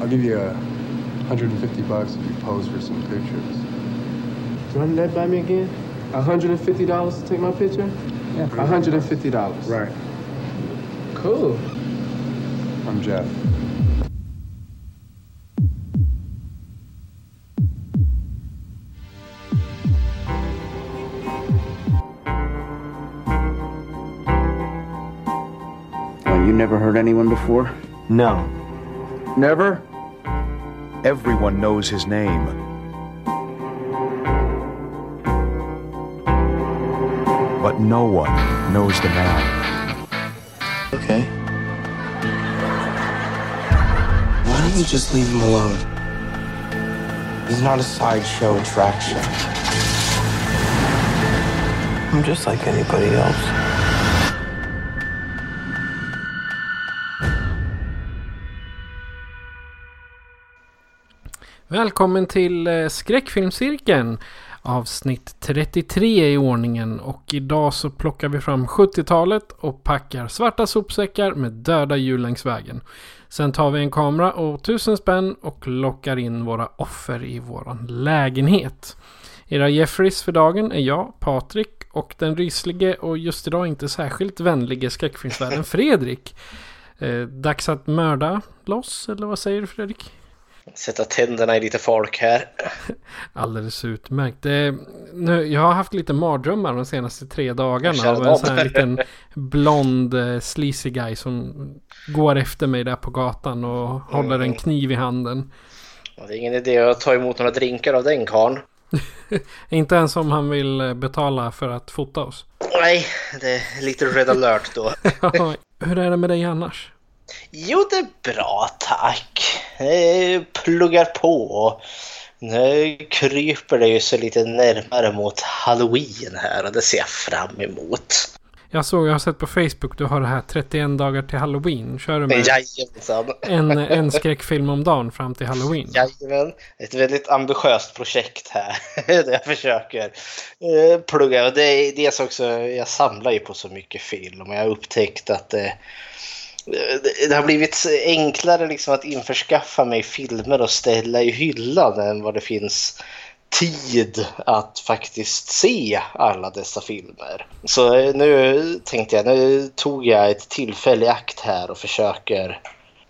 I'll give you a 150 bucks if you pose for some pictures. Run that by me again? $150 to take my picture? Yeah, $150. Right. Cool. I'm Jeff. Well, you never heard anyone before? No. Never? Everyone knows his name. But no one knows the man. Okay. Why don't you just leave him alone? He's not a sideshow attraction. I'm just like anybody else. Välkommen till eh, Skräckfilmscirkeln. Avsnitt 33 i ordningen och idag så plockar vi fram 70-talet och packar svarta sopsäckar med döda djur längs vägen. Sen tar vi en kamera och tusen spänn och lockar in våra offer i våran lägenhet. Era Jeffries för dagen är jag, Patrik och den ryslige och just idag inte särskilt vänlige skräckfilmsvärden Fredrik. Eh, dags att mörda loss, eller vad säger du Fredrik? Sätta tänderna i lite folk här. Alldeles utmärkt. Det, nu, jag har haft lite mardrömmar de senaste tre dagarna av en sån här liten blond eh, sleazy guy som går efter mig där på gatan och håller en kniv i handen. Det är ingen idé att ta emot några drinkar av den karln. Inte ens om han vill eh, betala för att fota oss. Nej, det är lite red alert då. Hur är det med dig annars? Jo, det är bra tack. Jag pluggar på. Nu kryper det ju sig lite närmare mot halloween här och det ser jag fram emot. Jag såg, jag har sett på Facebook, du har det här 31 dagar till halloween. Kör du med Jajamensan. en, en skräckfilm om dagen fram till halloween? Jajamän, ett väldigt ambitiöst projekt här. där jag försöker eh, plugga. Och det är dels också, jag samlar ju på så mycket film och jag har upptäckt att eh, det, har blivit enklare liksom att införskaffa mig filmer och ställa i hyllan än vad det finns tid att faktiskt se alla dessa filmer. Så nu tänkte jag, nu tog jag ett tillfälle i akt här och försöker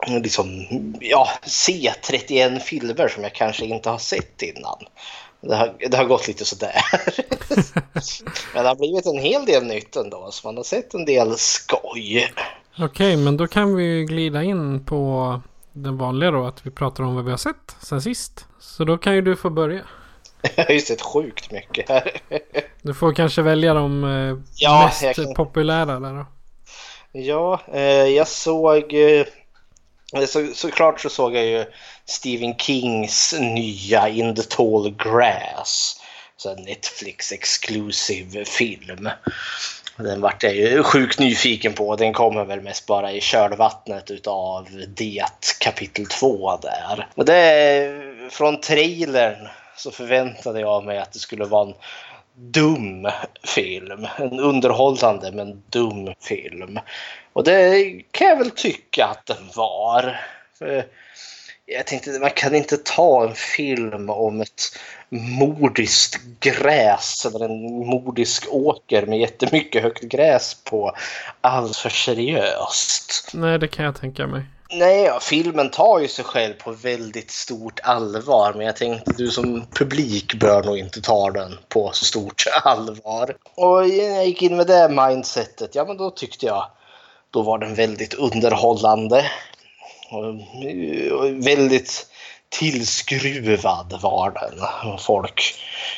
liksom, ja, se 31 filmer som jag kanske inte har sett innan. Det har, det har gått lite sådär. Men det har blivit en hel del nytt ändå, så man har sett en del skoj. Okej, men då kan vi glida in på den vanliga då. Att vi pratar om vad vi har sett sen sist. Så då kan ju du få börja. Jag har ju sett sjukt mycket här. Du får kanske välja de eh, Ja, mest kan- populära där då. Ja, eh, jag såg... Eh, så, såklart så såg jag ju Stephen Kings nya In the Tall Grass. Så en Netflix exclusive film. Den vart jag ju sjukt nyfiken på. Den kommer väl mest bara i kölvattnet utav det kapitel 2 där. Och det, från trailern så förväntade jag mig att det skulle vara en dum film. En underhållande men dum film. Och det kan jag väl tycka att den var. För jag tänkte, man kan inte ta en film om ett mordiskt gräs eller en mordisk åker med jättemycket högt gräs på allt för seriöst. Nej, det kan jag tänka mig. Nej, ja, filmen tar ju sig själv på väldigt stort allvar men jag tänkte du som publik bör nog inte ta den på så stort allvar. Och jag gick in med det mindsetet, ja men då tyckte jag då var den väldigt underhållande. Och väldigt tillskruvad var den. Och Folk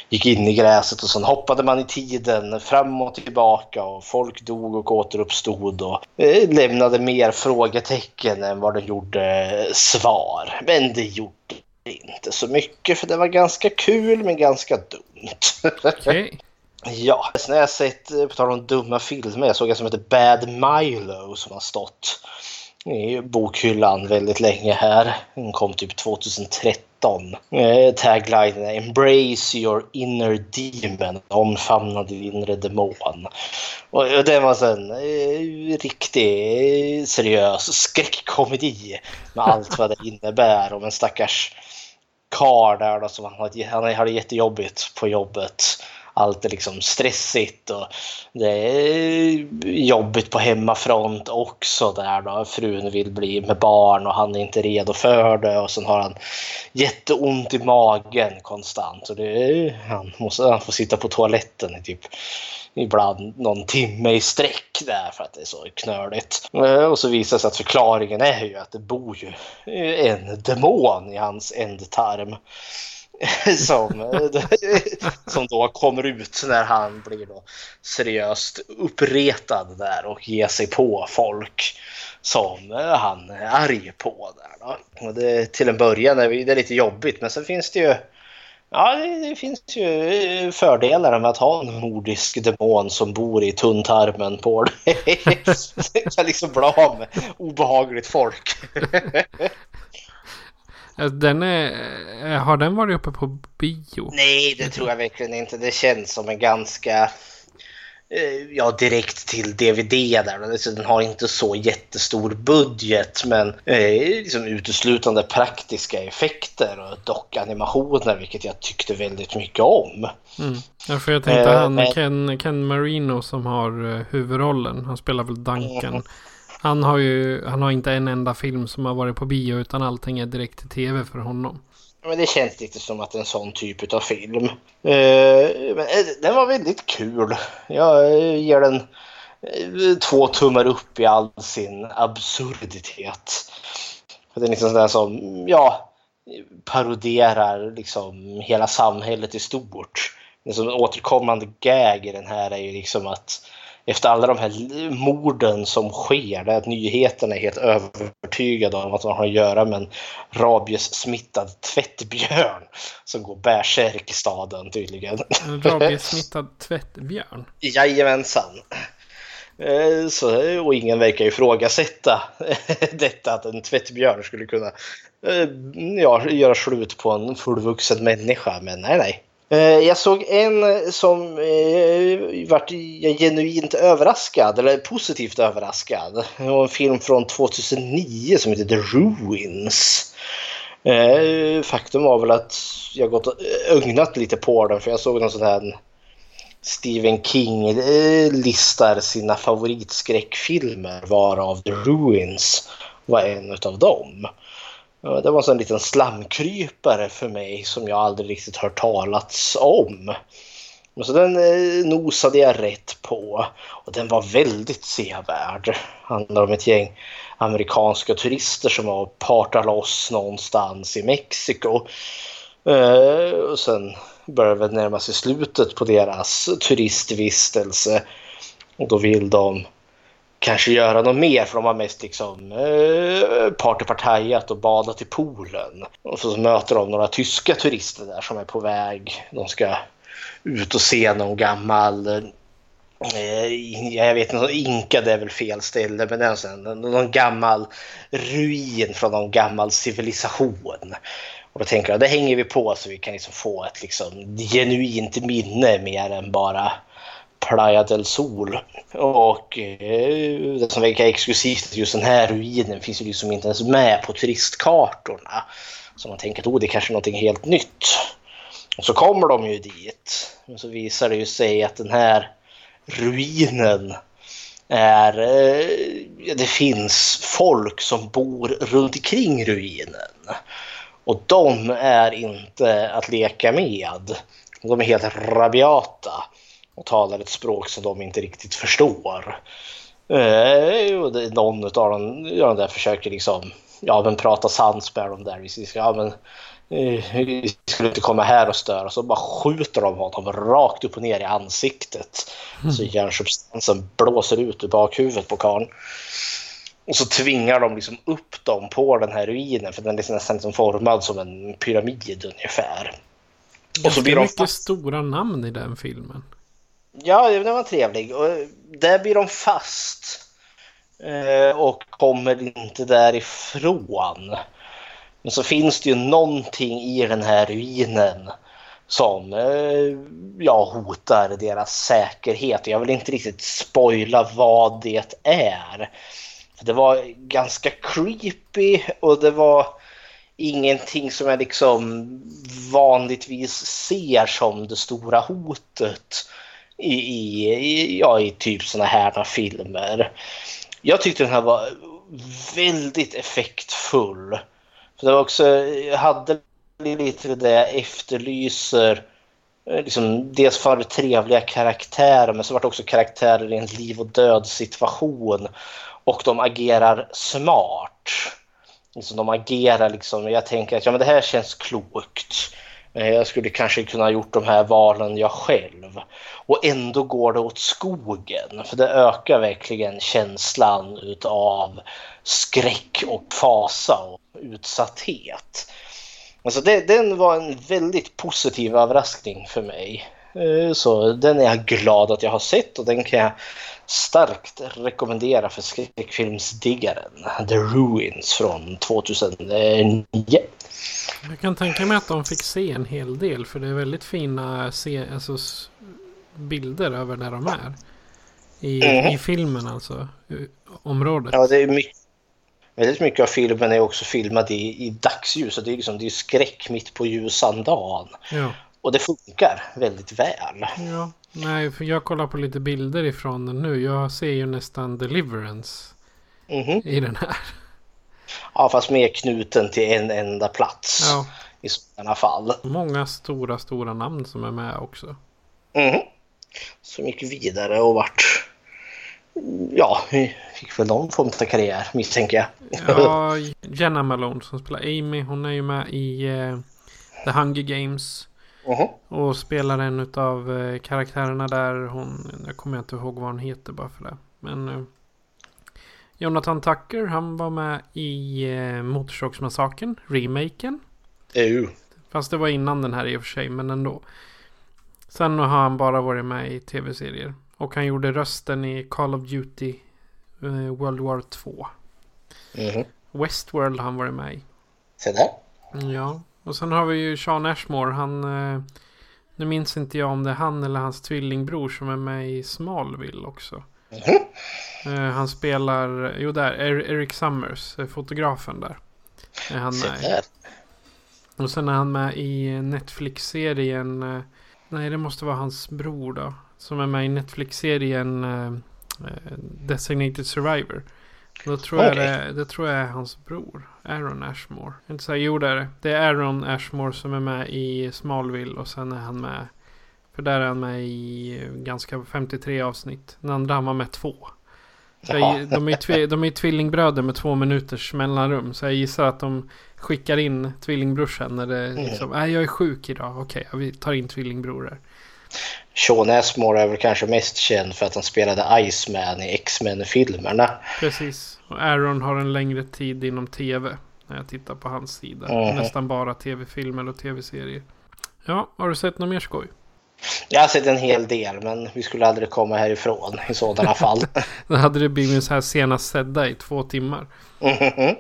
gick in i gräset och sen hoppade man i tiden fram och tillbaka och folk dog och återuppstod och eh, lämnade mer frågetecken än vad den gjorde svar. Men det gjorde inte så mycket för det var ganska kul men ganska dumt. Okej. Ja, sen har jag sett, eh, på tal om dumma filmer, jag såg en som heter Bad Milo som har stått i bokhyllan väldigt länge här. Den kom typ 2013. Eh, taglinen är “Embrace your inner demon”, omfamna din inre demon. Och det var en eh, riktig eh, seriös skräckkomedi med allt vad det innebär om en stackars karl där då, som han hade, han hade jättejobbigt på jobbet allt är liksom stressigt och det är jobbigt på hemmafront också där då. Frun vill bli med barn och han är inte redo för det och sen har han jätteont i magen konstant och det är, han, måste, han får sitta på toaletten i typ ibland någon timme i sträck där för att det är så knöligt. Och så visar det sig att förklaringen är ju att det bor ju en demon i hans ändtarm. som, som då kommer ut när han blir då seriöst uppretad där och ger sig på folk som eh, han är arg på. Där då. Och det, till en början är det lite jobbigt men sen finns det ju Ja, det, finns ju eh, fördelar med att ha en nordisk demon som bor i tunntarmen på dig. det kan liksom bli av med obehagligt folk. Den är, har den varit uppe på bio? Nej, det tror jag verkligen inte. Det känns som en ganska ja, direkt till DVD där. Den har inte så jättestor budget men eh, liksom uteslutande praktiska effekter och dockanimationer vilket jag tyckte väldigt mycket om. Mm. Ja, för jag tänkte han Ken, Ken Marino som har huvudrollen. Han spelar väl Duncan. Mm. Han har ju han har inte en enda film som har varit på bio utan allting är direkt till tv för honom. Men det känns lite som att en sån typ av film. Uh, men eh, den var väldigt kul. Jag eh, ger den två tummar upp i all sin absurditet. Det är liksom sådär som, ja, paroderar liksom hela samhället i stort. Det som återkommande gag i den här är ju liksom att efter alla de här morden som sker, där nyheterna är helt övertygade om att man har att göra med en rabiessmittad tvättbjörn som går bärsärk i staden tydligen. En rabiessmittad tvättbjörn? Jajamensan. Eh, så, och ingen verkar ifrågasätta detta att en tvättbjörn skulle kunna eh, ja, göra slut på en fullvuxen människa. Men nej, nej. Eh, jag såg en eh, som eh, vart genuint överraskad, eller positivt överraskad. Det var en film från 2009 som heter The Ruins. Eh, faktum var väl att jag gått och eh, ögnat lite på den för jag såg någon sån här Stephen King listar sina favoritskräckfilmer varav The Ruins var en av dem. Det var en liten slamkrypare för mig som jag aldrig riktigt hört talats om. Så den eh, nosade jag rätt på och den var väldigt sevärd. Handlar om ett gäng amerikanska turister som har partat loss någonstans i Mexiko. Eh, och sen börjar det närma sig slutet på deras turistvistelse. Och då vill de kanske göra något mer för de har mest liksom eh, partypartajat och badat i poolen. Och så möter de några tyska turister där som är på väg. De ska ut och se någon gammal eh, jag vet inte, Inka det är väl fel ställe, men det är någon gammal ruin från någon gammal civilisation. Och då tänker jag, det hänger vi på så vi kan liksom få ett liksom genuint minne mer än bara Playa del Sol. Och eh, det som verkar exklusivt just den här ruinen finns ju liksom inte ens med på turistkartorna. Så man tänker att oh, det är kanske är någonting helt nytt. Och så kommer de ju dit. Och så visar det ju sig att den här ruinen är... Eh, det finns folk som bor runt omkring ruinen. Och de är inte att leka med. De är helt rabiata och talar ett språk som de inte riktigt förstår. Eh, och det, någon av dem, ja, där försöker liksom ja, men prata sans med dem där. Ja, men, eh, vi skulle inte komma här och störa. Så bara skjuter de honom rakt upp och ner i ansiktet. Så hjärnsubstansen blåser ut ur bakhuvudet på karln. Och så tvingar de liksom upp dem på den här ruinen för den är liksom nästan liksom formad som en pyramid ungefär. Och så blir de mycket fast. stora namn i den filmen. Ja, den var trevlig. Och där blir de fast. Eh, och kommer inte därifrån. Men så finns det ju någonting i den här ruinen som eh, ja, hotar deras säkerhet. Jag vill inte riktigt spoila vad det är. För Det var ganska creepy och det var ingenting som jag liksom vanligtvis ser som det stora hotet i, i, i, ja, i typ såna här filmer. Jag tyckte den här var väldigt effektfull. För det var också, jag hade lite det jag efterlyser. Eh, liksom, dels för trevliga karaktärer men så var det också karaktärer i en liv och död situation. Och de agerar smart. Liksom, de agerar liksom, jag tänker att ja, men det här känns klokt. Eh, jag skulle kanske kunna ha gjort de här valen jag själv. Och ändå går det åt skogen. För det ökar verkligen känslan utav skräck och fasa och utsatthet. Alltså det, den var en väldigt positiv överraskning för mig. Eh, så den är jag glad att jag har sett och den kan jag starkt rekommendera för skräckfilmsdiggaren. The Ruins från 2009. Jag kan tänka mig att de fick se en hel del. För det är väldigt fina se, alltså, bilder över där de är. I, Mhm. i filmen alltså. Området. Ja, det är mycket, väldigt mycket av filmen är också filmad i, i dagsljus. Och det är, liksom, det är skräck mitt på ljusan dagen. Ja. Och det funkar väldigt väl. ja. Nej, för jag kollar på lite bilder ifrån den nu. Jag ser ju nästan Deliverance Mhm. i den här. Ja, fast mer knuten till en enda plats Ja. i sådana fall. Många stora, stora namn som är med också. Mhm. Som gick vidare och vart... Ja, fick väl någon form av karriär misstänker jag. Ja, Jenna Malone som spelar Amy. Hon är ju med i eh, The Hunger Games. Mhm. Och spelar en av eh, karaktärerna där. Hon, jag kommer inte ihåg vad hon heter bara för det. Men eh, Jonathan Tucker, han var med i eh, Motorsågsmassakern, remaken. Uh. Fast det var innan den här i och för sig, men ändå. Sen har han bara varit med i tv-serier. Och han gjorde rösten i Call of Duty eh, World War 2. Mhm. Westworld har han varit med i. Se där. Ja, och sen har vi ju Sean Ashmore. Han... Eh, nu minns inte jag om det är han eller hans tvillingbror som är med i Smallville också. Eh, han spelar... Jo, där. Er- Eric Summers, eh, fotografen där. Är han med. Och sen är han med i Netflix-serien... eh, Nej, det måste vara hans bror då. Som är med i Netflix-serien Designated Survivor. Då tror jag Okej. det, det tror jag är hans bror. Aaron Ashmore. Jag Inte säga, jo det är det. Det är Aaron Ashmore som är med i Smallville. Och sen är han med... För där är han med i ganska 53 avsnitt. Den andra han var med två. Så jag, de, är de ju tvillingbröder med två minuters mellanrum. Så jag gissar att de skickar in tvillingbrorsan när det liksom, nej jag är sjuk idag. Okej, vi tar in tvillingbrorer. Sean Asmore är väl kanske mest känd för att han spelade Iceman i X-Men-filmerna. Precis. Och Aaron har en längre tid inom tv. När jag tittar på hans sida. Mhm. Nästan bara tv-filmer och tv-serier. Ja, har du sett något mer skoj? Jag har sett en hel del, men vi skulle aldrig komma härifrån i sådana fall. Då hade det blivit så här senast sedda i två timmar. Mhm.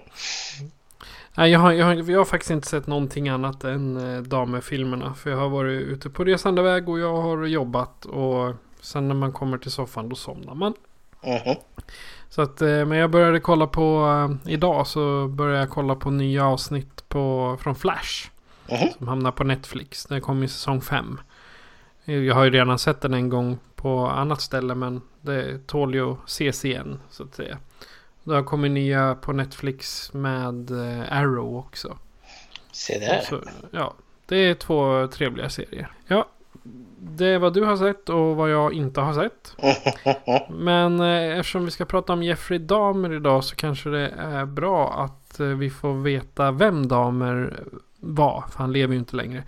Nej, jag har, jag, har, jag har faktiskt inte sett någonting annat än eh, Damer-filmerna. För jag har varit ute på resande väg och jag har jobbat. Och sen när man kommer till soffan då somnar man. Mhm. Så att, eh, men jag började kolla på, eh, idag så började jag kolla på nya avsnitt på, från Flash. Mhm. Som hamnar på Netflix. Den kom i säsong 5. Jag har ju redan sett den en gång på annat ställe men det tål ju att ses igen så att säga. Det har kommit nya på Netflix med eh, Arrow också. Se där. Så, ja, det är två trevliga serier. Ja, det är vad du har sett och vad jag inte har sett. Men eh, eftersom vi ska prata om Jeffrey Dahmer idag så kanske det är bra att eh, vi får veta vem Dahmer var. För han lever ju inte längre.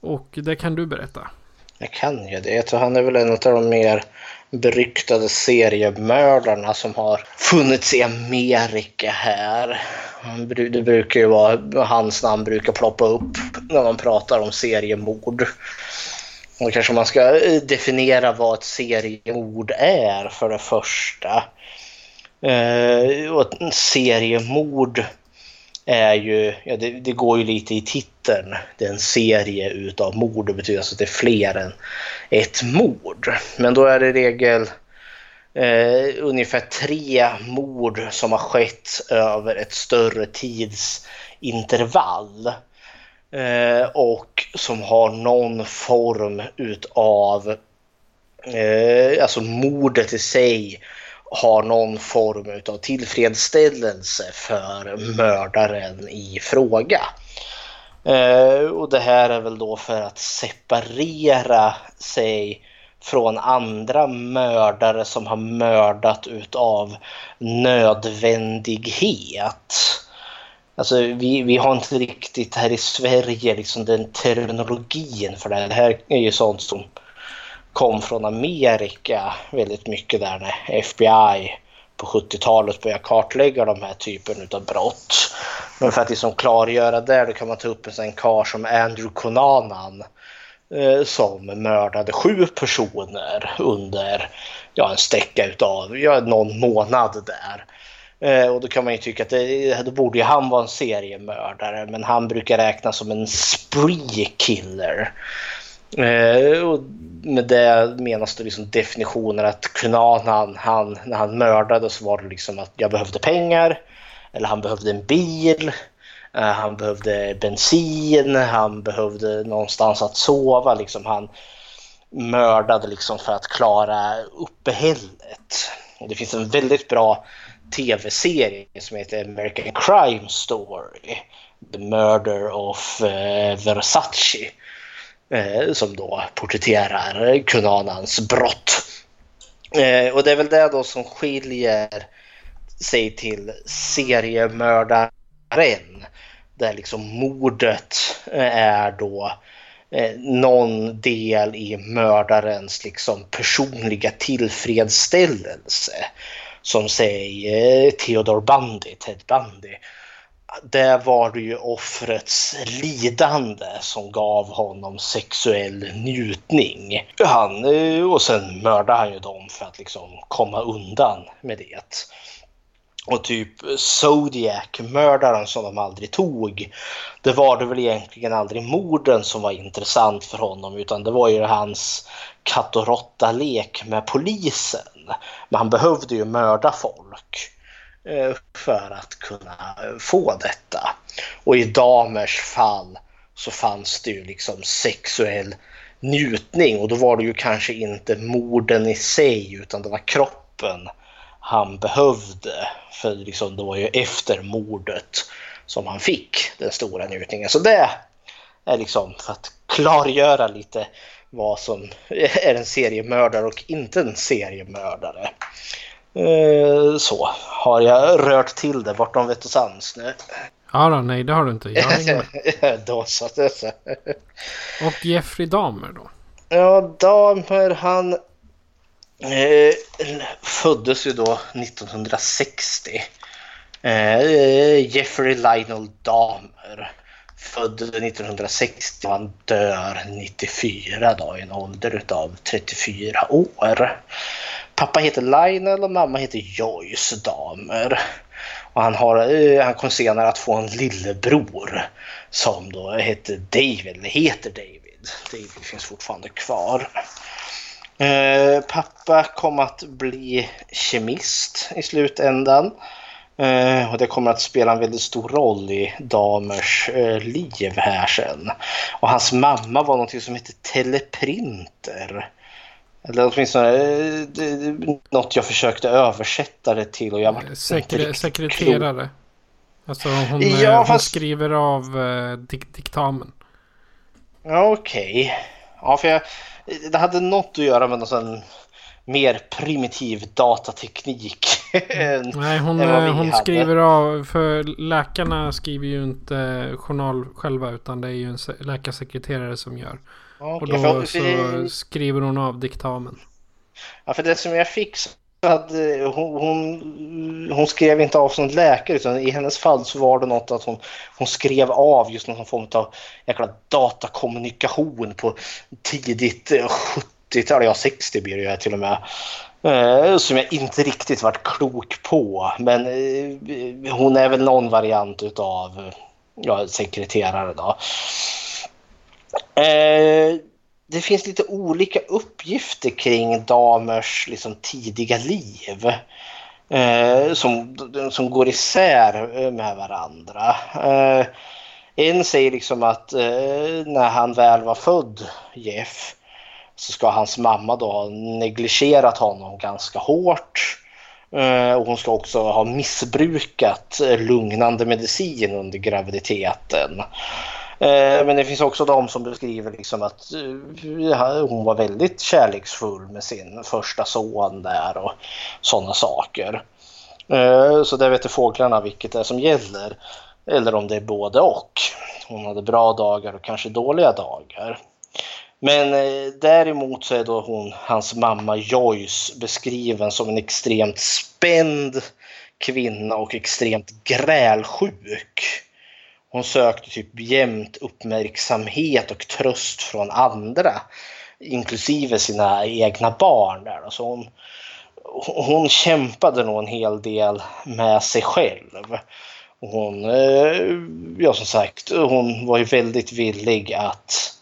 Och det kan du berätta. Jag kan ju det. Jag tror han är väl en av de mer beryktade seriemördarna som har funnits i Amerika här. Det brukar ju vara, hans namn brukar ploppa upp när man pratar om seriemord. Och kanske man ska eh, definiera vad ett seriemord är för det första. Eh, och ett seriemord är ju, ja, det, det, går ju lite i titeln. Det är en serie utav mord. Det betyder alltså att det är fler än ett mord. Men då är det i regel eh, ungefär tre mord som har skett över ett större tidsintervall. Eh, och som har någon form utav, eh, alltså mordet i sig har någon form av tillfredsställelse för mördaren i fråga. Eh, och det här är väl då för att separera sig från andra mördare som har mördat utav nödvändighet. Alltså vi, vi har inte riktigt här i Sverige liksom den terminologin för det här. Det här är ju sånt som kom från Amerika väldigt mycket där när FBI på 70-talet började kartlägga de här typen av brott. Men för att liksom klargöra det då kan man ta upp en sån karl som Andrew Conanan eh, som mördade sju personer under ja, en sträcka utav ja, någon månad där. Eh, och då kan man ju tycka att det, då borde ju han vara en seriemördare men han brukar räknas som en spree killer. Eh, och med det menas det liksom definitioner att Kunanan, han, när han mördade så var det liksom att jag behövde pengar eller han behövde en bil, eh, han behövde bensin, han behövde någonstans att sova. Liksom han mördade liksom för att klara uppehället. Och det finns en väldigt bra tv-serie som heter American Crime Story. The Murder of eh, Versace Eh, som då porträtterar Kunanans brott. Eh, och det är väl det då som skiljer sig till seriemördaren. Där liksom mordet eh, är då eh, någon del i mördarens liksom personliga tillfredsställelse. Som säg eh, Theodor Bundy, Ted Bundy där var det ju offrets lidande som gav honom sexuell njutning. Han, eh, och sen mördade han ju dem för att liksom komma undan med det. Och typ Zodiac-mördaren som de aldrig tog. Det var det väl egentligen aldrig morden som var intressant för honom utan det var ju hans katt och råtta-lek med polisen. Men han behövde ju mörda folk. Eh, för att kunna få detta. Och i damers fall så fanns det ju liksom sexuell njutning och då var det ju kanske inte morden i sig utan det var kroppen han behövde. För liksom det var ju efter mordet som han fick den stora njutningen. Så det är liksom för att klargöra lite vad som är en seriemördare och inte en seriemördare. Eh, så, har jag rört till det bortom vett och sans nu? Ja då, nej det har du inte. Jag har då så. så. och Jeffrey Dahmer då? Ja, Dahmer han eh, föddes ju då 1960. Eh, Jeffrey Lionel Dahmer. Född 1960 och han dör 94 då i en ålder av 34 år. Pappa heter Lionel och mamma heter Joyce Damer. Och han, har, eh, han kom senare att få en lillebror som då heter David, eller heter David. David finns fortfarande kvar. Eh, pappa kom att bli kemist i slutändan. Eh, och det kommer att spela en väldigt stor roll i Damers eh, liv här sen. Och hans mamma var något som hette teleprinter. Eller åtminstone eh, något jag förskökte översätta det till. Och jag var Sekre sekreterare. Alltså hon, ja, hon fast... skriver av eh, dik diktamen. Okej. Okay. Ja, för jag, det hade något att göra med någon sån mer primitiv datateknik. Nej, hon, eh, hon skriver av, för läkarna skriver ju inte journal själva utan det är ju en läkarsekreterare som gör. Okay, och då för, så skriver hon av diktamen. Ja, för det som jag fick så hade, hon, hon, hon, skrev inte av som läkare utan i hennes fall så var det något att hon, hon skrev av just någon form av jäkla datakommunikation på tidigt 70-tal, ja 60 blir det ju till och med. Eh, som jag inte riktigt varit klok på. Men eh, hon är väl någon variant utav ja, sekreterare då. Eh, det finns lite olika uppgifter kring damers liksom, tidiga liv. Eh, som, som går isär eh, med varandra. Eh, en säger liksom att eh, när han väl var född, Jeff, så ska hans mamma då ha negligerat honom ganska hårt. Eh, och hon ska också ha missbrukat eh, lugnande medicin under graviditeten. Eh, men det finns också de som beskriver liksom att eh, hon var väldigt kärleksfull med sin första son där och sådana saker. Eh, så där vet fåglarna vilket det är som gäller. Eller om det är både och. Hon hade bra dagar och kanske dåliga dagar. Men däremot så är då hon, hans mamma Joyce beskriven som en extremt spänd kvinna och extremt grälsjuk. Hon sökte typ jämt uppmärksamhet och tröst från andra, inklusive sina egna barn. Där. Så hon, hon kämpade nog en hel del med sig själv. Hon, eh, ja som sagt, hon var ju väldigt villig att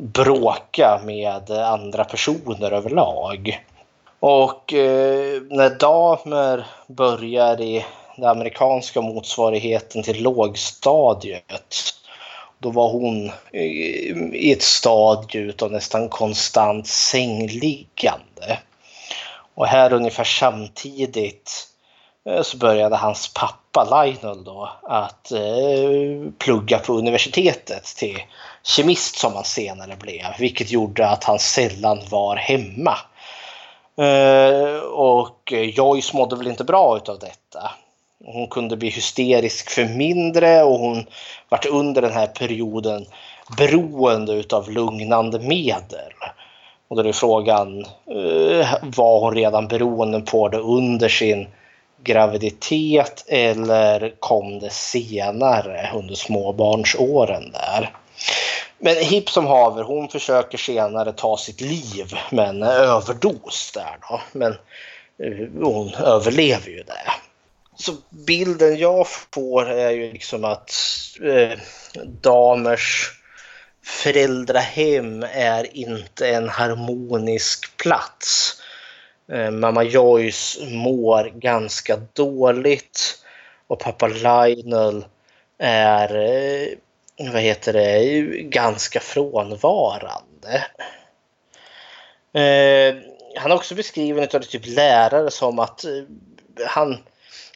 bråka med andra personer överlag. Och eh, när damer börjar i den amerikanska motsvarigheten till lågstadiet. Då var hon i ett stadie av nästan konstant sängliggande. Och här ungefär samtidigt eh, så började hans pappa Lionel då att eh, plugga på universitetet till kemist som han senare blev, vilket gjorde att han sällan var hemma. Eh, och Joyce mådde väl inte bra utav detta. Hon kunde bli hysterisk för mindre och hon vart under den här perioden beroende utav lugnande medel. Och då är frågan, eh, var hon redan beroende på det under sin graviditet eller kom det senare under småbarnsåren där? Men hipp som haver, hon försöker senare ta sitt liv med en överdos där då. Men eh, hon överlever ju det. Så bilden jag får är ju liksom att eh, damers föräldrahem är inte en harmonisk plats. Eh, mamma Joyce mår ganska dåligt och pappa Lionel är, eh, vad heter det, ganska frånvarande. Eh, han är också beskriven av typ lärare som att eh, han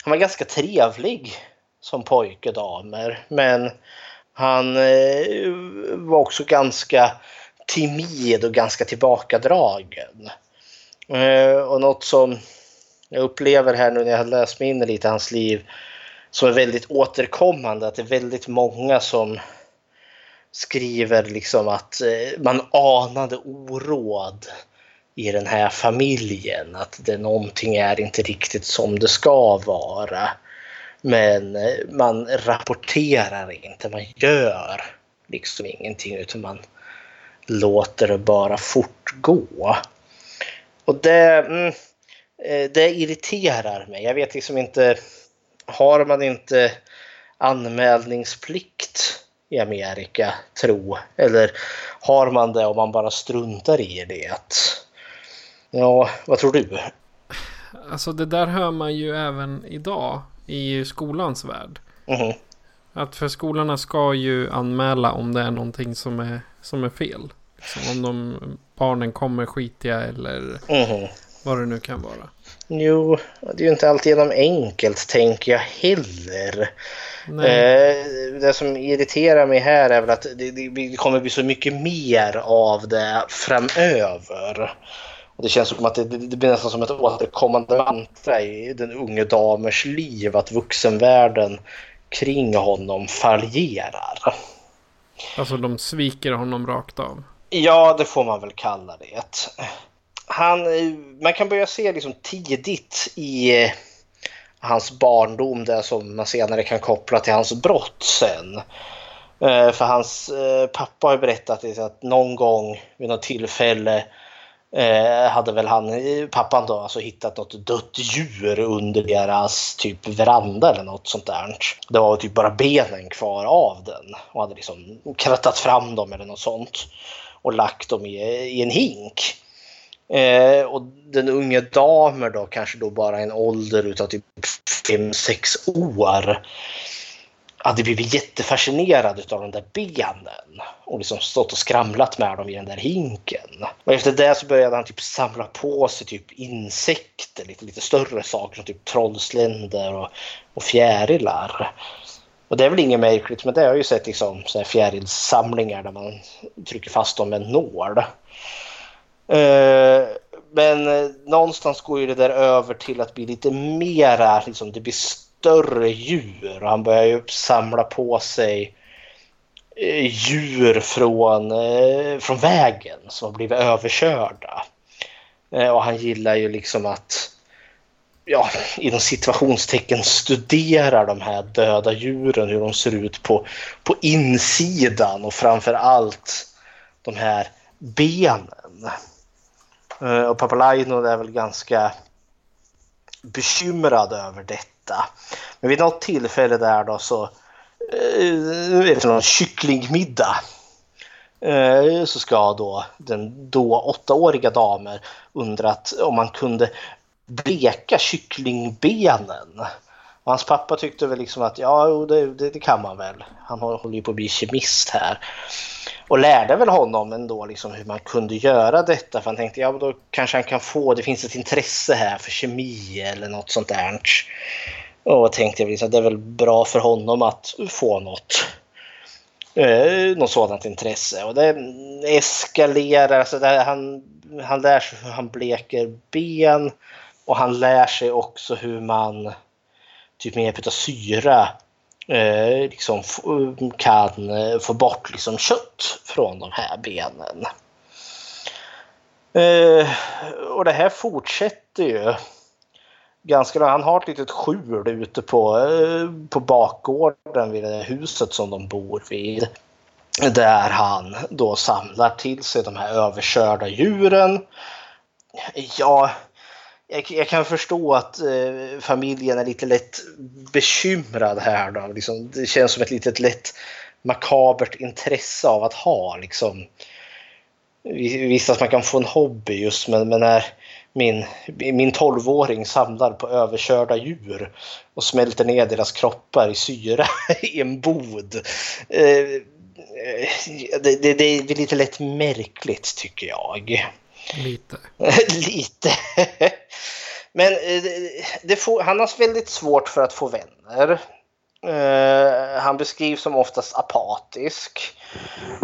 han var ganska trevlig som pojke damer. Men han eh, var också ganska timid och ganska tillbakadragen. Eh, och något som jag upplever här nu när jag har läst mig in i lite hans liv som är väldigt återkommande, att det är väldigt många som skriver liksom att eh, man anade oråd i den här familjen. Att det någonting är inte riktigt som det ska vara. Men eh, man rapporterar inte, man gör liksom ingenting utan man låter det bara fortgå. Och det, mm, eh, det irriterar mig. Jag vet liksom inte, har man inte anmälningsplikt i Amerika, tro? Eller har man det om man bara struntar i det? Ja, vad tror du? Alltså det där hör man ju även idag i skolans värld. Mm. Att för skolorna ska ju anmäla om det är någonting som är, som är fel. Liksom om de barnen kommer skitiga eller mm. vad det nu kan vara. Jo, det är ju inte alltid genom enkelt tänker jag heller. Eh, det som irriterar mig här är väl att det, det kommer bli så mycket mer av det framöver. Det känns som att det, det blir nästan som ett återkommande mantra i den unge damers liv att vuxenvärlden kring honom fallerar. Alltså de sviker honom rakt av. Ja, det får man väl kalla det. Han, man kan börja se liksom tidigt i hans barndom, det som man senare kan koppla till hans brott sen. Eh, för hans eh, pappa har berättat att någon gång vid något tillfälle eh, hade väl han, eh, pappan då, alltså hittat något dött djur under deras typ veranda eller något sånt där. Det var typ bara benen kvar av den och hade liksom krattat fram dem eller något sånt och lagt dem i, i en hink. Eh, och den unge damer då kanske då bara en ålder utav typ 5-6 år hade blivit jättefascinerad av de där benen och liksom stått och skramlat med dem i den där hinken. Och efter det så började han typ samla på sig typ insekter, lite, lite större saker som typ trollsländer och, och fjärilar. Och det är väl inget märkligt men det har jag ju sett liksom så här fjärilssamlingar där man trycker fast dem med en nål. Uh, men eh, någonstans går ju det där över till att bli lite mera, liksom, det blir större djur. Han börjar ju samla på sig eh, djur från, eh, från vägen som har blivit överkörda. Eh, och han gillar ju liksom att ja, inom situationstecken studera de här döda djuren, hur de ser ut på, på insidan och framför allt de här benen. Och Papalaino är väl ganska bekymrad över detta. Men vid något tillfälle där då så eh, är det någon kycklingmiddag. Eh, så ska då den då åttaåriga damen undrat om man kunde bleka kycklingbenen. Och hans pappa tyckte väl liksom att ja, det, det, det kan man väl. Han håller ju på att bli kemist här. Och lärde väl honom ändå liksom hur man kunde göra detta. För han tänkte ja, då kanske han kan få, det finns ett intresse här för kemi eller något sånt där. Och tänkte jag liksom, det är väl bra för honom att få något eh, något sådant intresse. Och det eskalerar, alltså där han, han lär sig hur han bleker ben och han lär sig också hur man typ med hjälp av syra eh, liksom eh, kan eh, få bort liksom kött från de här benen. Eh, och det här fortsätter ju ganska långt. Han har ett litet skjul ute på, eh, på bakgården vid det huset som de bor vid. Där han då samlar till sig de här överkörda djuren. Ja, jag, jag, kan förstå att eh, familjen är lite lätt bekymrad här. Då. Liksom, det känns som ett litet lätt makabert intresse av att ha. Liksom. Visst att man kan få en hobby just men, men när min, min 12-åring samlar på överkörda djur och smälter ner deras kroppar i syra i en bod. Eh, eh det, det, det är lite lätt märkligt tycker jag. Lite. Lite. Men eh, det får, han har väldigt svårt för att få vänner. Uh, han beskrivs som oftast apatisk.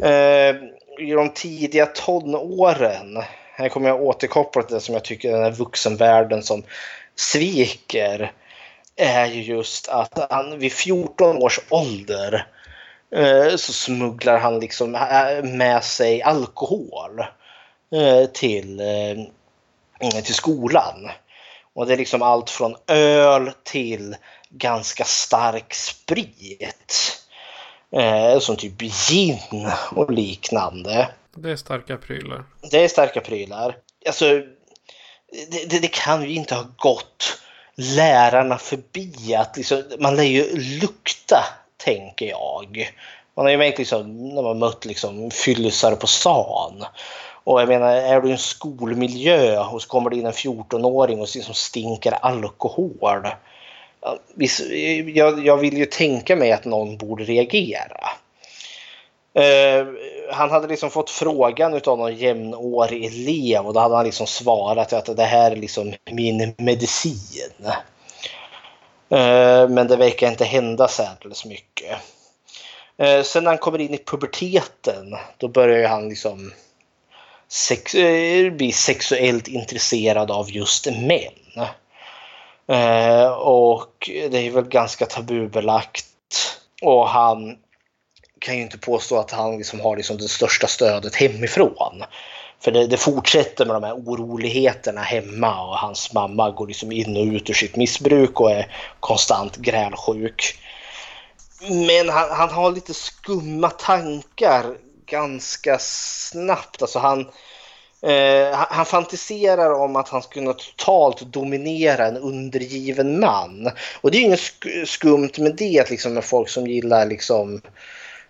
Uh, I de tidiga tonåren, här kommer jag återkoppla till det som jag tycker den här vuxenvärlden som sviker, är ju just att han vid 14 års ålder uh, så smugglar han liksom med sig alkohol. Eh, till, eh, till skolan. Och det är liksom allt från öl till ganska stark sprit. Eh, som typ gin och liknande. Det är starka prylar. Det är starka prylar. Alltså, det, det, det kan ju inte ha gått lärarna förbi att liksom, man lär ju lukta, tänker jag. Man har ju märkt liksom, när man mött liksom, fyllesar på stan. Och jag menar, är du i en skolmiljö och så kommer det in en 14-åring och som stinker alkohol. Jag, jag vill ju tänka mig att någon borde reagera. Uh, han hade liksom fått frågan av någon jämnårig elev och då hade han liksom svarat att det här är liksom min medicin. Uh, men det verkar inte hända särskilt mycket. Uh, sen när han kommer in i puberteten då börjar han liksom sex, eh, blir sexuellt intresserad av just män. Eh, och det är väl ganska tabubelagt. Och han kan ju inte påstå att han liksom har liksom det största stödet hemifrån. För det, det, fortsätter med de här oroligheterna hemma och hans mamma går liksom in och ut ur sitt missbruk och är konstant grälsjuk. Men han, han har lite skumma tankar ganska snabbt. Alltså han, eh, han fantiserar om att han skulle totalt dominera en undergiven man. Och det är inget skumt med det liksom med folk som gillar liksom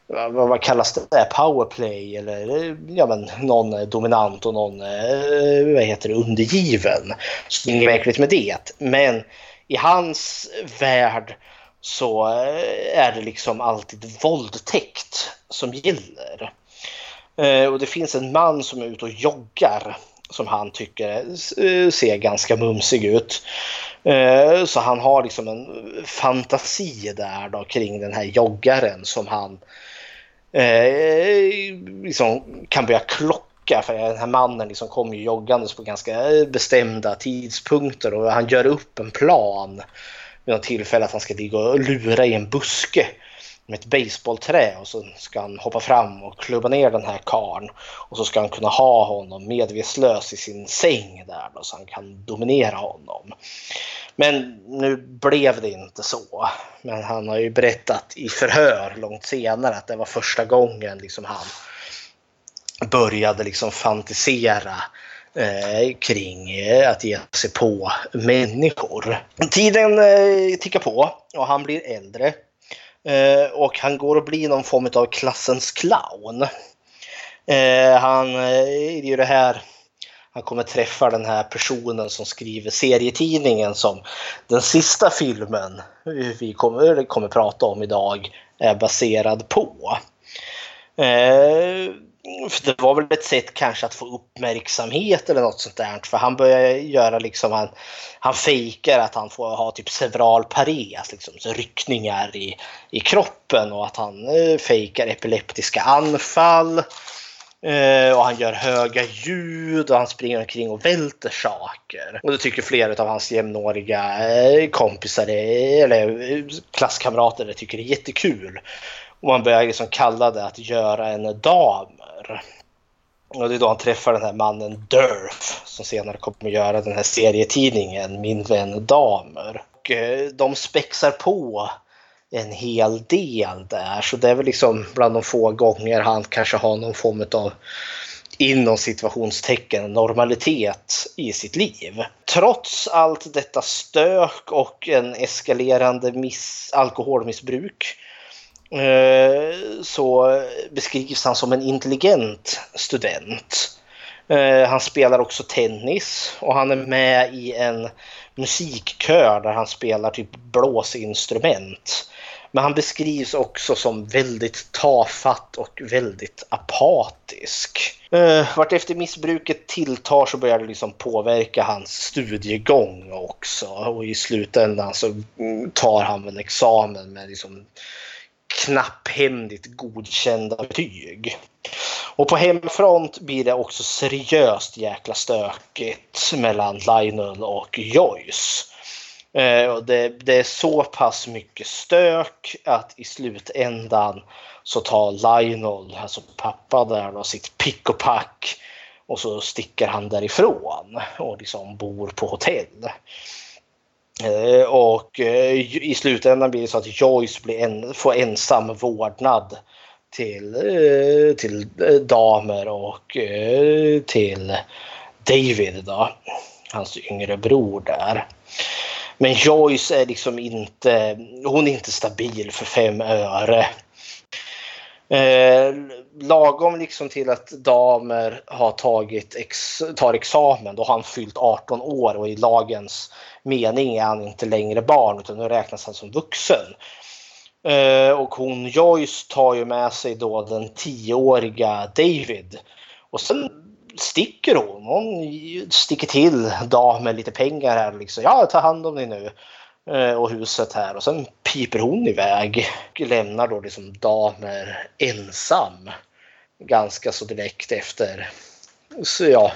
vad, vad kallas det? Powerplay eller ja, men någon är dominant och någon är eh, vad heter det, undergiven. Så det är inget märkligt med det. Men i hans värld så eh, är det liksom alltid våldtäkt som gäller. Eh, och det finns en man som är ute och joggar som han tycker eh, ser ganska mumsig ut. Eh, så han har liksom en fantasi där då kring den här joggaren som han eh, liksom kan börja klocka. För den här mannen liksom kommer ju joggandes på ganska bestämda tidspunkter och han gör upp en plan vid något tillfälle att han ska ligga och lura i en buske med ett baseballträ och så ska han hoppa fram och klubba ner den här karn och så ska han kunna ha honom medvetslös i sin säng där då, så han kan dominera honom. Men nu blev det inte så. Men han har ju berättat i förhör långt senare att det var första gången liksom han började liksom fantisera eh, kring eh, att ge sig på människor. Tiden eh, tickar på och han blir äldre. Eh, och han går att bli någon form av klassens clown. Eh, han eh, är ju det här han kommer träffa den här personen som skriver serietidningen som den sista filmen vi kommer, eh, kommer prata om idag är baserad på. Eh, det var väl ett sätt kanske att få uppmärksamhet eller något sånt där. För han börjar göra liksom, han, han fejkar att han får ha typ several pares, liksom, så ryckningar i, i kroppen och att han eh, fejkar epileptiska anfall. Eh, och han gör höga ljud och han springer omkring och välter saker. Och det tycker flera av hans jämnåriga eh, kompisar, eller eh, klasskamrater, det tycker det är jättekul. Och man börjar liksom kalla det att göra en dam damer. Och det är då han träffar den här mannen Durf som senare kommer att göra den här serietidningen Min vän Damer. Och eh, de spexar på en hel del där. Så det är väl liksom bland de få gånger han kanske har någon form av inom situationstecken normalitet i sitt liv. Trots allt detta stök och en eskalerande miss, alkoholmissbruk eh, Eh, så beskrivs han som en intelligent student. Eh, han spelar också tennis och han är med i en musikkör där han spelar typ blåsinstrument. Men han beskrivs också som väldigt tafatt och väldigt apatisk. Eh, vartefter vart efter missbruket tilltar så börjar det liksom påverka hans studiegång också. Och i slutändan så mm, tar han en examen med liksom knapphändigt godkända betyg. Och på hemfront blir det också seriöst jäkla stökigt mellan Lionel och Joyce. Eh, det, det, är så pass mycket stök att i slutändan så tar Lionel, alltså pappa där då, sitt pick och pack och så sticker han därifrån och liksom bor på hotell. Eh, och eh, i slutändan blir det så att Joyce blir en, får ensam vårdnad till, eh, till damer och till David då, hans yngre bror där. Men Joyce är liksom inte, hon är inte stabil för fem öre. Eh, lagom liksom till att damer har tagit ex, tar examen, då har han fyllt 18 år och i lagens mening är han inte längre barn utan nu räknas han som vuxen. Eh, och hon Joyce tar ju med sig då den tioåriga David. Och sen sticker hon. Hon sticker till damen lite pengar här. Liksom. Ja, ta hand om dig nu. Eh, och huset här. Och sen piper hon iväg. Och lämnar då liksom damer ensam. Ganska så direkt efter så, ja,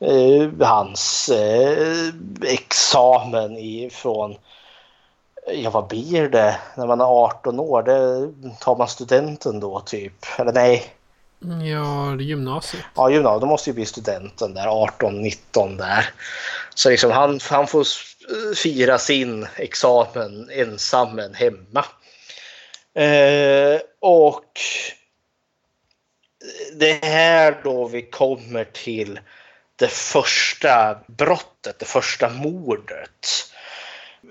eh, hans eh, examen ifrån Ja, vad blir det när man är 18 år? Det tar man studenten då typ? Eller nej? Ja, gymnasiet. Ja, gymnasiet. Då måste ju bli studenten där, 18-19 där. Så liksom han, han får fira sin examen ensam men hemma. Eh, och det är här då vi kommer till det första brottet, det första mordet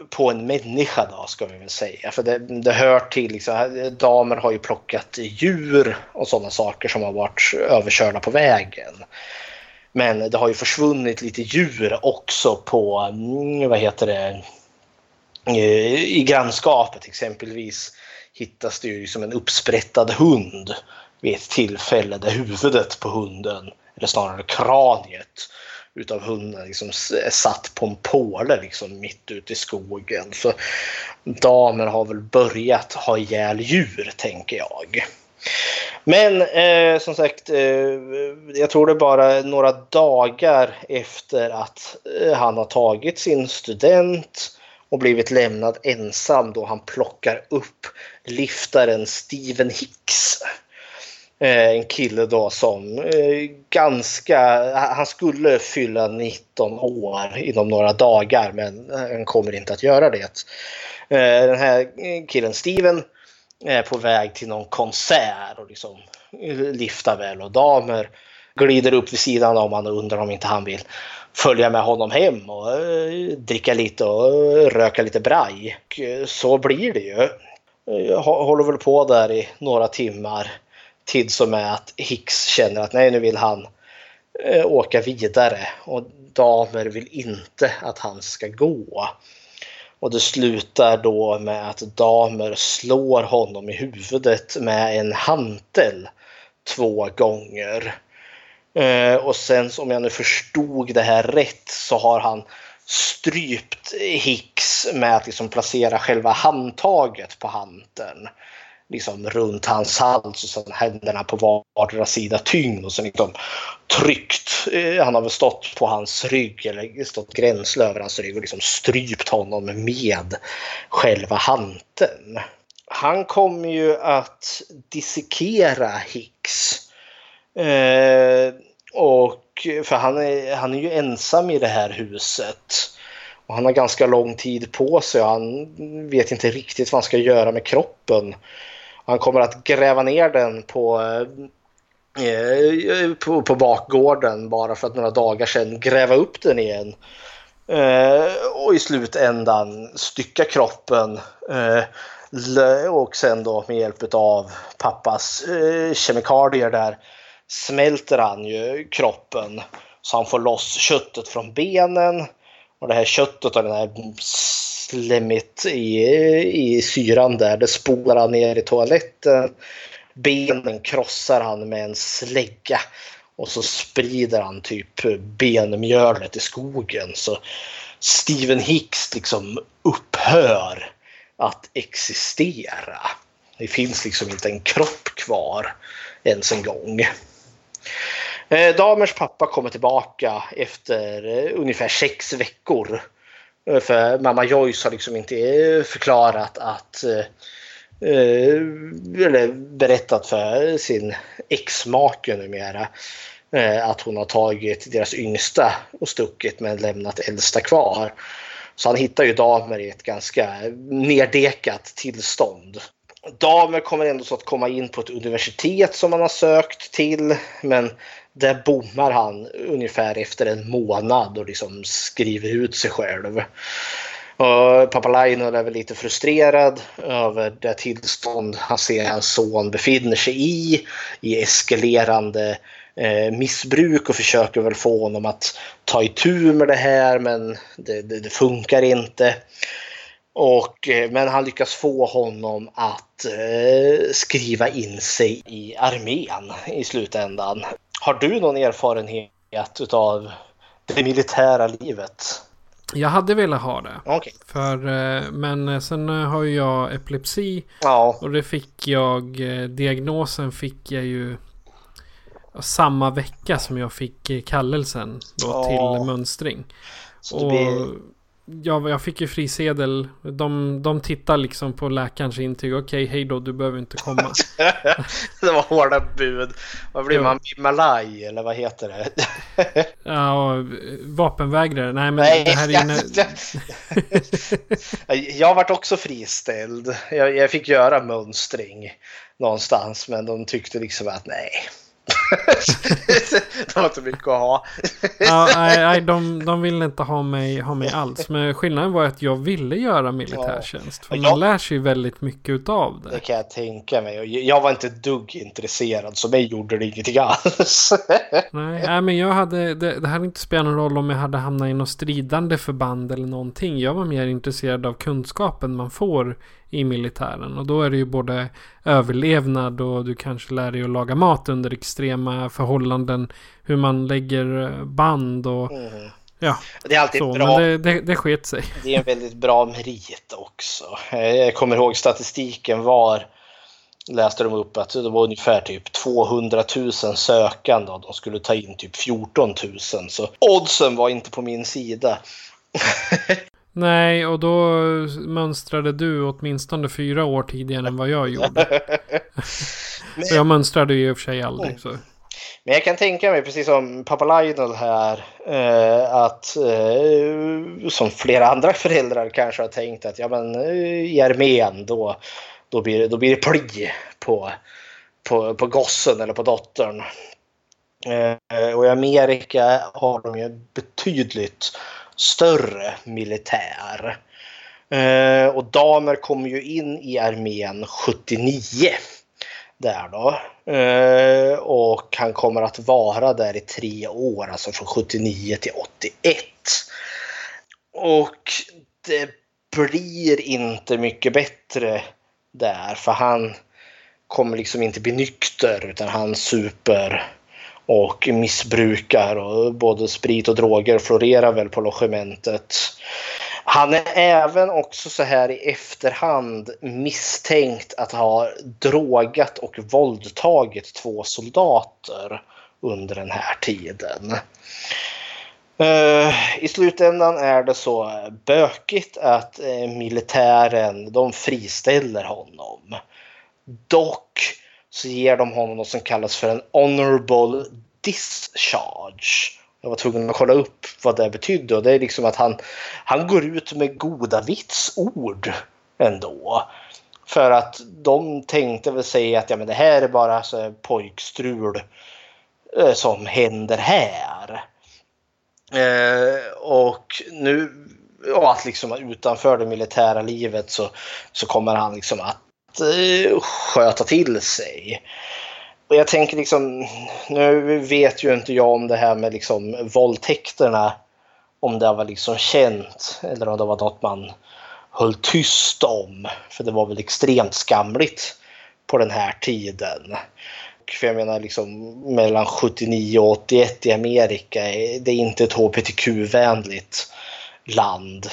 på en människa då ska vi väl säga. För det, det hör till, liksom, damer har ju plockat djur och sådana saker som har varit överkörda på vägen. Men det har ju försvunnit lite djur också på, mm, vad heter det, eh, i grannskapet exempelvis hittas det ju som en uppsprättad hund vid ett tillfälle där huvudet på hunden, eller snarare kraniet, utav hunden liksom satt på en påle liksom mitt ute i skogen. Så damer har väl börjat ha ihjäl djur tänker jag. Men eh, som sagt, eh, jag tror det är bara några dagar efter att eh, han har tagit sin student och blivit lämnad ensam då han plockar upp liftaren Steven Hicks. Eh, en kille då som eh, ganska, eh, han skulle fylla 19 år inom några dagar men eh, han kommer inte att göra det. Eh, den här eh, killen Steven på väg till någon konsert och liksom liftar väl och damer glider upp vid sidan om honom och undrar om inte han vill följa med honom hem och eh, dricka lite och eh, röka lite braj. Eh, så blir det ju. Jag håller väl på där i några timmar tid som är att Hicks känner att nej, nu vill han åka vidare och damer vill inte att han ska gå. Och det slutar då med att damer slår honom i huvudet med en hantel två gånger. Eh, och sen om jag nu förstod det här rätt så har han strypt Hicks med att liksom placera själva handtaget på hanteln liksom runt hans hals och sen händerna på vardera sida tyngd och sen liksom tryckt. Eh, han har väl stått på hans rygg eller stått gränsle över hans rygg och liksom strypt honom med själva hanteln. Han kommer ju att dissekera Hicks. Eh, och för han är, han är ju ensam i det här huset. Och han har ganska lång tid på sig och han vet inte riktigt vad han ska göra med kroppen. Han kommer att gräva ner den på, eh, eh, på, på bakgården bara för att några dagar sedan gräva upp den igen. Eh, och i slutändan stycka kroppen eh, och sen då med hjälp av pappas eh, kemikalier där smälter han ju kroppen så han får loss köttet från benen. Och det här köttet och den här slemmigt i, i syran där. Det spolar han ner i toaletten. Benen krossar han med en slägga. Och så sprider han typ benmjölet i skogen. Så Steven Hicks liksom upphör att existera. Det finns liksom inte en kropp kvar ens en gång. Eh, damers pappa kommer tillbaka efter eh, ungefär sex veckor Eh, för mamma Joyce har liksom inte eh, förklarat att eh, eller berättat för sin exmake numera att hon har tagit deras yngsta och stuckit men lämnat äldsta kvar. Så han hittar ju damer i ett ganska nerdekat tillstånd. Damer kommer ändå så att komma in på ett universitet som han har sökt till men där bommar han ungefär efter en månad och liksom skriver ut sig själv. Och Papalainen är väl lite frustrerad över det tillstånd han ser hans son befinner sig i, i eskalerande eh, missbruk och försöker väl få honom att ta itu med det här men det, det, det funkar inte. Och, eh, men han lyckas få honom att eh, skriva in sig i armén i slutändan. Har du någon erfarenhet av det militära livet? Jag hade velat ha det. Okay. För, eh, men sen har jag epilepsi. Ja. Och det fick jag, diagnosen fick jag ju samma vecka som jag fick eh, kallelsen då Ja. till mönstring. Så Och blir, jag, jag fick ju frisedel. De, de tittar liksom på läkarens intyg. Okej, hej då, du behöver inte komma. det var hårda bud. Vad blir man? Malaj eller vad heter det? ja, vapenvägrare. Nej, men Nej, det här är ju... jag, jag vart också friställd. Jag, jag fick göra mönstring någonstans men de tyckte liksom att nej. det var inte mycket att ha. Ja, nej, nej de, de ville inte ha mig, ha mig alls. Men skillnaden var att jag ville göra militärtjänst. För Ja. man lär sig väldigt mycket utav Det det. kan jag tänka mig. Jag var inte dugg intresserad så mig gjorde det ingenting alls. Nej, nej men jag hade, det, det hade inte spelat någon roll om jag hade hamnat i något stridande förband eller någonting. Jag var mer intresserad av kunskapen man får i militären. Och då är det ju både överlevnad och du kanske lär dig att laga mat under extrema förhållanden. Hur man lägger eh, band och ja, Det är alltid så. bra. Men det, det, det sket sig. Det är en väldigt bra merit också. Jag kommer ihåg statistiken var läste de upp att det var ungefär typ 200 000 sökande och de skulle ta in typ 14 000. Så oddsen var inte på min sida. Nej, och då mönstrade du åtminstone fyra år tidigare än vad jag gjorde. Men, jag mönstrade ju i och för sig aldrig så. men jag kan tänka mig, precis som pappa Lionel här, eh, att eh, som flera andra föräldrar kanske har tänkt att ja, men, eh, i armén då, då, blir, det- då blir det pli på, på, på gossen eller på dottern. Eh, och i Amerika har de ju betydligt större militär. Eh, och damer kommer ju in i armén 79. Där då. Eh, och han kommer att vara där i tre år, alltså från 79 till 81. Och det blir inte mycket bättre där för han kommer liksom inte bli nykter utan han super och missbrukar och både sprit och droger florerar väl på logementet. Han är även också så här i efterhand misstänkt att ha drogat och våldtagit två soldater under den här tiden. Eh, I slutändan är det så bökigt att eh, militären de friställer honom. Dock så ger de honom något som kallas för en honorable discharge. Jag var tvungen att kolla upp vad det betydde och det är liksom att han, han går ut med goda vitsord ändå. För att de tänkte väl säga att ja, men det här är bara så här pojkstrul eh, som händer här. Eh, och nu och att liksom utanför det militära livet så, så kommer han liksom att eh, sköta till sig. Och jag tänker liksom, nu vet ju inte jag om det här med liksom våldtäkterna, om det var liksom känt eller om det var något man höll tyst om. För det var väl extremt skamligt på den här tiden. För jag menar liksom mellan 79 och 81 i Amerika, eh, det är inte ett hbtq-vänligt land.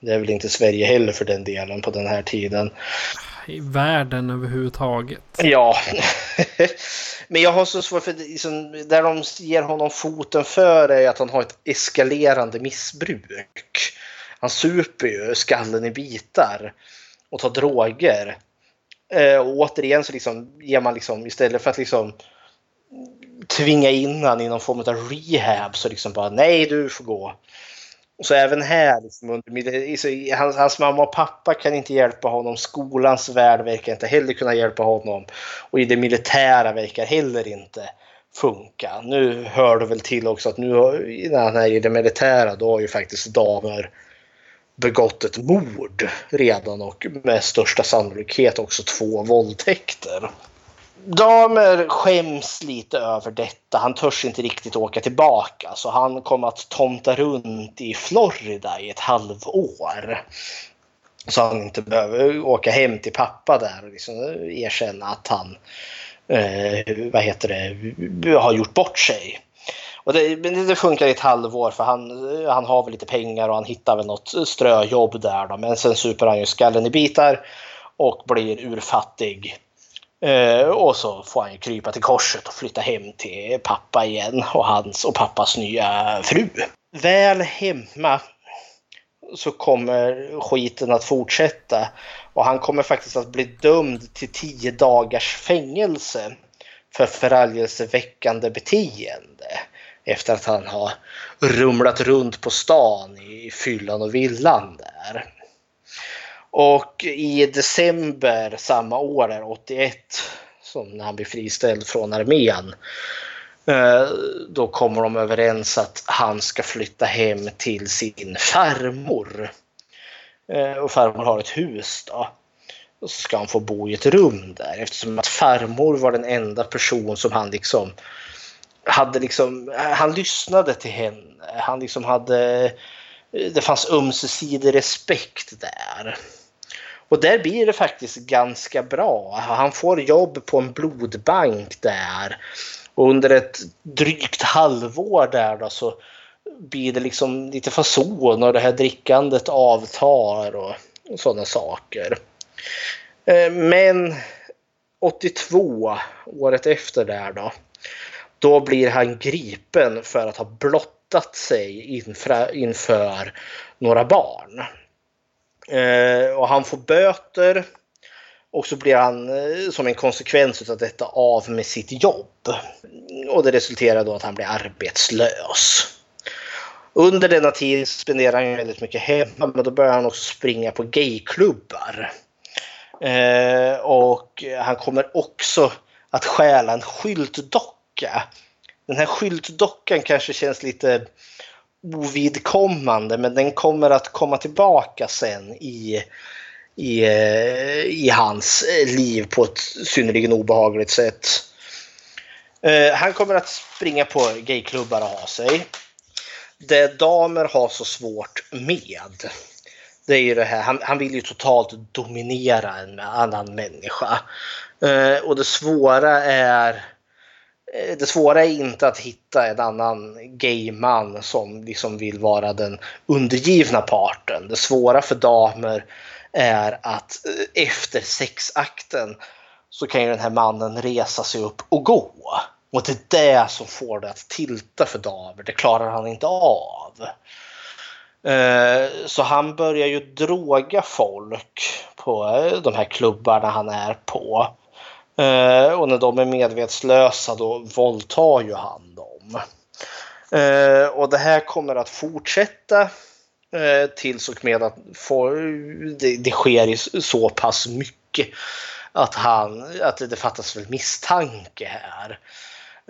Det är väl inte Sverige heller för den delen på den här tiden. I världen överhuvudtaget. Ja, men jag har så svårt för det, liksom, där de ger honom foten för är att han har ett eskalerande missbruk. Han super ju skallen i bitar och tar droger. Eh, och återigen så liksom ger man liksom istället för att liksom tvinga in han i någon form av rehab så liksom bara nej du får gå. Och så även här, liksom, under, så hans, hans mamma och pappa kan inte hjälpa honom. Skolans värld verkar inte heller kunna hjälpa honom. Och i det militära verkar heller inte funka. Nu hör du väl till också att nu när han är i det militära då har ju faktiskt damer begått ett mord redan och med största sannolikhet också två våldtäkter. Damer skäms lite över detta. Han törs inte riktigt åka tillbaka så han kommer att tomta runt i Florida i ett halvår. Så han inte behöver åka hem till pappa där och liksom erkänna att han eh, vad heter det, har gjort bort sig. Och det, det funkar i ett halvår för han, han har väl lite pengar och han hittar väl något ströjobb där. Då. Men sen super han ju skallen i bitar och blir urfattig Eh, och så får han ju krypa till korset och flytta hem till pappa igen och hans och pappas nya fru. Väl hemma så kommer skiten att fortsätta och han kommer faktiskt att bli dömd till tio dagars fängelse för förargelseväckande beteende efter att han har rumlat runt på stan i fyllan och villan där. Och i december samma år, 81, som när han blir friställd från armén, eh, då kommer de överens att han ska flytta hem till sin farmor. Eh, och farmor har ett hus då. Och så ska han få bo i ett rum där eftersom att farmor var den enda person som han liksom hade liksom, eh, han lyssnade till henne. Han liksom hade, det fanns ömsesidig respekt där. Och där blir det faktiskt ganska bra. Han får jobb på en blodbank där. Och under ett drygt halvår där då så blir det liksom lite fason och det här drickandet avtar och, och sådana saker. Eh, men 82, året efter där då, då blir han gripen för att ha blottat sig inför några barn. Eh, och han får böter och så blir han eh, som en konsekvens av detta av med sitt jobb. Och det resulterar då att han blir arbetslös. Under denna tid spenderar han väldigt mycket hemma men då börjar han också springa på gayklubbar. Eh, och han kommer också att stjäla en skyltdocka. Den här skyltdockan kanske känns lite ovidkommande men den kommer att komma tillbaka sen i, i, eh, i hans eh, liv på ett synnerligen obehagligt sätt. Eh, han kommer att springa på gayklubbar och ha sig. Det damer har så svårt med det är ju det här, han, han vill ju totalt dominera en annan människa. Eh, och det svåra är Eh, Eh, det svåra är inte att hitta en annan gay-man som liksom vill vara den undergivna parten. Det svåra för damer är att eh, efter sexakten så kan ju den här mannen resa sig upp och gå. Och det är det som får det att tilta för damer. Det klarar han inte av. Eh, så han börjar ju droga folk på de här klubbarna han är på. Eh, och när de är medvetslösa då våldtar ju han dem. Eh, och det här kommer att fortsätta eh, tills och med att få, det, det, sker i så pass mycket att, han, att det fattas väl misstanke här.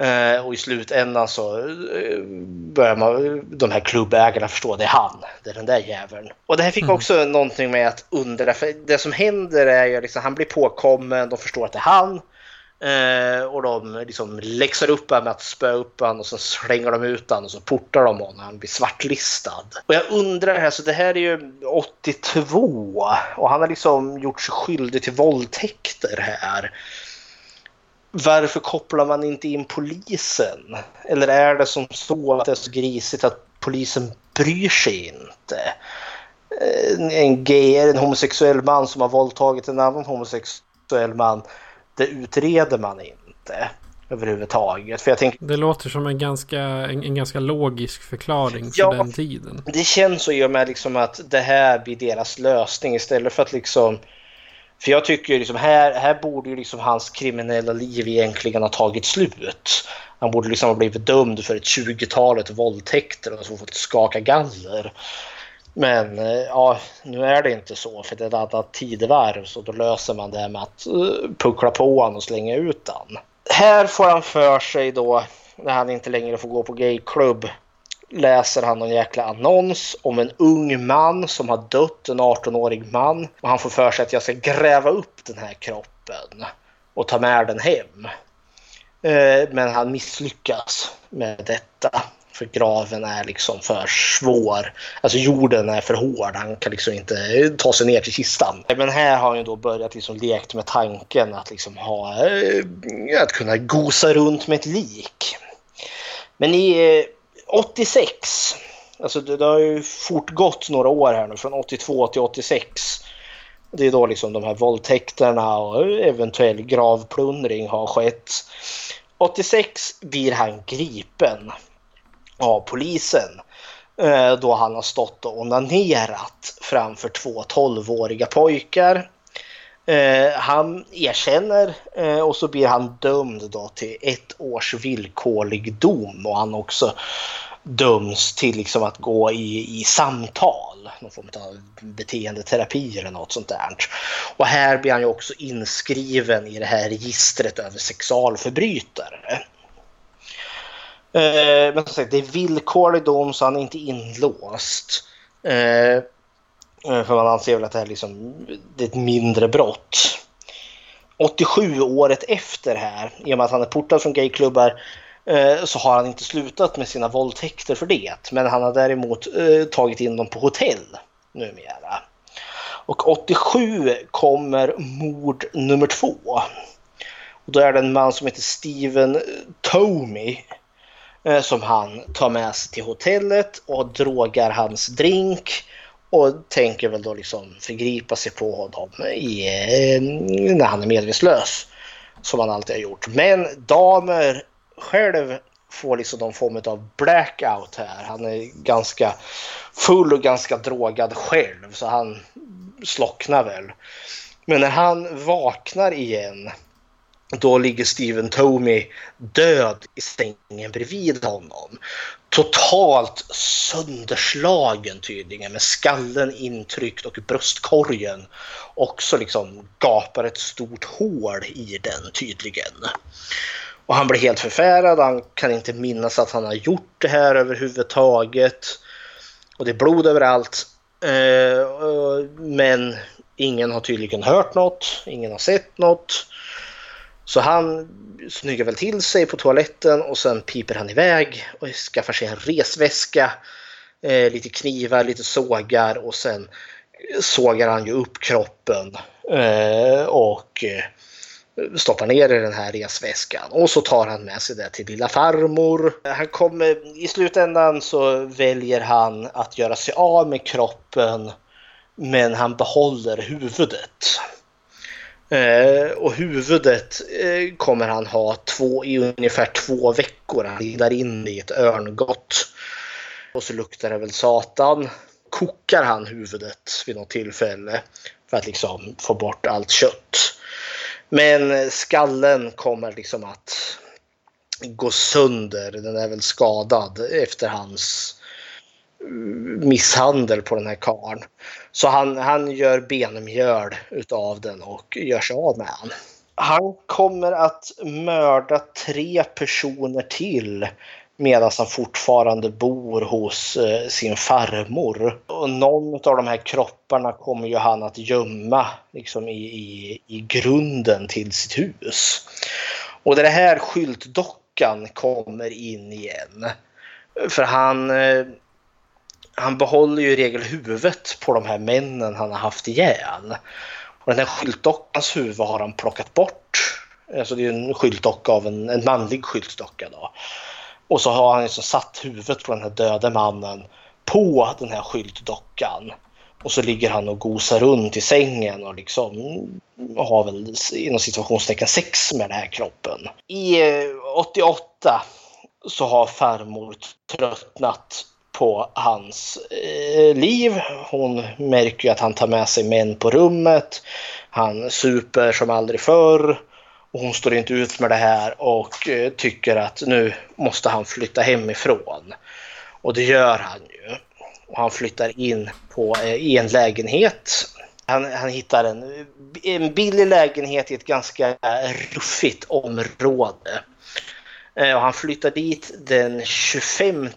Eh, och i slutändan så eh, börjar man, de här klubbägarna förstå det är han, det är den där jäveln. Och det här fick mm. också någonting med att undra, för det som händer är ju liksom han blir påkommen, de förstår att det är han. Eh, och de liksom läxar upp honom med att spöa upp honom och så slänger de ut honom och så portar de honom. Han blir svartlistad. Och jag undrar här, så det här är ju 82 och han har liksom gjort sig skyldig till våldtäkter här varför kopplar man inte in polisen? Eller är det som så att det är så grisigt att polisen bryr sig inte? En gay, en homosexuell man som har våldtagit en annan homosexuell man, det utreder man inte överhuvudtaget. För jag tänk... Det låter som en ganska, en, en ganska logisk förklaring för ja, den tiden. Det känns så i och med liksom att det här blir deras lösning istället för att liksom för jag tycker liksom här, här borde ju liksom hans kriminella liv egentligen ha tagit slut. Han borde liksom ha blivit dömd för ett 20-talet våldtäkter och så fått skaka galler. Men eh, ja, nu är det inte så för det är ett annat tidevarv så då löser man det med att eh, puckla på honom och slänga ut honom. Här får han för sig då när han inte längre får gå på gayklubb läser han någon jäkla annons om en ung man som har dött, en 18-årig man. Och han får för sig att jag ska gräva upp den här kroppen och ta med den hem. Eh, men han misslyckas med detta. För graven är liksom för svår. Alltså jorden är för hård. Han kan liksom inte ta sig ner till kistan. Men här har han ju då börjat liksom lekt med tanken att liksom ha... Eh, att kunna gosa runt med ett lik. Men i eh, 86, alltså det, det har ju fortgått några år här nu, från 82 till 86. Det är då liksom de här våldtäkterna och eventuell gravplundring har skett. 86 blir han gripen av polisen eh, då han har stått och onanerat framför två 12-åriga pojkar. Eh, han erkänner eh, och så blir han dömd då till ett års villkorlig dom och han också döms till liksom att gå i, i samtal, någon form av beteendeterapi eller något sånt där. Och här blir han ju också inskriven i det här registret över sexualförbrytare. Eh, men som sagt, det är villkorlig dom så han är inte inlåst. Eh, Eh, för man anser väl att det här liksom, det är ett mindre brott. 87 året efter här, i och med att han är portad från gayklubbar, eh, så har han inte slutat med sina våldtäkter för det. Men han har däremot eh, tagit in dem på hotell numera. Och 87 kommer mord nummer två. Och då är det en man som heter Steven Tomey som han tar med sig till hotellet och drogar hans drink och tänker väl då liksom förgripa sig på honom i, eh, när han är medvetslös. Som han alltid har gjort. Men damer själv får liksom någon form av blackout här. Han är ganska full och ganska drogad själv så han slocknar väl. Men när han vaknar igen då ligger Steven Tomey död i sängen bredvid honom. Totalt sönderslagen tydligen med skallen intryckt och bröstkorgen också liksom gapar ett stort hål i den tydligen. Och han blir helt förfärad. Han kan inte minnas att han har gjort det här överhuvudtaget. Och det är blod överallt. Eh, men ingen har tydligen hört något. Ingen har sett något. Så han snyggar väl till sig på toaletten och sen piper han iväg och skaffar sig en resväska. Eh, lite knivar, lite sågar och sen sågar han ju upp kroppen. Eh, och eh, stoppar ner i den här resväskan och så tar han med sig det till lilla farmor. Han kommer, I slutändan så väljer han att göra sig av med kroppen men han behåller huvudet. Eh, och huvudet eh, kommer han ha två, i ungefär två veckor. Han lindar in i ett örngott. Och så luktar det väl satan. Kokar han huvudet vid något tillfälle för att liksom få bort allt kött. Men eh, skallen kommer liksom att gå sönder. Den är väl skadad efter hans mm, misshandel på den här karn. Så han, han gör benmjöl utav den och gör sig av med den. Han kommer att mörda tre personer till medan han fortfarande bor hos eh, sin farmor. Och någon av de här kropparna kommer ju han att gömma liksom i, i, i grunden till sitt hus. Och det här skyltdockan kommer in igen. För han, eh, han behåller ju i regel huvudet på de här männen han har haft ihjäl. Och den här skyltdockans huvud har han plockat bort. Alltså det är en skyltdocka av en, en manlig skyltdocka då. Och så har han liksom satt huvudet på den här döde mannen på den här skyltdockan. Och så ligger han och gosar runt i sängen och liksom har väl inom situationstecken sex med den här kroppen. I eh, 88 så har farmor tröttnat på hans eh, liv. Hon märker ju att han tar med sig män på rummet. Han super som aldrig förr. Och hon står inte ut med det här och eh, tycker att nu måste han flytta hemifrån. Och det gör han ju. Och han flyttar in på, eh, i en lägenhet. Han, han hittar en, en billig lägenhet i ett ganska eh, ruffigt område. Eh, och han flyttar dit den 25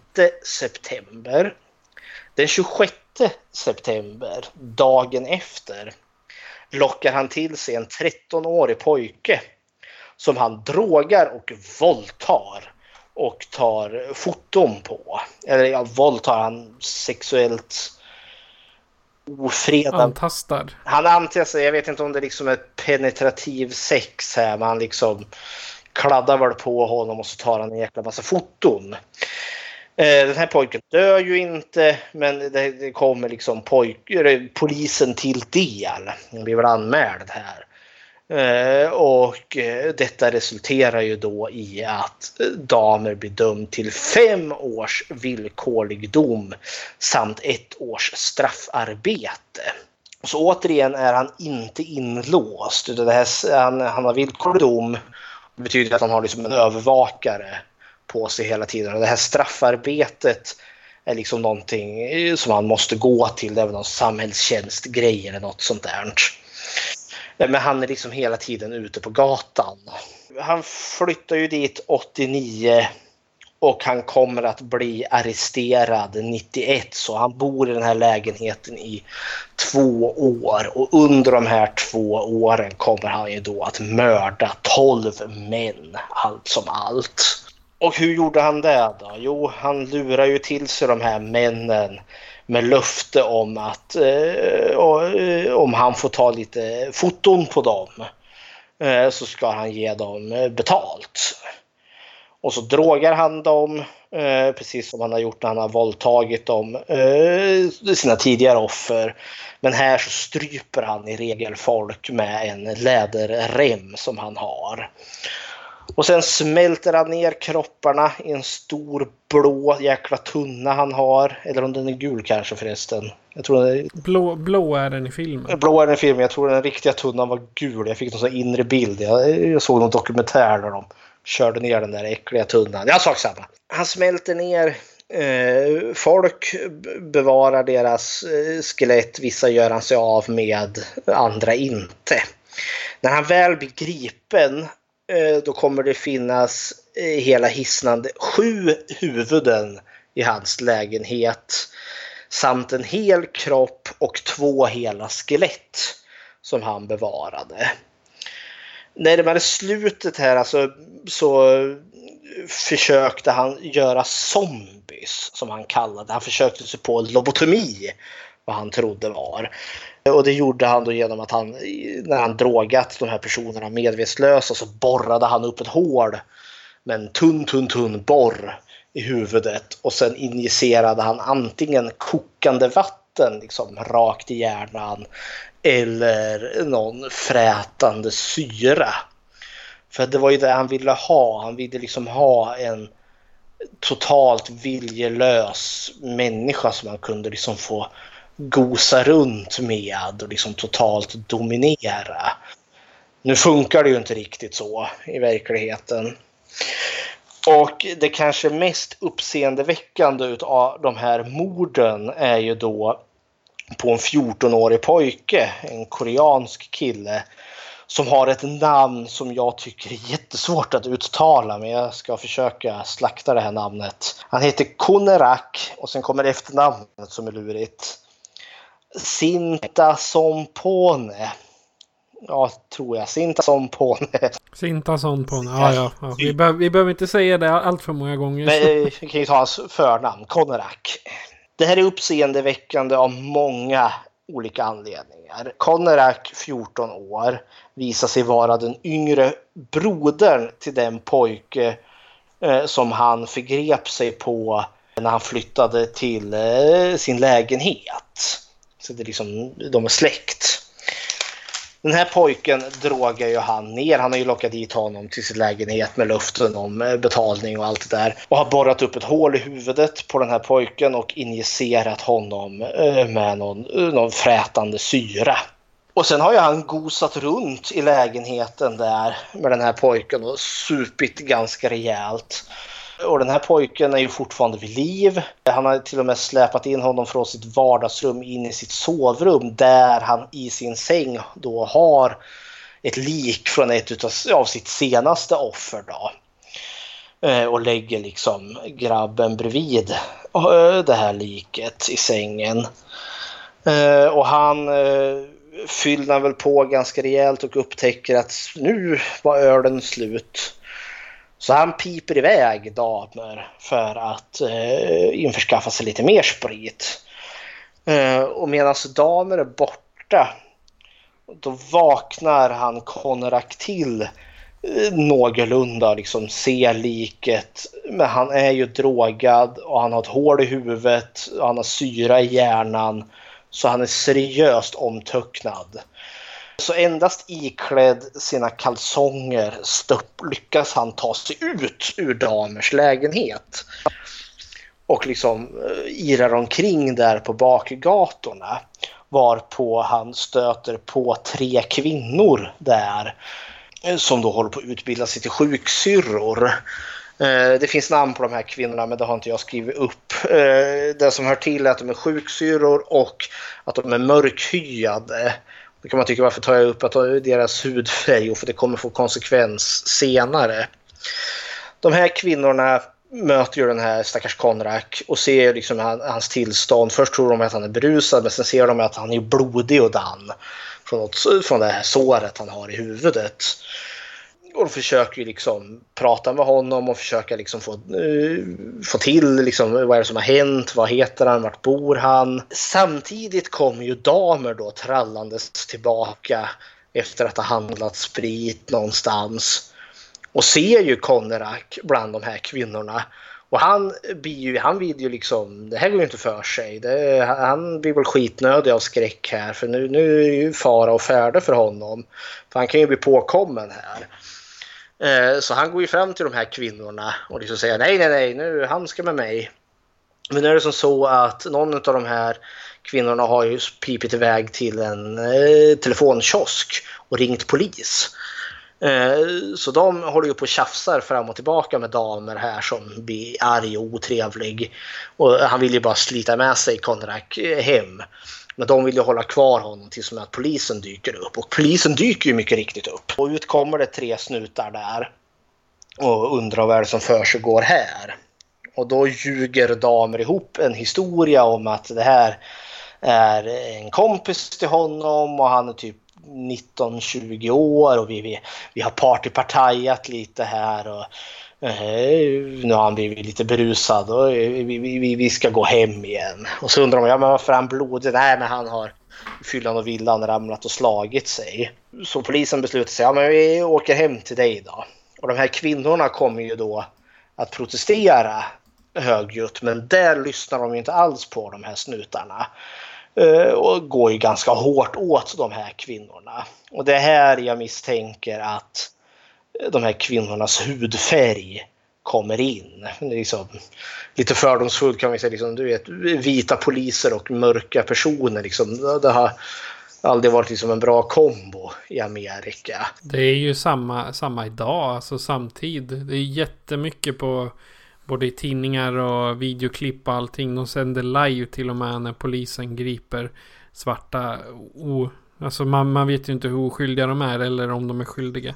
september. Den 26 september, dagen efter, lockar han till sig en 13-årig pojke som han drogar och våldtar och tar foton på. Eller ja, våldtar han sexuellt ofredad. Antastad. Han antastar, jag vet inte om det liksom är penetrativ sex här, men han liksom kladdar väl på honom och så tar han en jäkla massa foton. Eh, den här pojken dör ju inte men det, kommer liksom pojk, polisen till del. Han blir väl anmäld här. Eh, och eh, detta resulterar ju då i att Damer blir dömd till fem års villkorlig dom samt ett års straffarbete. Så återigen är han inte inlåst. Det här, han, han har villkorlig dom. Det betyder att han har liksom en övervakare på sig hela tiden. Och det här straffarbetet är liksom någonting eh, som han måste gå till. Det är väl någon samhällstjänstgrej eller något sånt där. Eh, men han är liksom hela tiden ute på gatan. Han flyttar ju dit 89 och han kommer att bli arresterad 91 så han bor i den här lägenheten i två år och under de här två åren kommer han ju då att mörda 12 män allt som allt. Och hur gjorde han det då? Jo, han lurar ju till sig de här männen med löfte om att eh, eh om han får ta lite foton på dem eh, så ska han ge dem betalt. Och så drogar han dem, eh, precis som han har gjort när han har våldtagit dem, eh, sina tidigare offer. Men här så stryper han i regel folk med en läderrem som han har. Och sen smälter han ner kropparna i en stor blå jäkla tunna han har. Eller om den är gul kanske förresten. Jag tror är... blå, blå är den i filmen. Blå är den i filmen. Jag tror den riktiga tunnan var gul. Jag fick någon sån inre bild. Jag, jag såg någon dokumentär där de körde ner den där äckliga tunnan. Ja, sak samma. Han smälter ner eh, folk, bevarar deras eh, skelett. Vissa gör han sig av med, andra inte. När han väl blir gripen eh, då kommer det finnas eh, hela hisnande sju huvuden i hans lägenhet. Samt en hel kropp och två hela skelett som han bevarade närmare slutet här alltså, så försökte han göra zombies som han kallade Han försökte sig på lobotomi, vad han trodde var. Och det gjorde han då genom att han, när han drogat de här personerna medvetslösa så borrade han upp ett hål med en tunn, tunn, tunn borr i huvudet och sen injicerade han antingen kokande vatten liksom rakt i hjärnan eller någon frätande syra. För det var ju det han ville ha. Han ville liksom ha en totalt viljelös människa som han kunde liksom få gosa runt med och liksom totalt dominera. Nu funkar det ju inte riktigt så i verkligheten. Och det kanske mest uppseendeväckande av de här morden är ju då på en 14-årig pojke, en koreansk kille som har ett namn som jag tycker är jättesvårt att uttala men jag ska försöka slakta det här namnet. Han heter Konerak och sen kommer efternamnet som är lurigt. Sinta Sompone. Ja, tror jag. Sinta Sompone. Sinta Sompone. Ja, ja. ja. Vi, be vi behöver inte säga det allt för många gånger. Men, eh, vi kan ju ta hans förnamn. Konerak. Det här är uppseendeväckande av många olika anledningar. Konerak, 14 år, visar sig vara den yngre brodern till den pojke eh, som han förgrep sig på när han flyttade till eh, sin lägenhet. Så det är liksom, de är släkt. Den här pojken drogar ju han ner. Han har ju lockat dit honom till sin lägenhet med luften om eh, betalning och allt det där. Och har borrat upp ett hål i huvudet på den här pojken och injicerat honom eh, med någon, eh, någon frätande syra. Och sen har ju han gosat runt i lägenheten där med den här pojken och supit ganska rejält. Och den här pojken är ju fortfarande vid liv. Han har till och med släpat in honom från sitt vardagsrum in i sitt sovrum där han i sin säng då har ett lik från ett av sitt senaste offer. Då. Eh, och lägger liksom grabben bredvid eh, det här liket i sängen. Eh, och han eh, fyllnar väl på ganska rejält och upptäcker att nu var ölen slut. Så han piper iväg damer för att eh, införskaffa sig lite mer sprit. Eh, och medan damer är borta då vaknar han Konrak till eh, någorlunda liksom ser liket. Men han är ju drogad och han har ett hål i huvudet och han har syra i hjärnan. Så han är seriöst omtöcknad. Så endast iklädd sina kalsonger stöpp, lyckas han ta sig ut ur damers lägenhet. Och liksom eh, irar omkring där på bakgatorna. Varpå han stöter på tre kvinnor där eh, som då håller på att utbilda sig till sjuksyrror. Eh, det finns namn på de här kvinnorna men det har inte jag skrivit upp. Eh, det som hör till är att de är sjuksyrror och att de är mörkhyade. Då kan man tycka varför tar jag upp att deras hudfärg? Jo, För det kommer få konsekvens senare. De här kvinnorna möter ju den här stackars Konrak och ser liksom hans tillstånd. Först tror de att han är berusad men sen ser de att han är blodig och dan från, något, från det här såret han har i huvudet. Och de försöker ju liksom prata med honom och försöka liksom få, uh, få till liksom, vad är det som har hänt, vad heter han, vart bor han? Samtidigt kommer ju damer då trallandes tillbaka efter att ha handlat sprit någonstans och ser ju Konerak bland de här kvinnorna. Och han, blir ju, han vill ju liksom, det här går ju inte för sig. Det, han blir väl skitnödig av skräck här för nu, nu är det ju fara och färde för honom. För han kan ju bli påkommen här. Eh, så han går ju fram till de här kvinnorna och liksom säger nej, nej, nej, nu han ska med mig. Men nu är det som så att någon av de här kvinnorna har ju pipit iväg till en eh, telefonkiosk och ringt polis. Eh, så de håller ju på och tjafsar fram och tillbaka med damer här som blir arg och otrevlig. Och han vill ju bara slita med sig Konrak hem. Men de vill ju hålla kvar honom tills att polisen dyker upp. Och polisen dyker ju mycket riktigt upp. Och ut kommer det tre snutar där. Och undrar vad är det som för här. Och då ljuger damer ihop en historia om att det här är en kompis till honom och han är typ 19-20 år och vi, vi, vi har partypartajat lite här. Och, nu har han blivit lite berusad och vi, vi, vi ska gå hem igen. Och så undrar de ja, men varför är han blodig? Nej, men han har fyllan och villan ramlat och slagit sig. Så polisen beslutar sig, ja men vi åker hem till dig då. Och de här kvinnorna kommer ju då att protestera högljutt men där lyssnar de ju inte alls på de här snutarna. Eh, och går ju ganska hårt åt de här kvinnorna. Och det är här jag misstänker att de här kvinnornas hudfärg kommer in. Liksom, lite fördomsfullt kan vi säga, liksom, du vet, vita poliser och mörka personer. Liksom, det har aldrig varit liksom en bra kombo i Amerika. Det är ju samma, samma idag, alltså samtid. Det är jättemycket på Både i tidningar och videoklipp och allting. De sänder live till och med när polisen griper svarta. O, alltså man, man vet ju inte hur oskyldiga de är eller om de är skyldiga.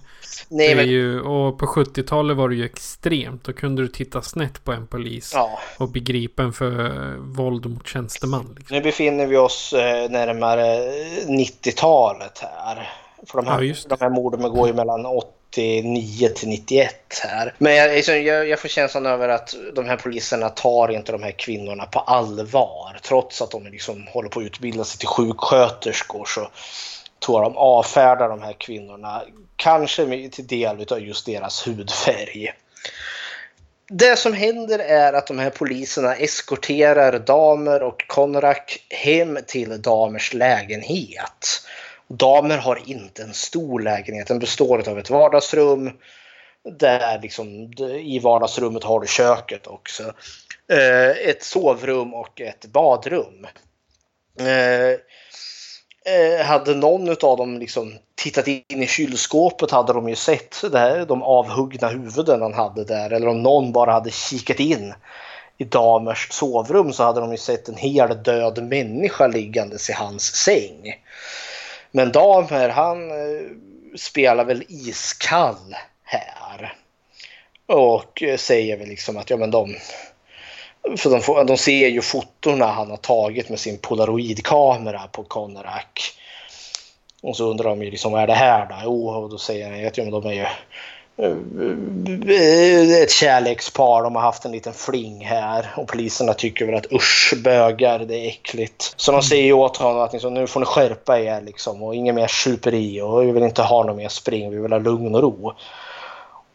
Nej, det men... ju, och på 70-talet var det ju extremt. Då kunde du titta snett på en polis. Ja. Och bli gripen för våld mot tjänsteman. Liksom. Nu befinner vi oss eh, närmare 90-talet här. För de här, ja, de här morden går ju mellan 89 till 91 här. Men jag, liksom, jag, jag får känslan över att de här poliserna tar inte de här kvinnorna på allvar. Trots att de liksom håller på att utbilda sig till sjuksköterskor så tror jag de avfärdar de här kvinnorna. Kanske till del av just deras hudfärg. Det som händer är att de här poliserna eskorterar damer och Konrak hem till damers lägenhet. Damer har inte en stor lägenhet. Den består av ett vardagsrum. Där liksom, I vardagsrummet har du köket också. Eh, ett sovrum och ett badrum. Eh, eh hade någon av dem liksom tittat in i kylskåpet hade de ju sett det här, de avhuggna huvuden han hade där. Eller om någon bara hade kikat in i damers sovrum så hade de ju sett en hel död människa liggandes i hans säng. Men Damer han eh, spelar väl iskall här. Och eh, säger väl liksom att ja men de för de, får, de ser ju fotorna han har tagit med sin polaroidkamera på Konarak. Och så undrar de ju liksom vad är det här då? Jo, och då säger han att ja, men de är ju Eh, ett kärlekspar. De har haft en liten fling här och poliserna tycker väl att usch bögar, det är äckligt. Så de säger åt honom att liksom, nu får ni skärpa er liksom och inget mer superi och vi vill inte ha något mer spring, vi vill ha lugn och ro.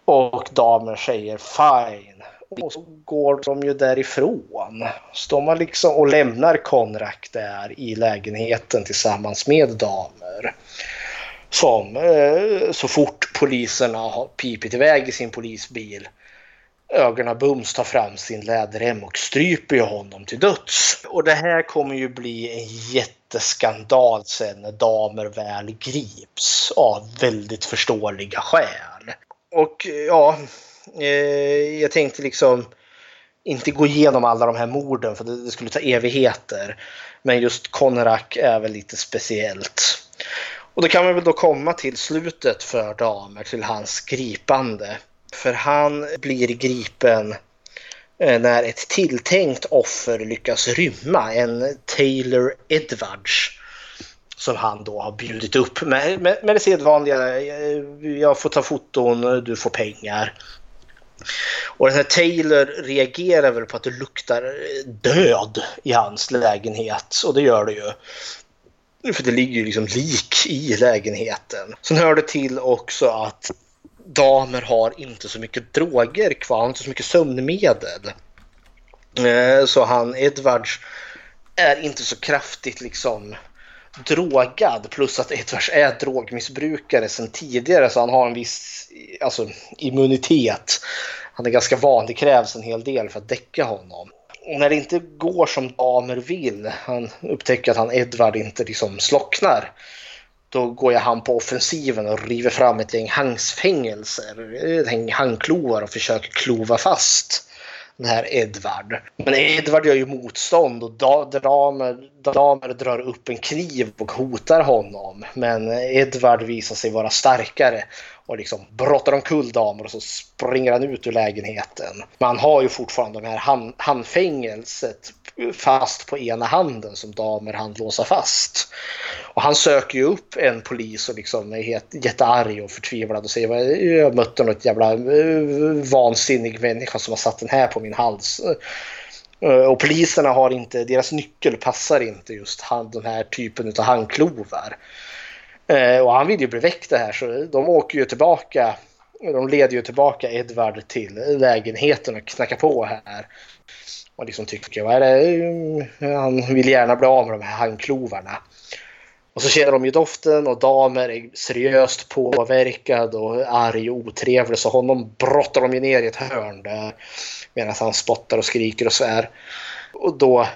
Och damen säger fine. Och så går de ju därifrån. Står man liksom och lämnar Konrak där i lägenheten tillsammans med damer. Som eh, så fort poliserna har pipit iväg i sin polisbil ögonen bums tar fram sin läderrem och stryper ju honom till döds. Och det här kommer ju bli en jätteskandal sen när damer väl grips av väldigt förståeliga skäl. Och ja, eh, jag tänkte liksom inte gå igenom alla de här morden för det, det skulle ta evigheter. Men just Konrak är väl lite speciellt. Och då kan man väl då komma till slutet för damer, till hans gripande. För han blir gripen eh, när ett tilltänkt offer lyckas rymma, en Taylor Edwards som han då har bjudit upp med, med, med det sedvanliga. Eh, jag får ta foton, du får pengar. Och den här Taylor reagerar väl på att det luktar död i hans lägenhet och det gör det ju. För det ligger ju liksom lik i lägenheten. Sen hör det till också att damer har inte så mycket droger kvar, inte så mycket sömnmedel. Eh, så han Edwards är inte så kraftigt liksom drogad plus att Edwards är drogmissbrukare sedan tidigare så han har en viss alltså, immunitet. Han är ganska van, det krävs en hel del för att däcka honom. Och när det inte går som damer vill, han upptäcker att han Edvard inte liksom slocknar, då går jag han på offensiven och river fram ett gäng hangsfängelser, ett gäng handklovar och försöker klova fast den här Edvard. Men Edvard gör ju motstånd och damer, damer drar upp en kniv och hotar honom. Men Edvard visar sig vara starkare och liksom brottar omkull damer och så springer han ut ur lägenheten. Man har ju fortfarande de här hand, handfängelset fast på ena handen som damer han låsa fast. Och han söker ju upp en polis och liksom är helt, jättearg och förtvivlad och säger jag mötte något jävla eh, vansinnig människa som har satt den här på min hals. Eh, och poliserna har inte, deras nyckel passar inte just han, den här typen av handklovar. Eh, och han vill ju bli väckt det här så de åker ju tillbaka de leder ju tillbaka Edvard till lägenheten och knackar på här. Och liksom tycker, vad är det? Han vill gärna bli av med de här handklovarna. Och så känner de ju doften och damer är seriöst påverkad och arg och otrevlig så honom brottar de ju ner i ett hörn där medan han spottar och skriker och svär. Och då eh,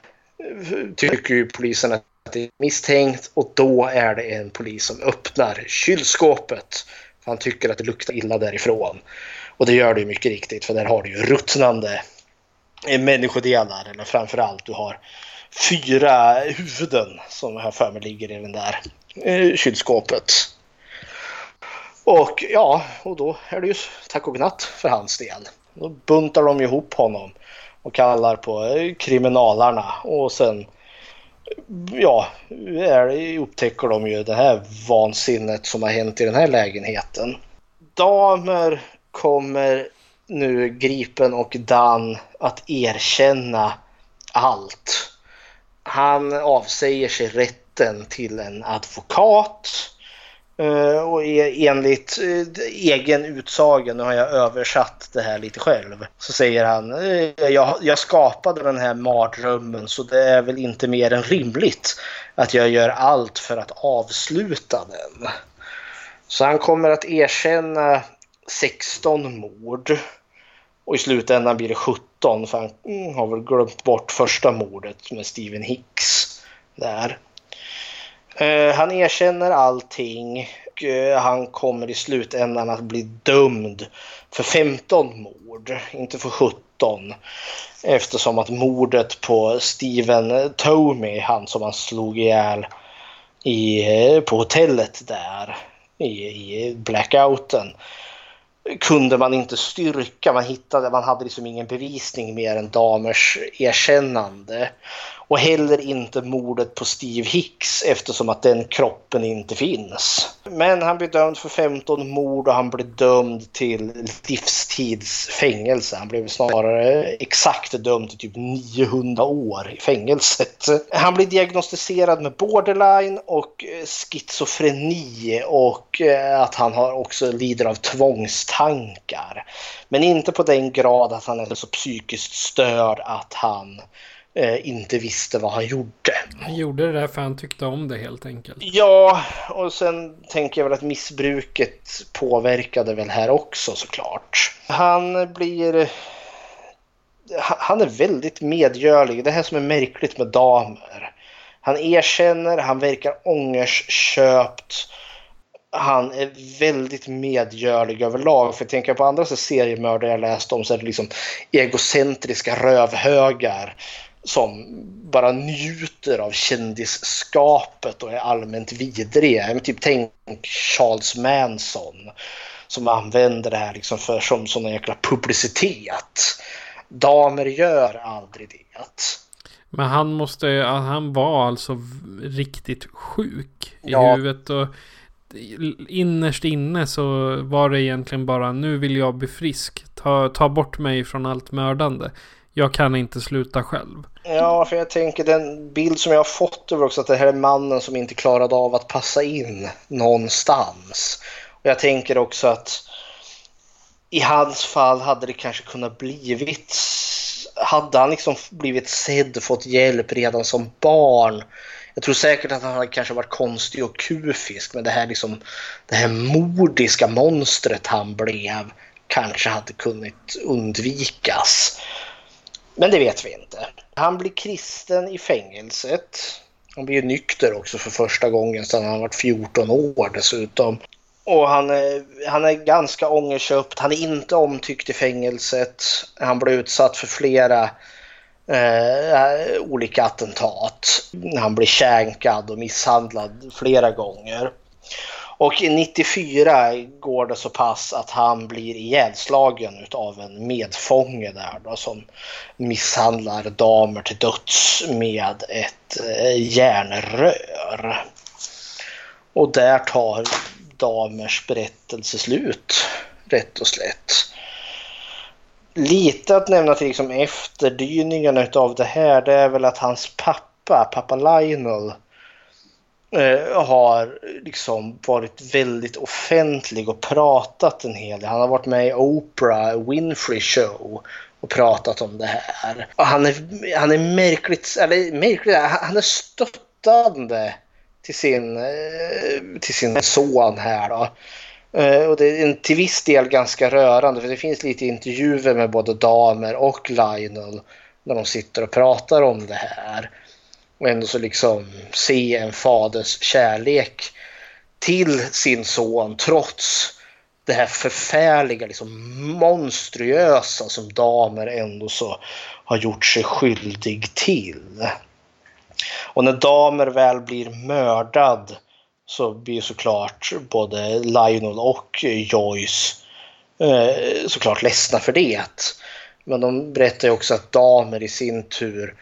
tycker ju polisen att det är misstänkt och då är det en polis som öppnar kylskåpet. Han tycker att det luktar illa därifrån. Och det gör det ju mycket riktigt för där har du ju ruttnande människodelar eller framförallt du har fyra huvuden som jag för mig ligger i den där eh, kylskåpet. Och ja, och då är det ju tack och godnatt för hans del. Då buntar de ihop honom och kallar på eh, kriminalarna och sen ja, är, upptäcker de ju det här vansinnet som har hänt i den här lägenheten. Damer kommer nu Gripen och Dan att erkänna allt. Han avsäger sig rätten till en advokat. Eh, och e- enligt eh, egen utsaga, nu har jag översatt det här lite själv, så säger han eh, jag, jag skapade den här mardrömmen så det är väl inte mer än rimligt att jag gör allt för att avsluta den. Så han kommer att erkänna 16 mord. Och i slutändan blir det 17 för han mm, har väl glömt bort första mordet med Steven Hicks. Där. Eh, han erkänner allting. Och, eh, han kommer i slutändan att bli dömd för 15 mord, inte för 17. Eftersom att mordet på Steven Tomey, han som han slog ihjäl i, eh, på hotellet där i, i blackouten kunde man inte styrka. Man hittade, man hade liksom ingen bevisning mer än damers erkännande. Och heller inte mordet på Steve Hicks eftersom att den kroppen inte finns. Men han blir dömd för 15 mord och han blir dömd till livstidsfängelse. Han blev snarare exakt dömd till typ 900 år i fängelset. Han blir diagnostiserad med borderline och eh, schizofreni och eh, att han har också lider av tvångstankar. Men inte på den grad att han är så psykiskt störd att han eh, inte visste vad han gjorde. Han gjorde det där för han tyckte om det helt enkelt. Ja, och sen tänker jag väl att missbruket påverkade väl här också såklart. Han blir... Han är väldigt medgörlig. Det här som är märkligt med damer. Han erkänner, han verkar ångersköpt. Han är väldigt medgörlig överlag. För jag tänker på andra så seriemördare jag läst om så är det liksom egocentriska rövhögar som bara njuter av kändisskapet och är allmänt vidriga. Typ tänk Charles Manson som använder det här liksom för som sån jäkla publicitet. Damer gör aldrig det. Men han måste, han var alltså riktigt sjuk i Ja. huvudet och innerst inne så var det egentligen bara nu vill jag bli frisk. Ta, ta bort mig från allt mördande. Jag kan inte sluta själv. Ja, för jag tänker den bild som jag har fått över också att det här är mannen som inte klarade av att passa in någonstans. Och jag tänker också att i hans fall hade det kanske kunnat blivit hade han liksom blivit sedd, och fått hjälp redan som barn. Jag tror säkert att han hade kanske varit konstig och kufisk men det här liksom det här mordiska monstret han blev kanske hade kunnat undvikas. Men det vet vi inte. Han blir kristen i fängelset. Han blir nykter också för första gången sedan han varit 14 år dessutom. Och han är, han är ganska ångerköpt. Han är inte omtyckt i fängelset. Han blir utsatt för flera eh, olika attentat. Han blir känkad och misshandlad flera gånger. Och 94 går det så pass att han blir ihjälslagen av en medfånge där då, som misshandlar damer till döds med ett eh, järnrör. Och där tar damers berättelse slut, rätt och slätt. Lite att nämna till liksom efterdyningarna av det här det är väl att hans pappa, pappa Lionel, eh, Eh, har liksom varit väldigt offentlig och pratat en hel del. Han har varit med i Oprah Winfrey Show och pratat om det här. Och han, är, han är märkligt, eller märkligt, han är stöttande till sin, eh, till sin son här då. Eh, och det är till viss del ganska rörande för det finns lite intervjuer med både damer och Lionel när de sitter och pratar om det här. Och ändå så liksom se en faders kärlek till sin son trots det här förfärliga, liksom monstruösa som damer ändå så har gjort sig skyldig till. Och när damer väl blir mördad så blir såklart både Lionel och Joyce eh, såklart ledsna för det. Men de berättar ju också att damer i sin tur,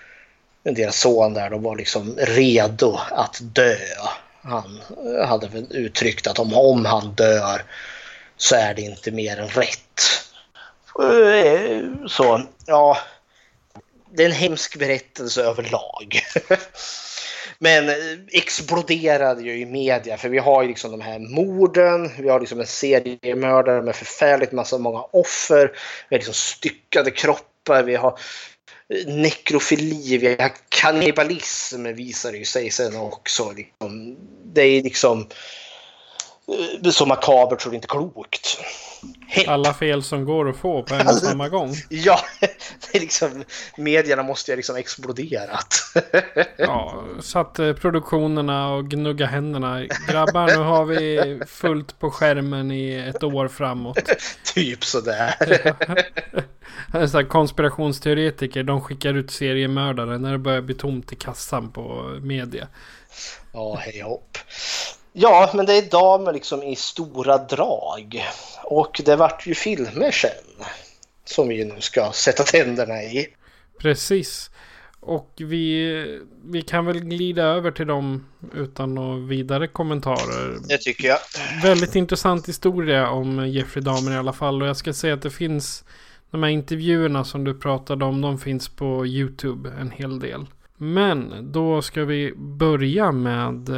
deras son där, de var liksom redo att dö. Han hade väl uttryckt att om, om han dör så är det inte mer än rätt. Eh, så, ja. Det är en hemsk berättelse överlag. Men eh, exploderade ju i media för vi har ju liksom de här morden, vi har liksom en seriemördare med förfärligt massa många offer, vi har liksom styckade kroppar, vi har nekrofili, vi har kannibalism visar det ju sig sen också. Liksom. Det är liksom eh, så makabert så det är inte klokt. Hemskt. Alla fel som går att få på en och samma gång. Ja, det är liksom, medierna måste ju liksom exploderat. Ja, satt eh, produktionerna och gnugga händerna. Grabbar, nu har vi fullt på skärmen i ett år framåt. typ sådär. Så här konspirationsteoretiker, de skickar ut seriemördare när det börjar bli tomt i kassan på media. Ja, hej hopp. Ja, men det är damer liksom i stora drag. Och det vart ju filmer sen. Som vi nu ska sätta tänderna i. Precis. Och vi, vi kan väl glida över till dem utan några vidare kommentarer. Det tycker jag. Väldigt intressant historia om Jeffrey Dahmer i alla fall. Och jag ska säga att det finns de här intervjuerna som du pratade om. De finns på YouTube en hel del. Men då ska vi börja med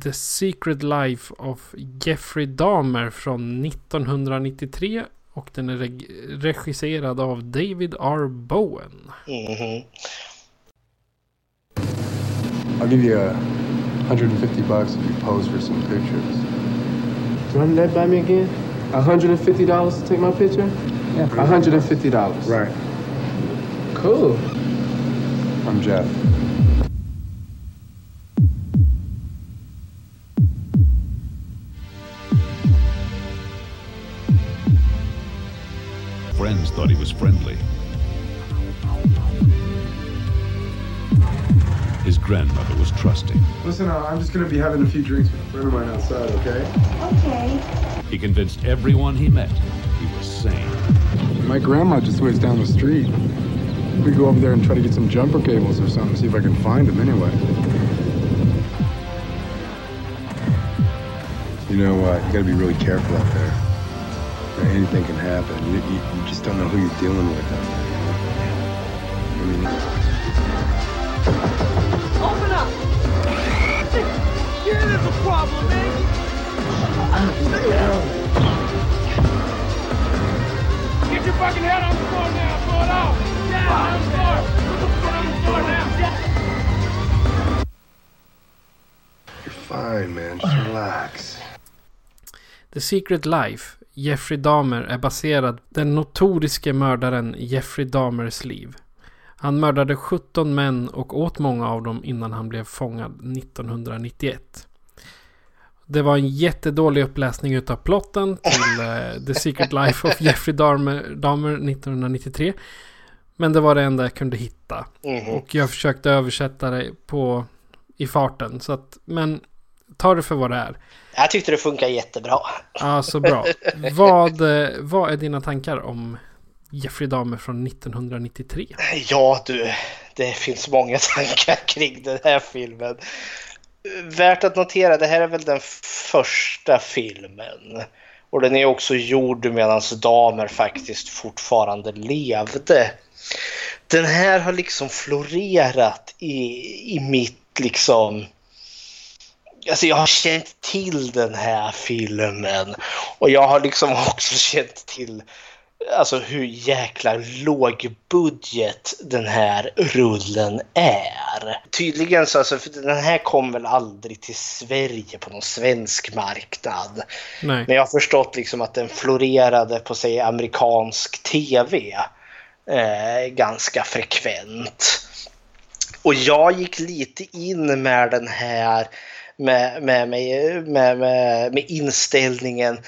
The Secret Life of Jeffrey Dahmer från 1993. Och den är reg- regisserad av David R. Bowen. Mhm. I'll give you a 150 bucks if you pose for some pictures. Run that by me again. $150 to take my picture? Yeah. $150. Right. Cool. I'm Jeff. Friends thought he was friendly. His grandmother was trusting. Listen, uh, I'm just gonna be having a few drinks with a friend of mine outside, okay? Okay. He convinced everyone he met he was sane. My grandma just lives down the street. We go over there and try to get some jumper cables or something, see if I can find them anyway. You know, uh, you gotta be really careful out there. Anything can happen. You, you, you just don't know who you're dealing with. I mean, Open up! Yeah, there's a problem, man! Get your fucking head on the floor now! Throw it out! Down on the floor! Get on the floor now! you're fine, man. Just relax. The Secret Life, Jeffrey Dahmer, är baserad på den notoriske mördaren Jeffrey Dahmers liv. Han mördade 17 män och åt många av dem innan han blev fångad 1991. Det var en jättedålig uppläsning utav plotten till eh, The Secret Life of Jeffrey Dahmer, Dahmer 1993. Men det var det enda jag kunde hitta. Mhm. Och jag försökte översätta det på, i farten. Så att, men ta det för vad det är. Jag tyckte det funkar jättebra. Ja, så bra. vad, eh, vad är dina tankar om Jeffrey Dahmer från 1993? Ja du, det finns många tankar kring den här filmen. Värt att notera, det här är väl den första filmen. Och den är också gjord medan Damer faktiskt fortfarande levde. Den här har liksom florerat i, i mitt liksom... Alltså jag har känt till den här filmen. Och jag har liksom också känt till alltså hur jäkla låg budget den här rullen är. Tydligen så, alltså, för den här kom väl aldrig till Sverige på någon svensk marknad. Nej. Men jag har förstått liksom att den florerade på sig amerikansk tv eh, ganska frekvent. Och jag gick lite in med den här med, med, med, med, med, inställningen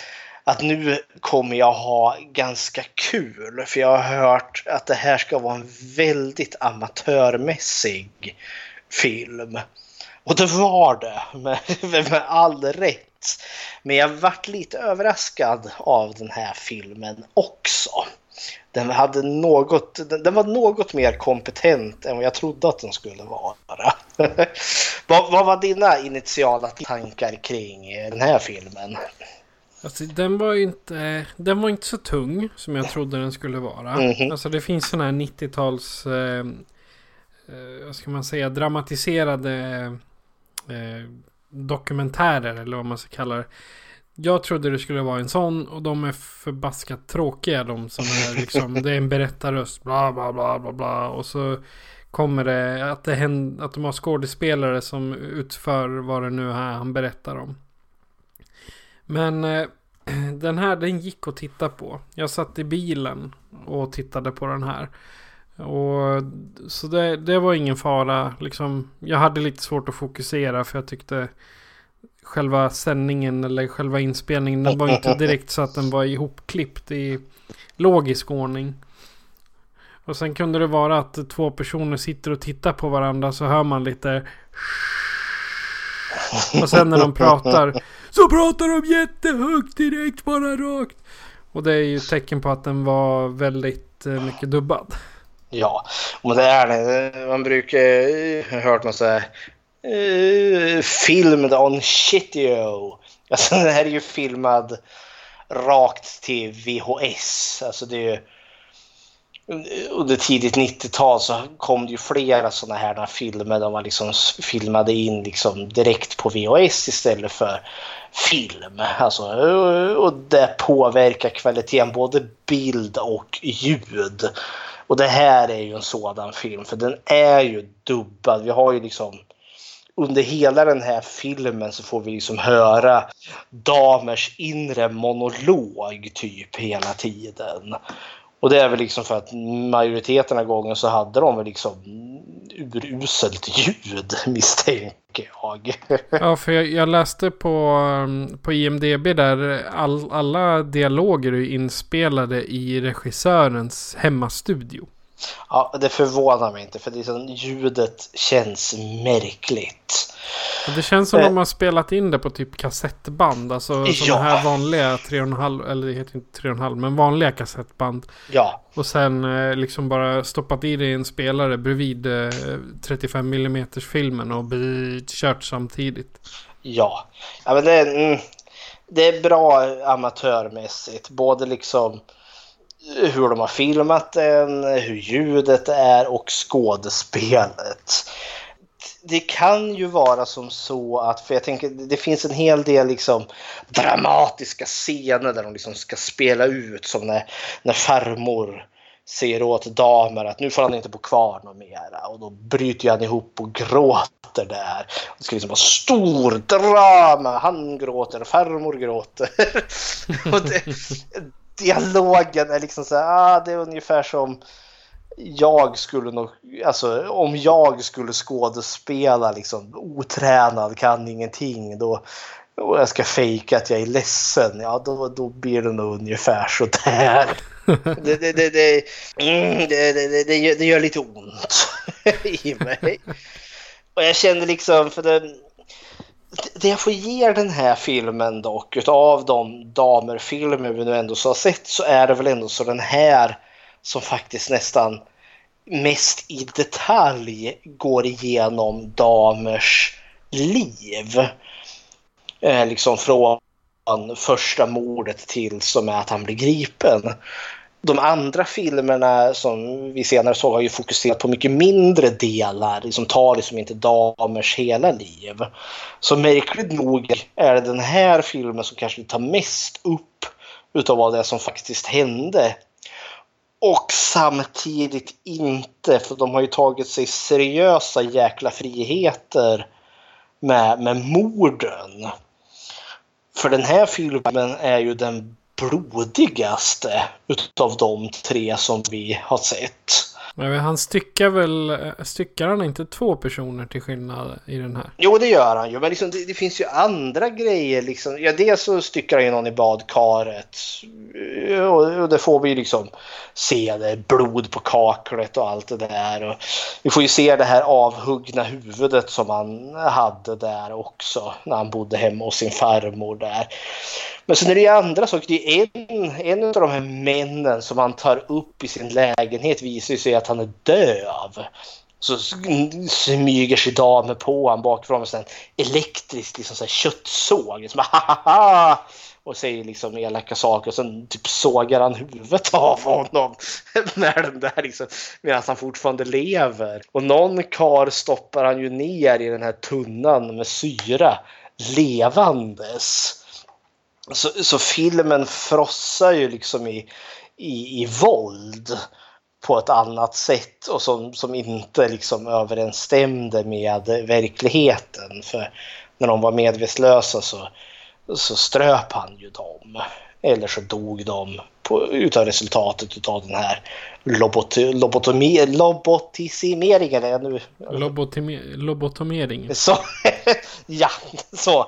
att nu kommer jag ha ganska kul. För jag har hört att det här ska vara en väldigt amatörmässig film. Och det var det, med, med all rätt. Men jag vart lite överraskad av den här filmen också. Den, hade något, den, den var något mer kompetent än vad jag trodde att den skulle vara. vad, vad var dina initiala tankar kring den här filmen? Alltså, den var inte, den var inte så tung som jag trodde den skulle vara. Mhm. Alltså det finns sådana här 90-tals, eh, eh, vad ska man säga, dramatiserade eh, dokumentärer eller vad man ska kalla det. Jag trodde det skulle vara en sån och de är förbaskat tråkiga de som är liksom, det är en berättarröst, bla bla bla bla bla och så kommer det att, det händer, att de har skådespelare som utför vad det nu är han berättar om. Men eh, den här den gick att titta på. Jag satt i bilen och tittade på den här. Och, så det, det var ingen fara. Liksom, jag hade lite svårt att fokusera för jag tyckte själva sändningen eller själva inspelningen den var inte direkt så att den var ihopklippt i logisk ordning. Och sen kunde det vara att två personer sitter och tittar på varandra så hör man lite och sen när de pratar så pratar de jättehögt direkt bara rakt. Och det är ju ett tecken på att den var väldigt eh, mycket dubbad. Ja, men det är det. Man brukar, ju har hört man säga, uh, filmed on shitio. Alltså den här är ju filmad rakt till VHS. Alltså det är ju, under tidigt 90-tal så kom det ju flera sådana här filmer där man liksom filmade in liksom direkt på VHS istället för film. Alltså, eh, och det påverkar kvaliteten både bild och ljud. Och det här är ju en sådan film för den är ju dubbad. Vi har ju liksom under hela den här filmen så får vi liksom höra damers inre monolog typ hela tiden. Och det är väl liksom för att majoriteten av gången så hade de väl liksom uruselt ljud misstänker jag. Ja, för jag, jag läste på, um, på IMDB där all, alla dialoger är inspelade i regissörens hemmastudio. Ja, det förvånar mig inte för det är så, ljudet känns märkligt. Det känns som eh. de har spelat in det på typ kassettband. Alltså sådana här vanliga 3,5 eller det heter inte 3,5 men vanliga kassettband. Ja. Och sen eh, liksom bara stoppat i det i en spelare bredvid eh, 35 mm filmen och kört samtidigt. Ja, ja men det är, mm, det är bra amatörmässigt. Både liksom hur de har filmat den, hur ljudet är och skådespelet. Det kan ju vara som så att, för jag tänker det finns en hel del liksom dramatiska scener där de liksom ska spela ut som när, när farmor säger åt damer att nu får han inte bo kvar något mera och då bryter han ihop och gråter där. Det ska liksom vara stor drama, han gråter, farmor gråter. och det, dialogen är liksom så här, ah, det är ungefär som jag skulle nog, alltså om jag skulle skådespela liksom otränad, kan ingenting, då och jag ska fejka att jag är ledsen, ja då, då blir det nog ungefär så där. Det, det, det, det, mm, det, det, det, det gör lite ont i mig. Och jag kände liksom, för det, det jag får ge den här filmen dock, utav de damerfilmer vi nu ändå så har sett, så är det väl ändå så den här som faktiskt nästan mest i detalj går igenom damers liv. Eh, liksom från första mordet till som är att han blir gripen de andra filmerna som vi senare såg har ju fokuserat på mycket mindre delar, liksom tar liksom inte damers hela liv. Så märkligt nog är det den här filmen som kanske tar mest upp utav vad det är som faktiskt hände. Och samtidigt inte, för de har ju tagit sig seriösa jäkla friheter med, med morden. För den här filmen är ju den blodigaste utav de tre som vi har sett. Men han styckar väl, styckar han inte två personer till skillnad i den här? Jo det gör han ju, men liksom, det, det, finns ju andra grejer liksom. Ja dels så styckar han ju någon i badkaret. Och, och det får vi ju liksom se, det blod på kaklet och allt det där. Och vi får ju se det här avhuggna huvudet som han hade där också när han bodde hemma hos sin farmor där. Men sen är det ju andra saker. Det är en, en av de här männen som han tar upp i sin lägenhet visar sig att han är döv. Så smyger sig damer på honom bakifrån med en elektrisk liksom, så här, köttsåg. Liksom, och säger liksom elaka saker och sen typ sågar han huvudet av honom med den där liksom, medan han fortfarande lever. Och någon kar stoppar han ju ner i den här tunnan med syra levandes. Så, så filmen frossar ju liksom i, i, i våld på ett annat sätt och som, som inte liksom överensstämde med verkligheten. För när de var medvetslösa så, så ströp han ju dem. Eller så dog de på, utav resultatet av den här lobot, lobotomi, lobotisimeringen. Nu. lobotomeringen. Så, ja, så.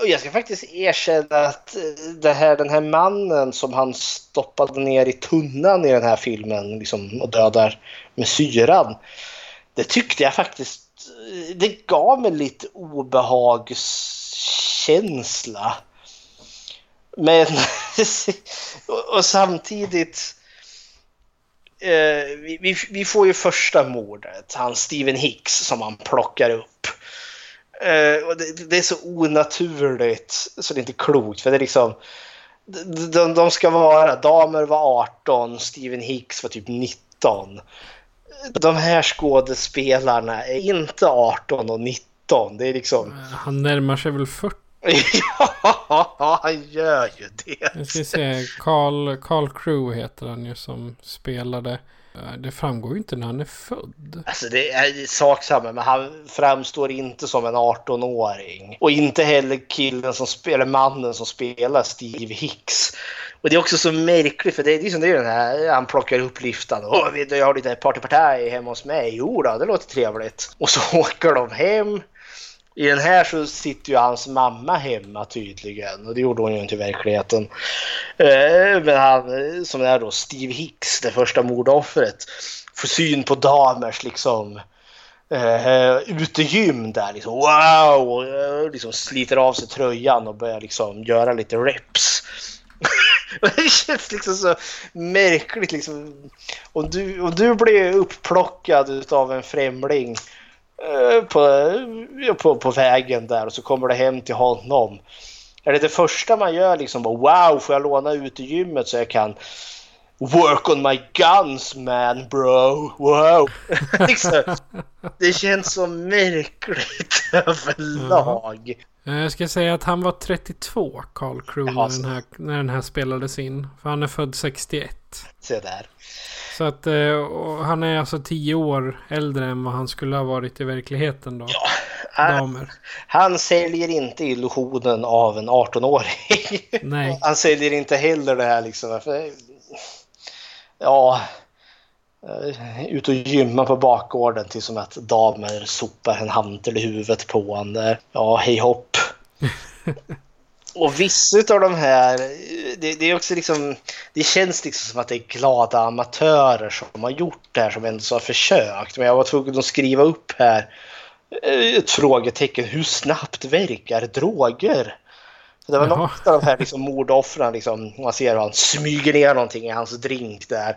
Och jag ska faktiskt erkänna att eh, det här, den här mannen som han stoppade ner i tunnan i den här filmen liksom, och dödar med syran. Det tyckte jag faktiskt, eh, det gav mig lite obehagskänsla. Men, och samtidigt eh, vi, vi, vi får ju första mordet, han Steven Hicks som han plockar upp. Eh, det, det är så onaturligt så det är inte klokt för det är liksom de, de, de ska vara, damer var 18, Steven Hicks var typ 19. De här skådespelarna är inte 18 och 19. Det är liksom... Han närmar sig väl 40? ja, han gör ju det. Jag ska se. Carl, Carl Crew heter han ju som spelade. Eh, det framgår ju inte när han är född. Alltså det är sak samma, men han framstår inte som en 18-åring. Och inte heller killen som spelar, mannen som spelar Steve Hicks. Och det är också så märkligt för det är liksom det är den här, han plockar upp liftan. Och jag har lite partypartaj hemma hos mig. Jo då, det låter trevligt. Och så åker de hem. I den här så sitter ju hans mamma hemma tydligen och det gjorde hon ju inte i verkligheten. Eh, men han eh, som är då Steve Hicks, det första mordoffret, får syn på damers liksom eh, utegym där liksom wow! Och, liksom sliter av sig tröjan och börjar liksom göra lite reps. det känns liksom så märkligt liksom. Om du, om du blir upplockad av en främling på, ja, på, på vägen där och så kommer du hem till honom. Är det det första man gör liksom bara, wow får jag låna ut i gymmet så jag kan work on my guns man bro, wow. liksom, det känns så märkligt överlag. Eh, Jag ska säga att han var 32, Carl Crew, när den, här, när den här spelades in. För han är född 61. Se där. Så att eh, han är alltså 10 år äldre än vad han skulle ha varit i verkligheten då. Han, Damer. han säljer inte illusionen av en 18-åring. Nej. Han säljer inte heller det här liksom. För, ja, ut och gymma på bakgården till som att damer sopar en hantel i huvudet på honom. Ja, hej hopp. Och vissa av de här, det, det är också liksom, det känns liksom som att det är glada amatörer som har gjort det här som ändå har försökt. Men jag var tvungen att skriva upp här eh, ett frågetecken. Hur snabbt verkar droger? Det var något av de här liksom mordoffren, liksom, man ser hur han smyger ner någonting i hans drink där.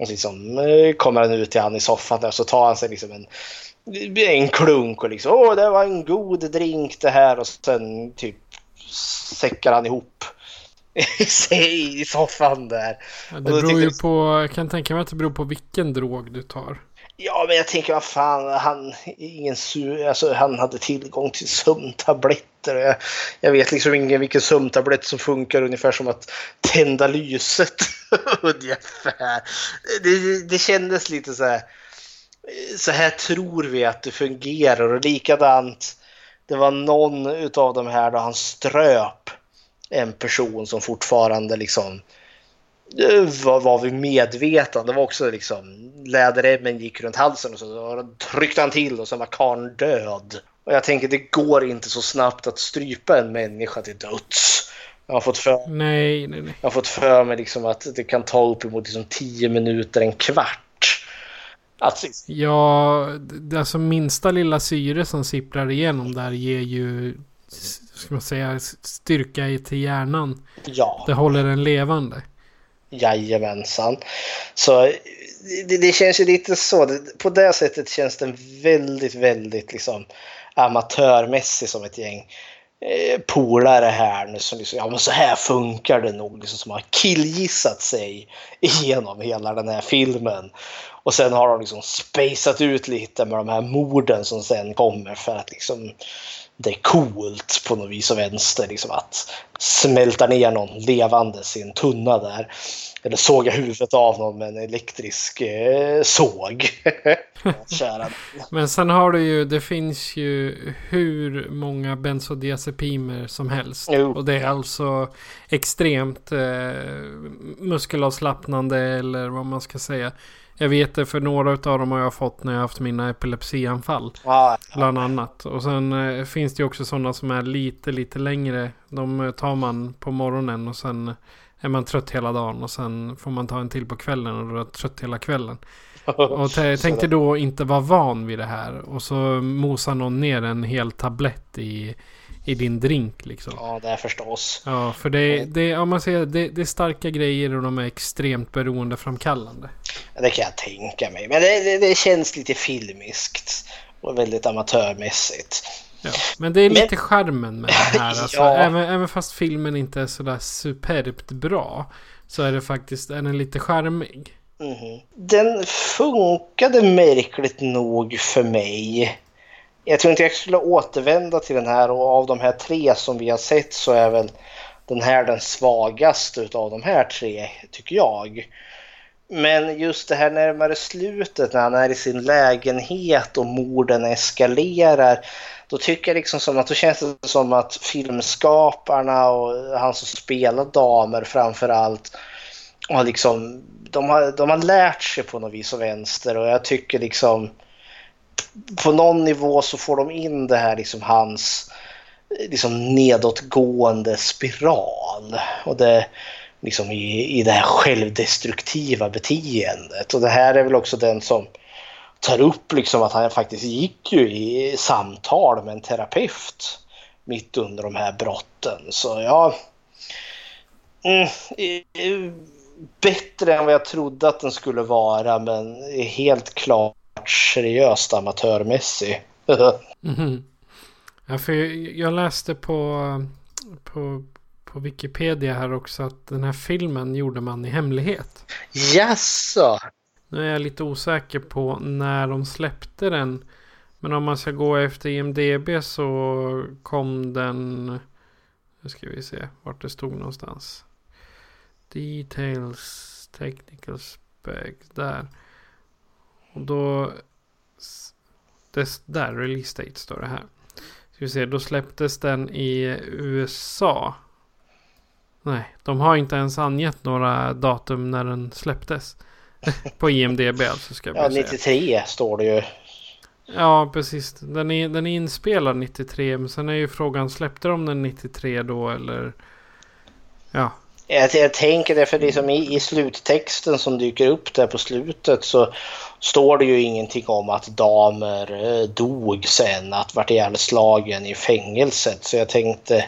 Och liksom, eh, kommer han ut till han i soffan där så tar han sig liksom en, en klunk och liksom åh det var en god drink det här och sen typ säckar han ihop i soffan där. Ja, Det beror ju på, jag kan tänka mig att det beror på vilken drog du tar. Ja, men jag tänker vad fan, han, ingen su alltså, han hade tillgång till sömntabletter. Jag, jag vet liksom ingen vilken sömntablett som funkar ungefär som att tända lyset. ungefär. Det, det kändes lite så här. Så här tror vi att det fungerar och likadant. Det var någon utav de här då han ströp en person som fortfarande liksom eh, var, var vid medvetande. Det var också liksom läderremmen gick runt halsen och så tryckte han till och så var karln död. Och jag tänker det går inte så snabbt att strypa en människa till döds. Jag har fått för, Nej, nej, nej. jag har fått för mig liksom att det kan ta uppemot liksom 10 minuter, en kvart. Alltså, Ja, det, alltså minsta lilla syre som sipprar igenom där ger ju, ska man säga, styrka till hjärnan. ja. Det håller den levande. Jajamensan. Så det, det känns ju lite så. På det sättet känns den väldigt, väldigt liksom amatörmässig som ett gäng eh, polare här nu som liksom, ja men så här funkar det nog, liksom, som har killgissat sig igenom hela den här filmen. Och sen har de liksom spejsat ut lite med de här morden som sen kommer för att liksom det är coolt på något vis och vänster liksom att smälta ner någon levandes i en tunna där. Eller såga huvudet av någon med en elektrisk eh, såg. Men sen har du ju, det finns ju hur många bensodiazepimer som helst. Jo. Och det är alltså extremt eh, muskelavslappnande eller vad man ska säga. Jag vet det för några av dem har jag fått när jag haft mina epilepsianfall. Ja, Bland annat. Och sen eh, finns det ju också sådana som är lite, lite längre. De eh, tar man på morgonen och sen är man trött hela dagen. Och sen får man ta en till på kvällen och då är trött hela kvällen. Och tänkte då inte vara van vid det här. Och så mosar någon ner en hel tablett i, i din drink liksom. ja, det är förstås. Ja, för det, det, ja, man säger, det, det är starka grejer och de är extremt beroendeframkallande. Det kan jag tänka mig. Men det, det, det känns lite filmiskt och väldigt amatörmässigt. Ja, men det är lite Men- charmen med det här. Alltså, Ja. även, även fast filmen inte är sådär superbt bra. Så är det faktiskt är den lite charmig. Mhm. Den funkade märkligt nog för mig. Jag tror inte jag skulle återvända till den här och av de här tre som vi har sett så är väl den här den svagaste utav de här tre, tycker jag. Men just det här närmare slutet när han är i sin lägenhet och morden eskalerar. Då tycker jag liksom som att då känns det som att filmskaparna och han som spelar damer framför allt har liksom, de, har, de har lärt sig på något vis och vänster och jag tycker liksom på någon nivå så får de in det här liksom hans eh, liksom nedåtgående spiral. Och det liksom i, i det här självdestruktiva beteendet. Och det här är väl också den som tar upp liksom att han faktiskt gick ju i samtal med en terapeut mitt under de här brotten. Så ja mm, bättre än vad jag trodde att den skulle vara men helt klart seriöst amatörmässig. Mhm. Ja, för jag- jag läste på, på, på Wikipedia här också att den här filmen gjorde man i hemlighet. Jaså? Nu är jag lite osäker på när de släppte den. Men om man ska gå efter IMDB så kom den... Nu ska vi se vart det stod någonstans. Details, technical specs, där. Och då... s- Det, där, release date står det här. Ska vi se, då släpptes den i USA. Nej, de har inte ens angett några datum när den släpptes. På IMDB alltså ska Ja, vi säga. 93 står det ju. Ja, precis. Den är, den är inspelad 93. Men sen är ju frågan, släppte de den 93 då eller? Ja, Jag, jag tänker det för liksom i, i sluttexten som dyker upp där på slutet så står det ju ingenting om att damer eh, dog sen, att vart ihjälslagen i fängelset. Så jag tänkte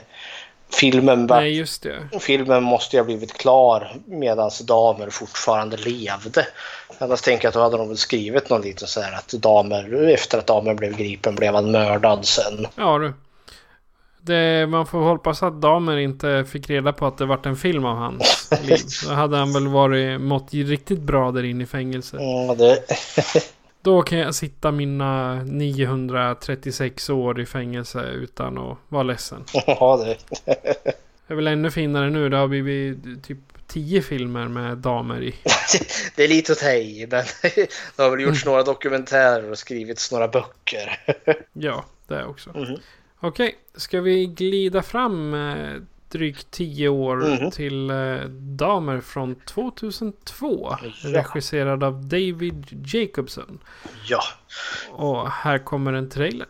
filmen, var, nej just det. filmen måste ju ha blivit klar medan damer fortfarande levde. Annars tänker jag att då hade de väl skrivit någon liten så här att damer, efter att damen blev gripen blev han mördad sen. Ja du. Det, man får hoppas att damer inte fick reda på att det vart en film av hans liv. Då hade han väl varit mått riktigt bra där inne i fängelset. Mm, det, Då kan jag sitta mina 936 år i fängelse utan att vara ledsen. ja, det. Är väl ännu finare nu. Det har blivit typ 10 filmer med damer i. det är lite att ta i, det har väl gjorts några dokumentärer och skrivits några böcker. Ja, det också. Mhm. Okej, ska vi glida fram eh, drygt 10 år Mhm. till eh, Damer från 2002. Ja. Regisserad av David Jacobson. Ja. Och här kommer en trailer.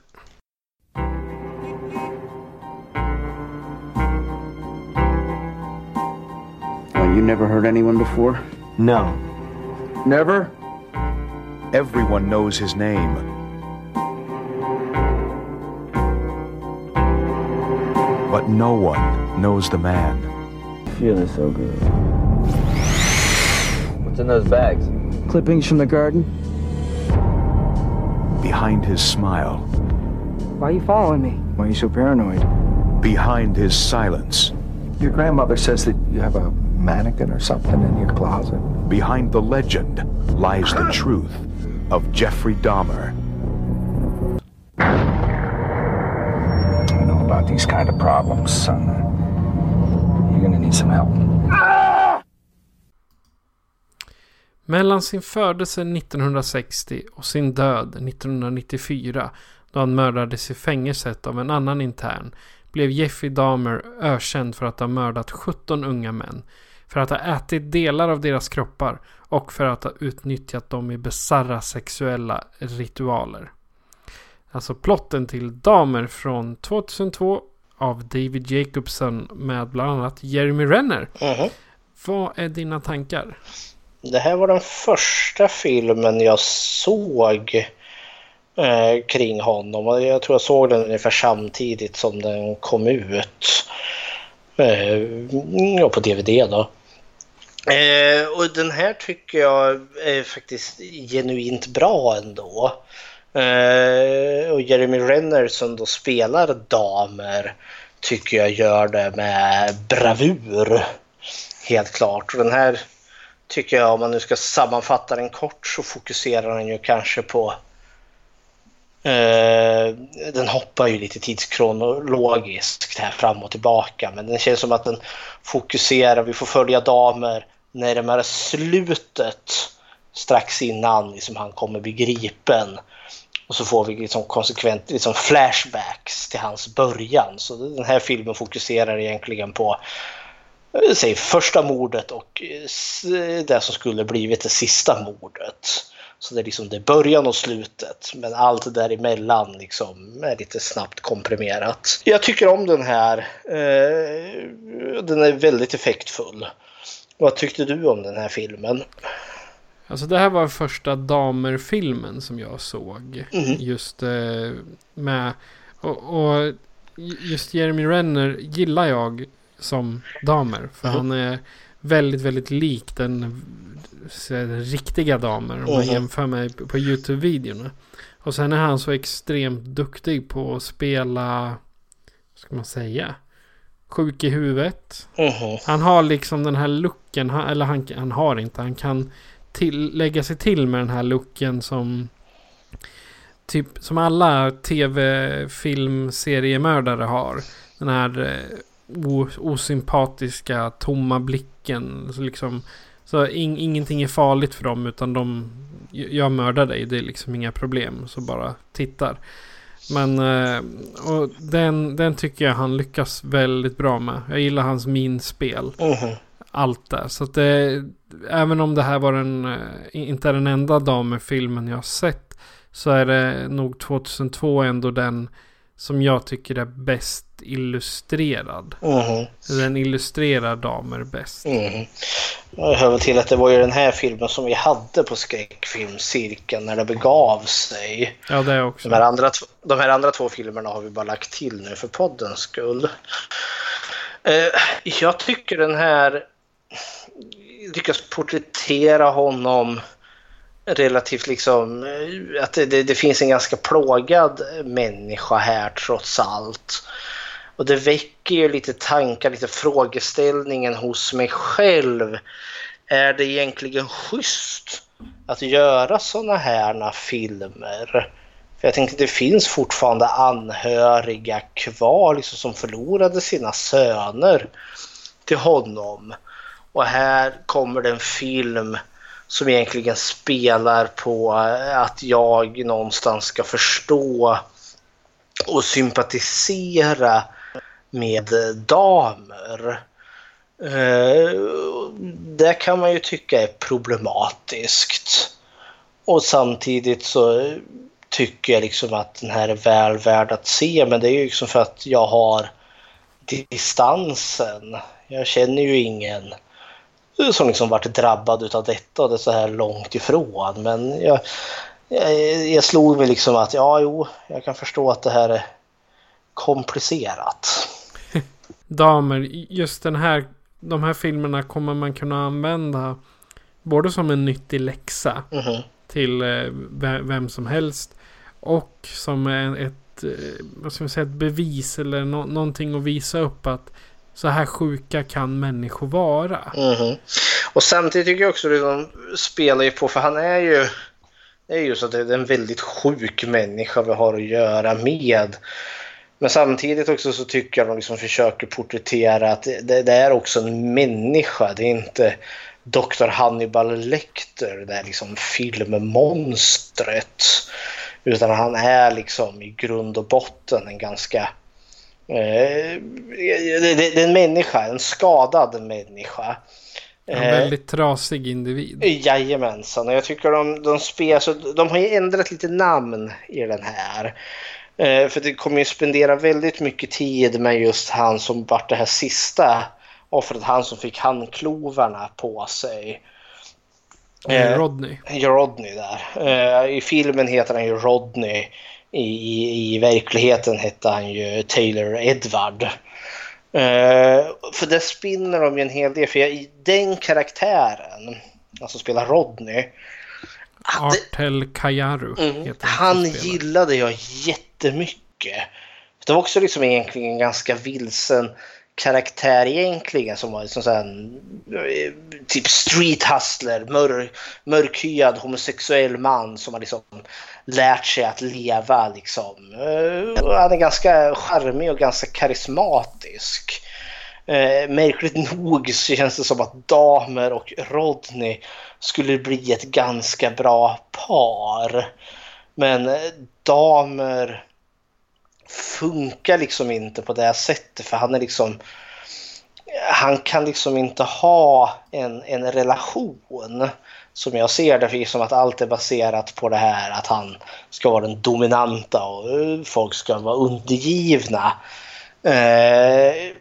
Well, you never heard anyone before? No. Never? Everyone knows his name. But no one knows the man. Feeling so good. What's in those bags? Clippings from the garden? Behind his smile, Why are you following me? Why are you so paranoid? behind his silence, Your grandmother says that you have a mannequin or something in your closet. behind the legend lies the truth of Jeffrey Dahmer. About these kind of problems, son. You're gonna need some help. Mellan sin födelse 1960 och sin död 1994 då han mördades i fängelset av en annan intern blev Jeffrey Dahmer ökänd för att ha mördat 17 unga män. För att ha ätit delar av deras kroppar och för att ha utnyttjat dem i bisarra sexuella ritualer. Alltså plotten till Dahmer från 2002 av David Jacobson med bland annat Jeremy Renner. Mhm. Vad är dina tankar? Det här var den första filmen jag såg eh, kring honom. Och Jag tror jag såg den ungefär samtidigt som den kom ut. Eh, på DVD då. Eh, och den här tycker jag är faktiskt genuint bra ändå. Eh, och Jeremy Renner som då spelar damer tycker jag gör det med bravur. Helt klart. Och den här tycker jag, om man nu ska sammanfatta den kort, så fokuserar den ju kanske på Eh, den hoppar ju lite tidskronologiskt här fram och tillbaka men den känns som att den fokuserar, vi får följa damer närmare slutet strax innan liksom han kommer bli gripen. Och så får vi liksom konsekvent liksom flashbacks till hans början. Så den här filmen fokuserar egentligen på säg, första mordet och eh, det som skulle blivit det sista mordet. Så det är liksom det början och slutet. Men allt däremellan liksom är lite snabbt komprimerat. Jag tycker om den här. Eh, den är väldigt effektfull. Vad tyckte du om den här filmen? Alltså det här var första damerfilmen som jag såg. Mm. Just eh, med... Och, och, just Jeremy Renner gillar jag som damer. För Mm. han är väldigt, väldigt lik den, den riktiga damer. Om man Mhm. jämför med på YouTube-videorna. Och sen är han så extremt duktig på att spela... Vad ska man säga? Sjuk i huvudet. Mhm. Han har liksom den här looken. han- Eller han, han har inte. Han kan till, lägga sig till med den här looken som... Typ som alla tv-filmseriemördare har. Den här eh, o, osympatiska tomma blicken. Så liksom... Så in, ingenting är farligt för dem utan de... Jag mördar dig, det är liksom inga problem. Så bara tittar. Men eh, och den, den tycker jag han lyckas väldigt bra med. Jag gillar hans minspel. Mhm. Allt där. Så att det, även om det här var den, eh, inte den enda damerfilmen jag har sett. Så är det nog 2002 ändå den som jag tycker är bäst illustrerad. Mhm. Den illustrerar damer bäst. Mhm. Jag hör väl till att det var ju den här filmen som vi hade på skräckfilmscirkeln när det begav sig. Ja, det är också. De här, andra, de här andra två filmerna har vi bara lagt till nu för poddens skull. Eh, jag tycker den här lyckas porträttera honom relativt liksom eh, att det, det, det finns en ganska plågad människa här trots allt. Och det väcker ju lite tankar, lite frågeställningen hos mig själv. Är det egentligen schysst att göra såna här filmer? För jag tänkte, det finns fortfarande anhöriga kvar liksom, som förlorade sina söner till honom. Och här kommer det en film som egentligen spelar på eh, att jag någonstans ska förstå och sympatisera med damer. Eh, det kan man ju tycka är problematiskt. Och samtidigt så tycker jag liksom att den här är väl värd att se. Men det är ju liksom för att jag har distansen. Jag känner ju ingen som liksom varit drabbad av detta och det är så här långt ifrån. Men jag, jag, jag slog mig liksom att ja, jo, jag kan förstå att det här är komplicerat. Damer, just den här, de här filmerna kommer man kunna använda både som en nyttig läxa Mhm. till eh, ve- vem som helst och som ett, eh, vad ska man säga, ett bevis eller nå- någonting att visa upp att så här sjuka kan människor vara. Mhm. Och samtidigt tycker jag också att de spelar ju på, för han är ju det är ju så att det är en väldigt sjuk människa vi har att göra med. Men samtidigt också så tycker jag de liksom försöker porträttera att det, det är också en människa. Det är inte Dr. Hannibal Lecter, det är liksom filmmonstret. Utan han är liksom i grund och botten en ganska det, det, är en människa, en skadad människa. En Eh, väldigt trasig individ. Jajamensan, och jag tycker de, de spelar så, de har ju ändrat lite namn i den här. Eh, för det kommer ju spendera väldigt mycket tid med just han som vart det här sista offret, han som fick handklovarna på sig. Eh, Rodney. Rodney där. Eh, I filmen heter han ju Rodney. I, i, I verkligheten hette han ju Taylor Edward. Eh, för det spinner de ju en hel del. För jag, den karaktären, alltså spelar Rodney. Artel Kajaru. Mm, han gillade jag jättemycket. Det var också liksom egentligen en ganska vilsen karaktär egentligen som var liksom som sån eh, typ street hustler, mör, mörkhyad homosexuell man som har liksom lärt sig att leva liksom. Eh, han är ganska charmig och ganska karismatisk. Eh, märkligt nog så känns det som att Damer och Rodney skulle bli ett ganska bra par. Men eh, Damer funkar liksom inte på det sättet för han är liksom han kan liksom inte ha en, en relation som jag ser det, för som att allt är baserat på det här att han ska vara den dominanta och eh, folk ska vara undergivna. Eh,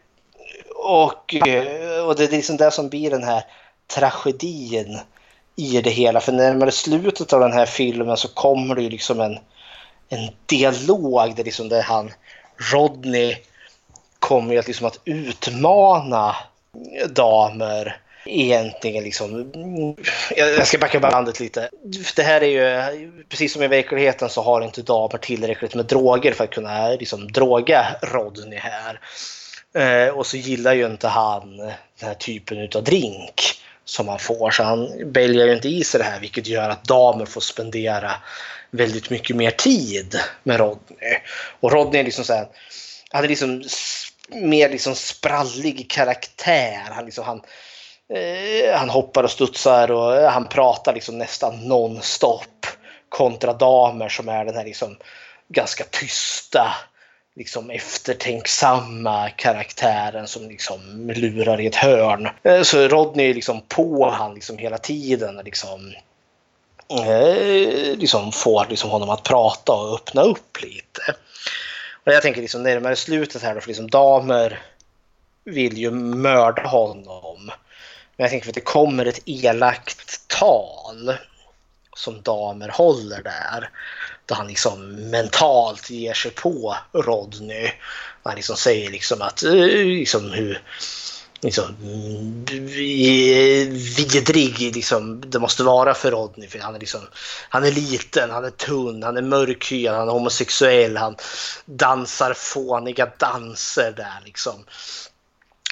och, eh, och det är liksom det som blir den här tragedin i det hela. För närmare slutet av den här filmen så kommer det ju liksom en, en dialog där, liksom där han, Rodney, kommer att, liksom att utmana damer egentligen liksom... Jag ska backa bandet lite. Det här är ju, precis som i verkligheten så har inte damer tillräckligt med droger för att kunna liksom droga Rodney här. Eh, och så gillar ju inte han den här typen av drink som han får så han väljer ju inte i sig det här vilket gör att damer får spendera väldigt mycket mer tid med Rodney. Och Rodney är liksom så här, han är liksom mer liksom sprallig karaktär. Han, liksom, han, eh, han hoppar och studsar och eh, han pratar liksom nästan nonstop kontra damer som är den här liksom ganska tysta, liksom eftertänksamma karaktären som liksom lurar i ett hörn. Eh, så Rodney är liksom på han liksom hela tiden. Liksom, eh, liksom får liksom honom att prata och öppna upp lite. Och jag tänker liksom närmare slutet här då, för liksom damer vill ju mörda honom. Men jag tänker för att det kommer ett elakt tal som damer håller där. Då han liksom mentalt ger sig på Rodney. Han liksom säger liksom att eh, liksom hur liksom, vidrig liksom, det måste vara för Rodney. För han, är liksom, han är liten, han är tunn, han är mörkhyad, han är homosexuell, han dansar fåniga danser där liksom.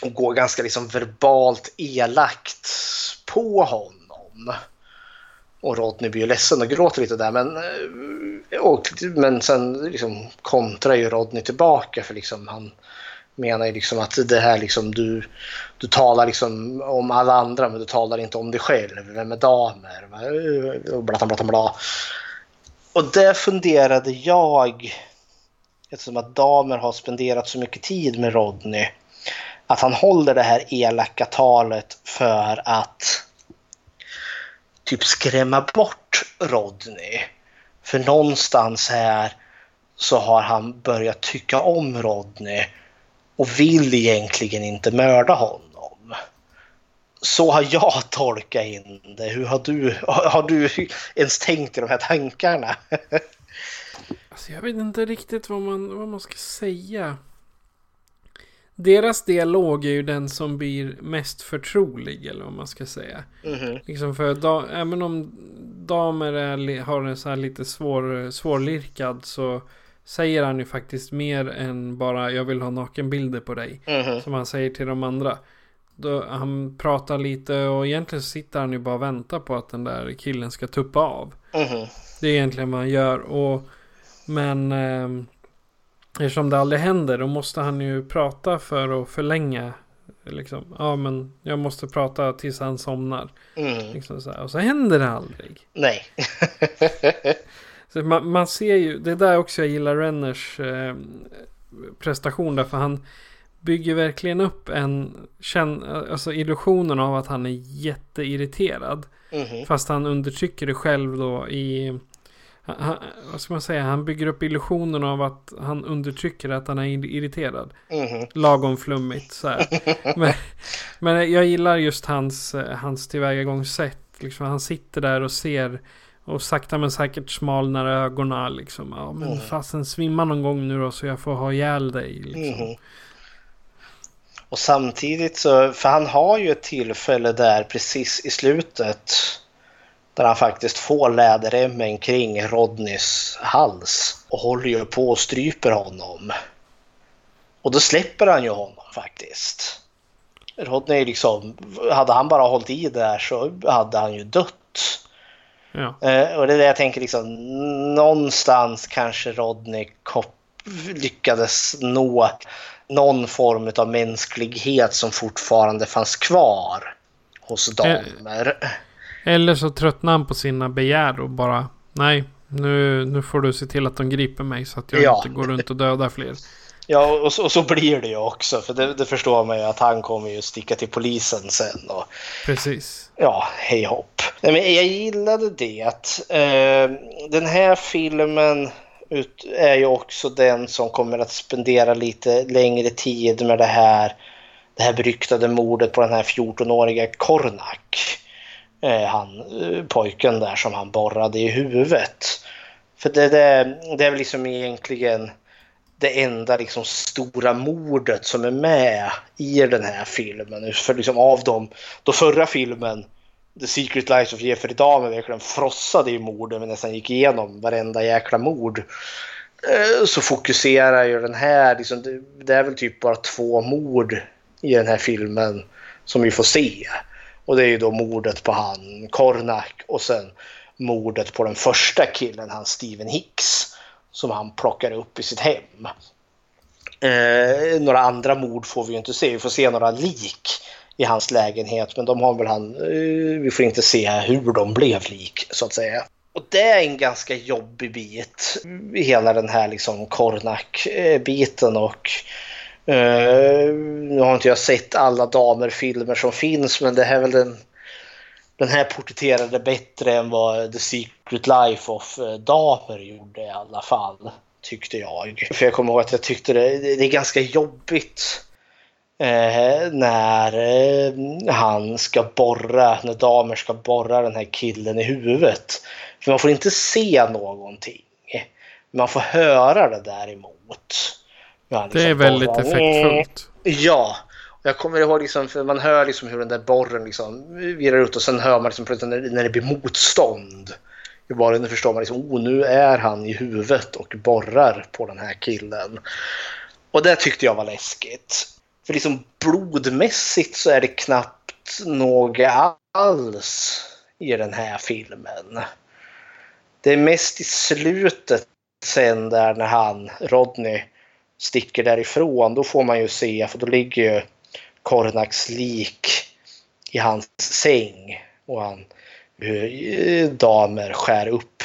Och går ganska liksom verbalt elakt på honom. Och Rodney blir ju ledsen och gråter lite där men, eh, och, men sen liksom kontrar ju Rodney tillbaka för liksom han menar ju liksom att det här liksom du, du talar liksom om alla andra men du talar inte om dig själv. Vem är damer? Och bla, bla, bla. Och det funderade jag, eftersom att damer har spenderat så mycket tid med Rodney, att han håller det här elaka talet för att typ skrämma bort Rodney. För någonstans här så har han börjat tycka om Rodney och vill egentligen inte mörda honom. Så har jag tolkat in det. Hur har du, har du ens tänkt i de här tankarna? alltså jag vet inte riktigt vad man, vad man ska säga. Deras dialog är ju den som blir mest förtrolig eller vad man ska säga. Mm -hmm. Liksom för da, även om damer är, har en så här lite svår, svårlirkad så säger han ju faktiskt mer än bara jag vill ha nakenbilder på dig. Mm -hmm. Som han säger till de andra. Då, han pratar lite och egentligen sitter han ju bara och väntar på att den där killen ska tuppa av. Mm -hmm. Det är egentligen vad han gör. Och, men eh, eftersom det aldrig händer då måste han ju prata för att förlänga. Liksom, ja men jag måste prata tills han somnar. Mm. Liksom så och så händer det aldrig. Nej. Så man, man, ser ju, det är där också jag gillar Renners eh, prestation. Därför han bygger verkligen upp en känn, alltså illusionen av att han är jätteirriterad. Mm -hmm. Fast han undertrycker det själv då i... Han, vad ska man säga? Han bygger upp illusionen av att han undertrycker att han är irriterad. Mm -hmm. Lagom flummigt så men, men jag gillar just hans, hans tillvägagångssätt. Liksom, han sitter där och ser och sakta men säkert smalnar ögonen liksom. Ja men mm. fasen svimma någon gång nu då så jag får ha ihjäl dig. Liksom. Mm. Och samtidigt så, för han har ju ett tillfälle där precis i slutet där han faktiskt får läderremmen kring Rodneys hals och håller ju på och stryper honom. Och då släpper han ju honom faktiskt. Rodney liksom, hade han bara hållit i där så hade han ju dött. Ja. Eh, och det är det jag tänker liksom, någonstans kanske Rodney Kopp lyckades nå någon form av mänsklighet som fortfarande fanns kvar hos damer. Eller så tröttnar han på sina begär och bara nej, nu, nu får du se till att de griper mig så att jag Ja. inte går runt och dödar fler. Ja, och så, och så blir det ju också. För det, det förstår man ju att han kommer ju sticka till polisen sen. Och, Precis ja, hej hopp. Nej, men jag gillade det. Eh, den här filmen ut, är ju också den som kommer att spendera lite längre tid med det här, det här beryktade mordet på den här 14-åriga Kornak. Eh, han, eh, pojken där som han borrade i huvudet. För det, det, det är väl liksom egentligen det enda liksom stora mordet som är med i den här filmen. För liksom av dem, då förra filmen The Secret Life of Jeffrey Dahmer verkligen frossade i morden men nästan gick igenom varenda jäkla mord. Eh, så fokuserar ju den här, liksom, det, det är väl typ bara två mord i den här filmen som vi får se. Och det är ju då mordet på han Kornak och sen mordet på den första killen, han Steven Hicks som han plockar upp i sitt hem. Eh, några andra mord får vi ju inte se. Vi får se några lik i hans lägenhet men de har väl han, eh, vi får inte se hur de blev lik så att säga. Och det är en ganska jobbig bit i hela den här liksom Kornak-biten och eh, nu har inte jag sett alla damerfilmer som finns men det här är väl den den här porträtterade bättre än vad The Secret Life of eh, Damer gjorde i alla fall. Tyckte jag. För jag kommer ihåg att jag tyckte det, det är ganska jobbigt eh, när eh, han ska borra, när damer ska borra den här killen i huvudet. För man får inte se någonting. Man får höra det däremot. Det är liksom väldigt borrar. effektfullt. Ja. Jag kommer ihåg liksom, för man hör liksom hur den där borren liksom virrar ut och sen hör man liksom plötsligt när, när det blir motstånd i borren. Då förstår man liksom, oh nu är han i huvudet och borrar på den här killen. Och det tyckte jag var läskigt. För liksom blodmässigt så är det knappt något alls i den här filmen. Det är mest i slutet sen där när han, Rodney, sticker därifrån. Då får man ju se, för då ligger ju Kornaks lik i hans säng. Och han, hur eh, damer skär upp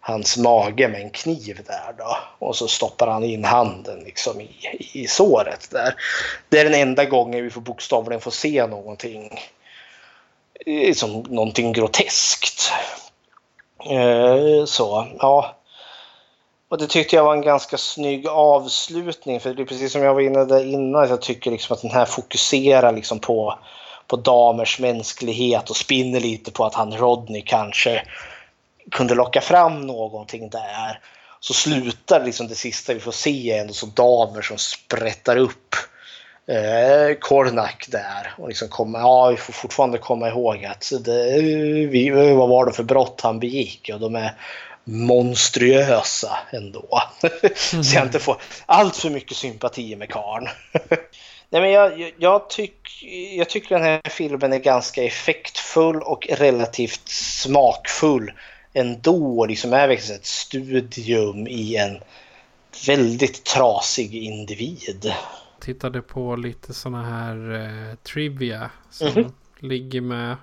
hans mage med en kniv där då. Och så stoppar han in handen liksom i, i såret där. Det är den enda gången vi får bokstavligen får se någonting eh, som någonting groteskt. Eh, Så, ja. Och det tyckte jag var en ganska snygg avslutning. För det är precis som jag var inne där innan. Jag tycker liksom att den här fokuserar liksom på, på damers mänsklighet och spinner lite på att han Rodney kanske kunde locka fram någonting där. Så slutar liksom det sista vi får se ändå så damer som sprättar upp eh, Kornak där. Och liksom komma, ja, vi får fortfarande komma ihåg att det, eh, vi, vad var det för brott han begick? Och de är monstruösa ändå. så jag inte får allt för mycket sympati med karln. Nej, men jag, jag, jag, tyck, jag tycker den här filmen är ganska effektfull och relativt smakfull ändå. Liksom är verkligen ett studium i en väldigt trasig individ. Tittade på lite sådana här eh, trivia som Mhm. ligger med.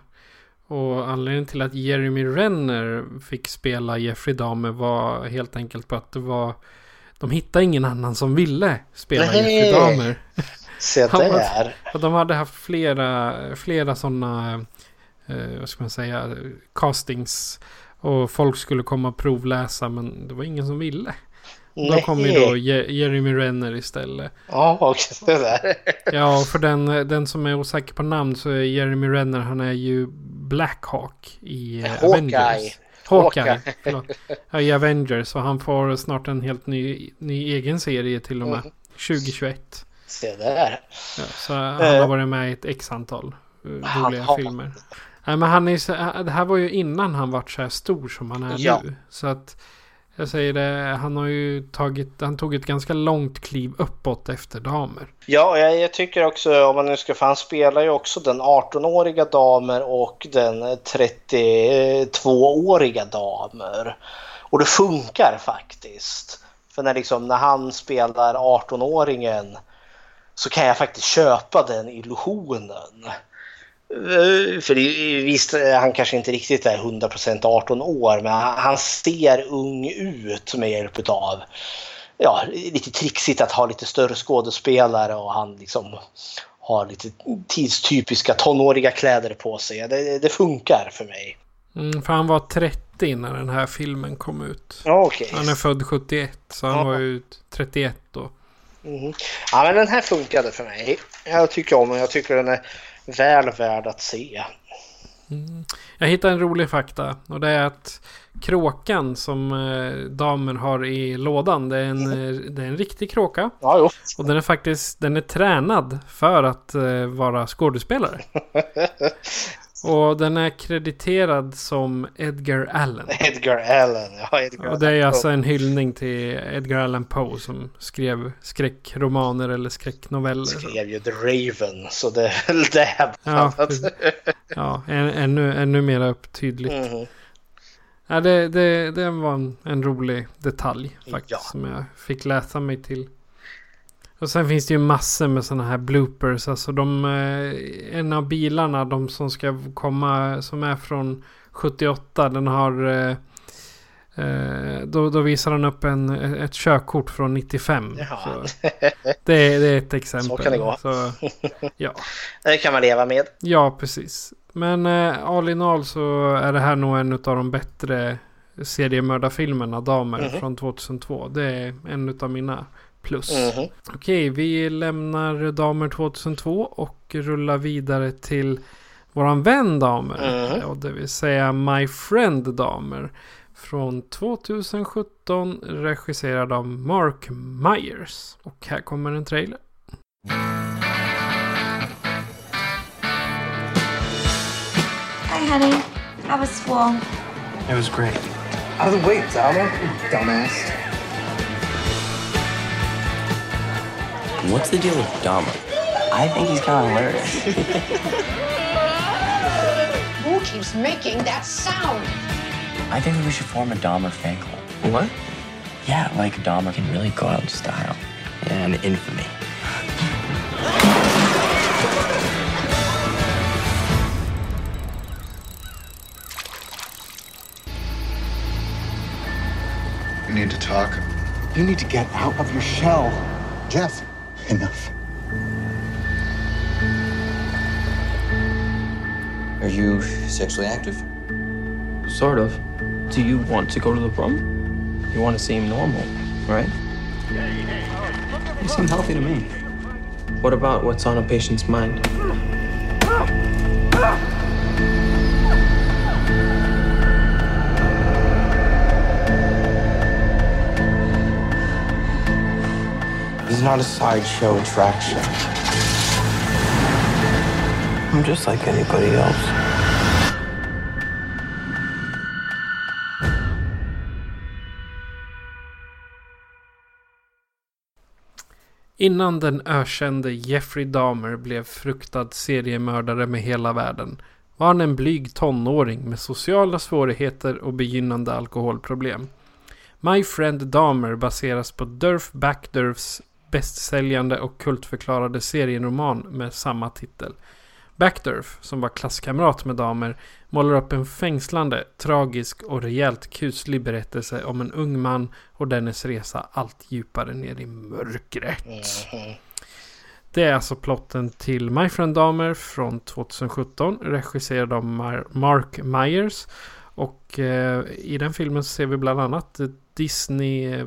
Och anledningen till att Jeremy Renner fick spela Jeffrey Dahmer var helt enkelt på att det var de hittade ingen annan som ville spela Nej. Jeffrey Dahmer. Se där. Och de hade haft flera, flera sådana, eh, vad ska man säga, castings. Och folk skulle komma och provläsa men det var ingen som ville. Och Då kom ju då Je- Jeremy Renner istället. Ja, okej. Det där. Ja, för den, den som är osäker på namn så är Jeremy Renner, han är ju Blackhawk i eh, Hawkeye. Avengers. Hawkeye. Hawkeye. i Avengers. Och han får snart en helt ny, ny egen serie till och med. Mm. 2021. Se där. Ja, så han har varit med i ett x antal uh, roliga har- filmer. Nej, men han är så, det här var ju innan han vart så här stor som han är Ja. nu. Så att jag säger det, han har ju tagit, han tog ett ganska långt kliv uppåt efter damer. Ja, jag, jag tycker också om man nu ska, för han spelar ju också den 18-åriga damer och den 32-åriga damer. Och det funkar faktiskt. För när, liksom, när han spelar 18-åringen så kan jag faktiskt köpa den illusionen. Eh, För det, visst, han kanske inte riktigt är 100% 18 år men han ser ung ut med hjälp av ja, lite trixigt att ha lite större skådespelare och han liksom har lite tidstypiska tonåriga kläder på sig. Det, det funkar för mig. Mm, för han var 30 när den här filmen kom ut. Okej. Han är född 71 så han Ja. var ju 31 då. Mhm. Ja, men den här funkade för mig. Jag tycker om den. Jag tycker den är väl värd att se. Jag hittade en rolig fakta och det är att kråkan som eh, damer har i lådan det är en, eh, det är en riktig kråka. Ja, jo. Och den är faktiskt den är tränad för att eh, vara skådespelare. Och den är krediterad som Edgar Allan. Edgar Allan. Ja, Edgar Och det är alltså en hyllning till Edgar Allan Poe som skrev skräckromaner eller skräcknoveller. skrev ju The Raven, så det är väl det. Ja. Ja, än, ännu, ännu mer tydligt. Mhm. Ja, det, det, det var en, en rolig detalj faktiskt Ja. som jag fick läsa mig till. Och sen finns det ju massor med sådana här bloopers. Alltså de, eh, en av bilarna, de som ska komma, som är från 78, den har... Eh, eh, då, då visar han upp en, ett körkort från 95. Ja. Det, är- det är ett exempel. Så kan det gå. Så, ja. Det kan man leva med. Ja, precis. Men eh, all in all så är det här nog en av de bättre seriemördarfilmerna, Damer, Mhm. från 2002. Det är en av mina plus. Mhm. Okej, vi lämnar Damer 2002 och rullar vidare till våran vän Damer. Mhm. Ja, det vill säga My Friend Damer. Från 2017 regisserad av Mark Myers. Och här kommer en trailer. Hi, honey. How was school? It was great. Out of the way, Dama. Dumbass. What's the deal with Dama? I think he's kind of hilarious. Who keeps making that sound? I think we should form a Dahmer fan club. What? Yeah, like Dahmer can really go out in style and infamy. We need to talk. You need to get out of your shell. Jeff, enough. Are you sexually active? Sort of. Do you want to go to the prom? You want to seem normal, right? You seem healthy to me. What about what's on a patient's mind? Not a sideshow attraction. I'm just like anybody else. Innan den ökände Jeffrey Dahmer blev fruktad seriemördare med hela världen var han en blyg tonåring med sociala svårigheter och begynnande alkoholproblem. My Friend Dahmer baseras på Durf Backdurfs bästsäljande och kultförklarade serieroman med samma titel. Backdurf, som var klasskamrat med Dahmer, målar upp en fängslande, tragisk och rejält kuslig berättelse om en ung man och dennes resa allt djupare ner i mörkret. Det är alltså plotten till My Friend Dahmer från 2017, regisserad av Mar- Mark Myers. Och eh, i den filmen ser vi bland annat Disney, eh,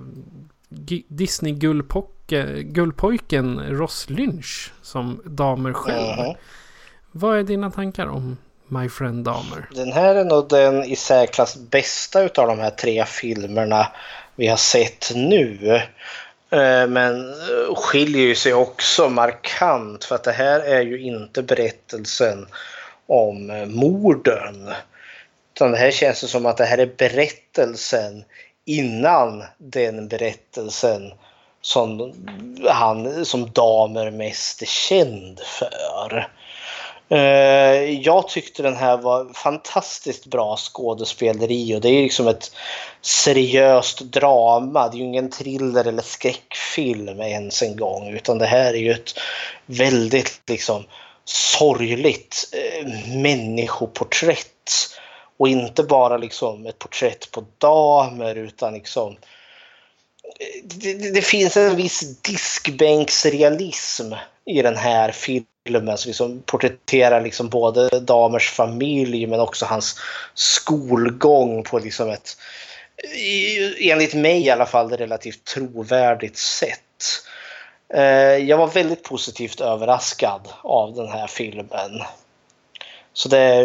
Disney gullpojke, gullpojken Ross Lynch som Dahmer själv. Mhm. Vad är dina tankar om My Friend Dahmer? Den här är nog den i särklass bästa utav de här tre filmerna vi har sett nu. Eh, men skiljer ju sig också markant för att det här är ju inte berättelsen om morden. Utan det här känns som att det här är berättelsen innan den berättelsen som han som Damer mest är känd för. Eh, jag tyckte den här var fantastiskt bra skådespeleri och det är liksom ett seriöst drama. Det är ju ingen thriller eller skräckfilm ens en gång utan det här är ju ett väldigt liksom sorgligt eh, människoporträtt. Och inte bara liksom ett porträtt på damer utan liksom det, det, finns en viss diskbänksrealism i den här filmen som liksom porträtterar liksom både damers familj men också hans skolgång på liksom ett enligt mig i alla fall relativt trovärdigt sätt. Eh, jag var väldigt positivt överraskad av den här filmen. Så det,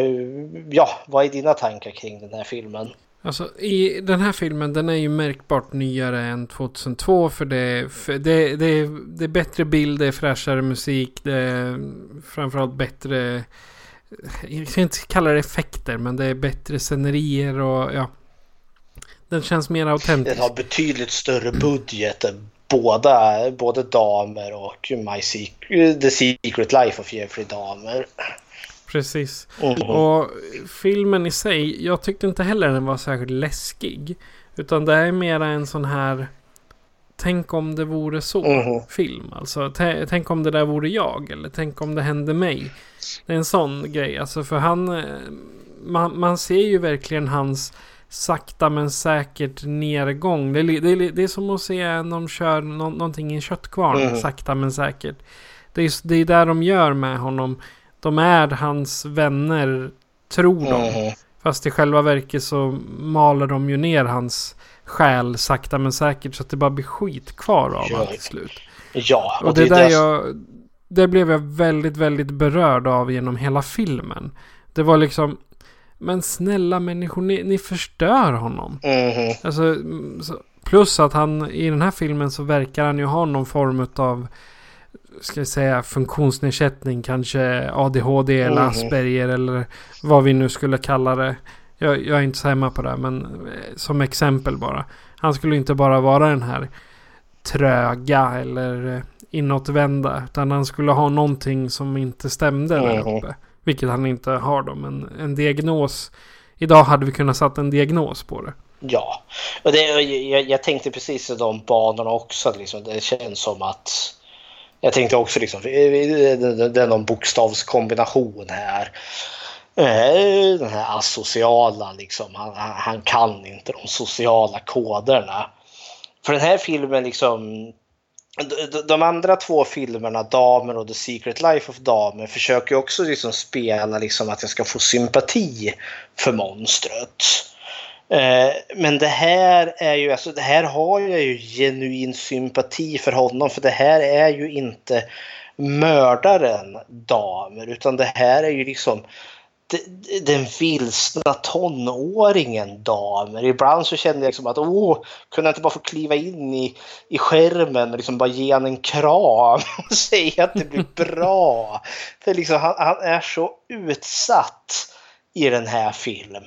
ja, vad är dina tankar kring den här filmen? Alltså i den här filmen den är ju märkbart nyare än 2002 för det, för det, det, det är bättre bild, det är fräschare musik, det är framförallt bättre jag ska inte kalla det effekter men det är bättre scenerier och ja. Den känns mer autentisk. Den har betydligt större budget än båda, både Damer och My Secret, The Secret Life of Jeffrey Damer. Precis. Mm. Och filmen i sig, jag tyckte inte heller den var särskilt läskig. Utan det är mera en sån här Tänk om det vore så mm. film. Alltså tänk om det där vore jag. Eller tänk om det hände mig. Det är en sån grej. Alltså för han eh, man, man ser ju verkligen hans sakta men säkert nedgång. Det är, det är, det är som att se de kör no, någonting i en köttkvarn. Mm. Sakta men säkert. Det är, det är där de gör med honom de är hans vänner, tror de. Mm. Fast i själva verket så maler de ju ner hans själ sakta men säkert så att det bara blir skit kvar av ja. till slut. Ja, och, och det, det där jag... Det blev jag väldigt, väldigt berörd av genom hela filmen. Det var liksom... Men snälla människor, ni, ni förstör honom. Mm. Alltså, plus att han i den här filmen så verkar han ju ha någon form av ska jag säga, funktionsnedsättning. Kanske ADHD eller mm. Asperger eller vad vi nu skulle kalla det. Jag, jag är inte så hemma på det, men eh, som exempel bara. Han skulle inte bara vara den här tröga eller eh, inåtvända. Utan han skulle ha någonting som inte stämde mm. där uppe. Vilket han inte har då. Men en diagnos. Idag hade vi kunnat satt en diagnos på det. Ja, och det, jag, jag tänkte precis i de banorna också. Liksom, det känns som att jag tänkte också liksom, det är någon bokstavskombination här. Eh, den här asociala liksom, han, han kan inte de sociala koderna. För den här filmen liksom de andra två filmerna, Damen och The Secret Life of Damen, försöker också liksom spela liksom att jag ska få sympati för monstret. Eh, men det här är ju, alltså det här har jag ju genuin sympati för honom för det här är ju inte mördaren damer utan det här är ju liksom den vilsna tonåringen damer. Ibland så kände jag liksom att åh, kunde jag inte bara få kliva in i, i skärmen och liksom bara ge honom en kram och säga att det blir bra. För liksom, han, han är så utsatt i den här filmen.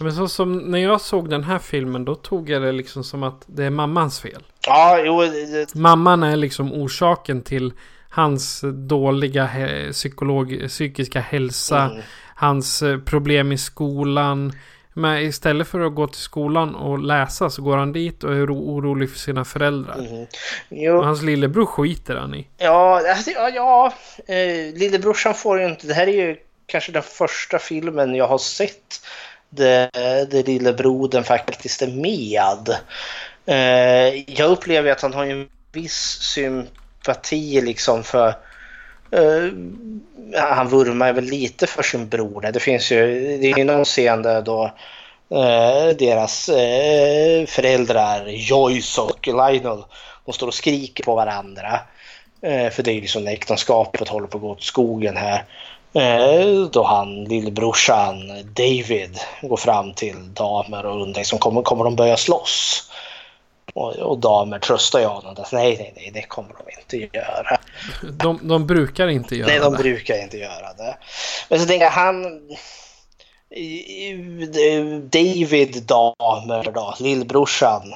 Men så som när jag såg den här filmen då tog jag det liksom som att det är mammans fel. Ja, jo. Det... Mamman är liksom orsaken till hans dåliga psykolog, psykiska hälsa. Mm. Hans eh, problem i skolan. Men istället för att gå till skolan och läsa så går han dit och är orolig för sina föräldrar. Mm. Hans lillebror skiter han i. Ja, alltså, ja, ja. Eh, lillebrorsan får ju inte... Det här är ju kanske den första filmen jag har sett där, där lillebrodern faktiskt är med. Eh, jag upplever att han har en viss sympati liksom för Uh, han vurmar väl lite för sin bror. Det finns ju, det är ju någon scen där då uh, deras uh, föräldrar Joyce och Lionel de står och skriker på varandra. för det är ju liksom när äktenskapet håller på att gå åt skogen här. Eh, då han, lillebrorsan David går fram till damer och undrar liksom, kommer, kommer de börja slåss? Och, och damer tröstar ju honom att nej, nej, nej, det kommer de inte göra. De, de brukar inte göra Nej, de det. brukar inte göra det. Men så tänker jag, han... David Damer då, lillbrorsan.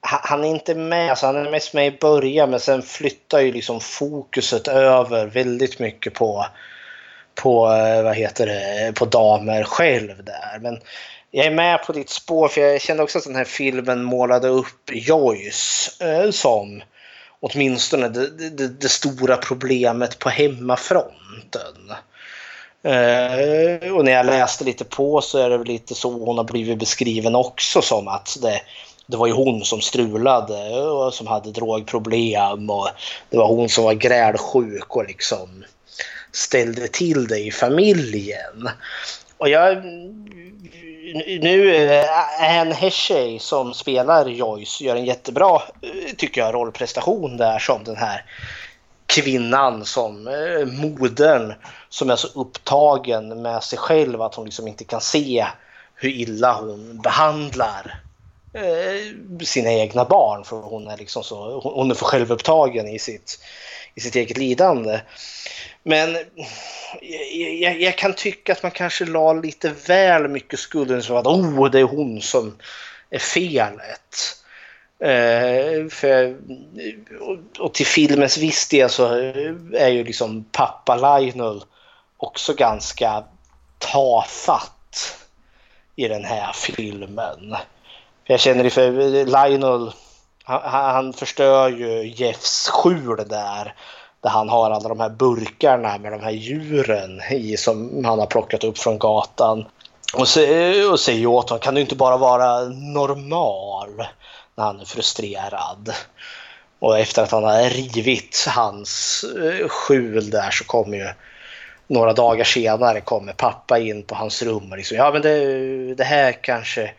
Han han är inte med, alltså han är mest med i början men sen flyttar ju liksom fokuset över väldigt mycket på, på eh, vad heter det, på damer själv där. Men jag är med på ditt spår för jag kände också att den här filmen målade upp Joyce eh, som åtminstone det, det, det stora problemet på hemmafronten. Eh, och när jag läste lite på så är det väl lite så hon har blivit beskriven också som att det, det var ju hon som strulade och som hade drogproblem och det var hon som var grälsjuk och liksom ställde till det i familjen. Och jag... Nu, Anne Heshey, som spelar Joyce gör en jättebra, tycker jag, rollprestation där som den här kvinnan som eh, modern som är så upptagen med sig själv att hon liksom inte kan se hur illa hon behandlar eh, sina egna barn för hon är liksom så hon är för självupptagen i sitt, i sitt eget lidande. Men jag, jag, jag kan tycka att man kanske la lite väl mycket skulden som att oh, det är hon som är felet. Eh, för, och, och till filmens viss del så är ju liksom pappa Lionel också ganska tafatt i den här filmen. För jag känner för Lionel, han, han förstör ju Jeffs skjul där. Där han har alla de här burkarna med de här djuren i som han har plockat upp från gatan. Och, se, och säger åt honom, kan du inte bara vara normal? När han är frustrerad. Och efter att han har rivit hans eh, skjul där så kommer ju några dagar senare kommer pappa in på hans rum och liksom, ja men det, det här kanske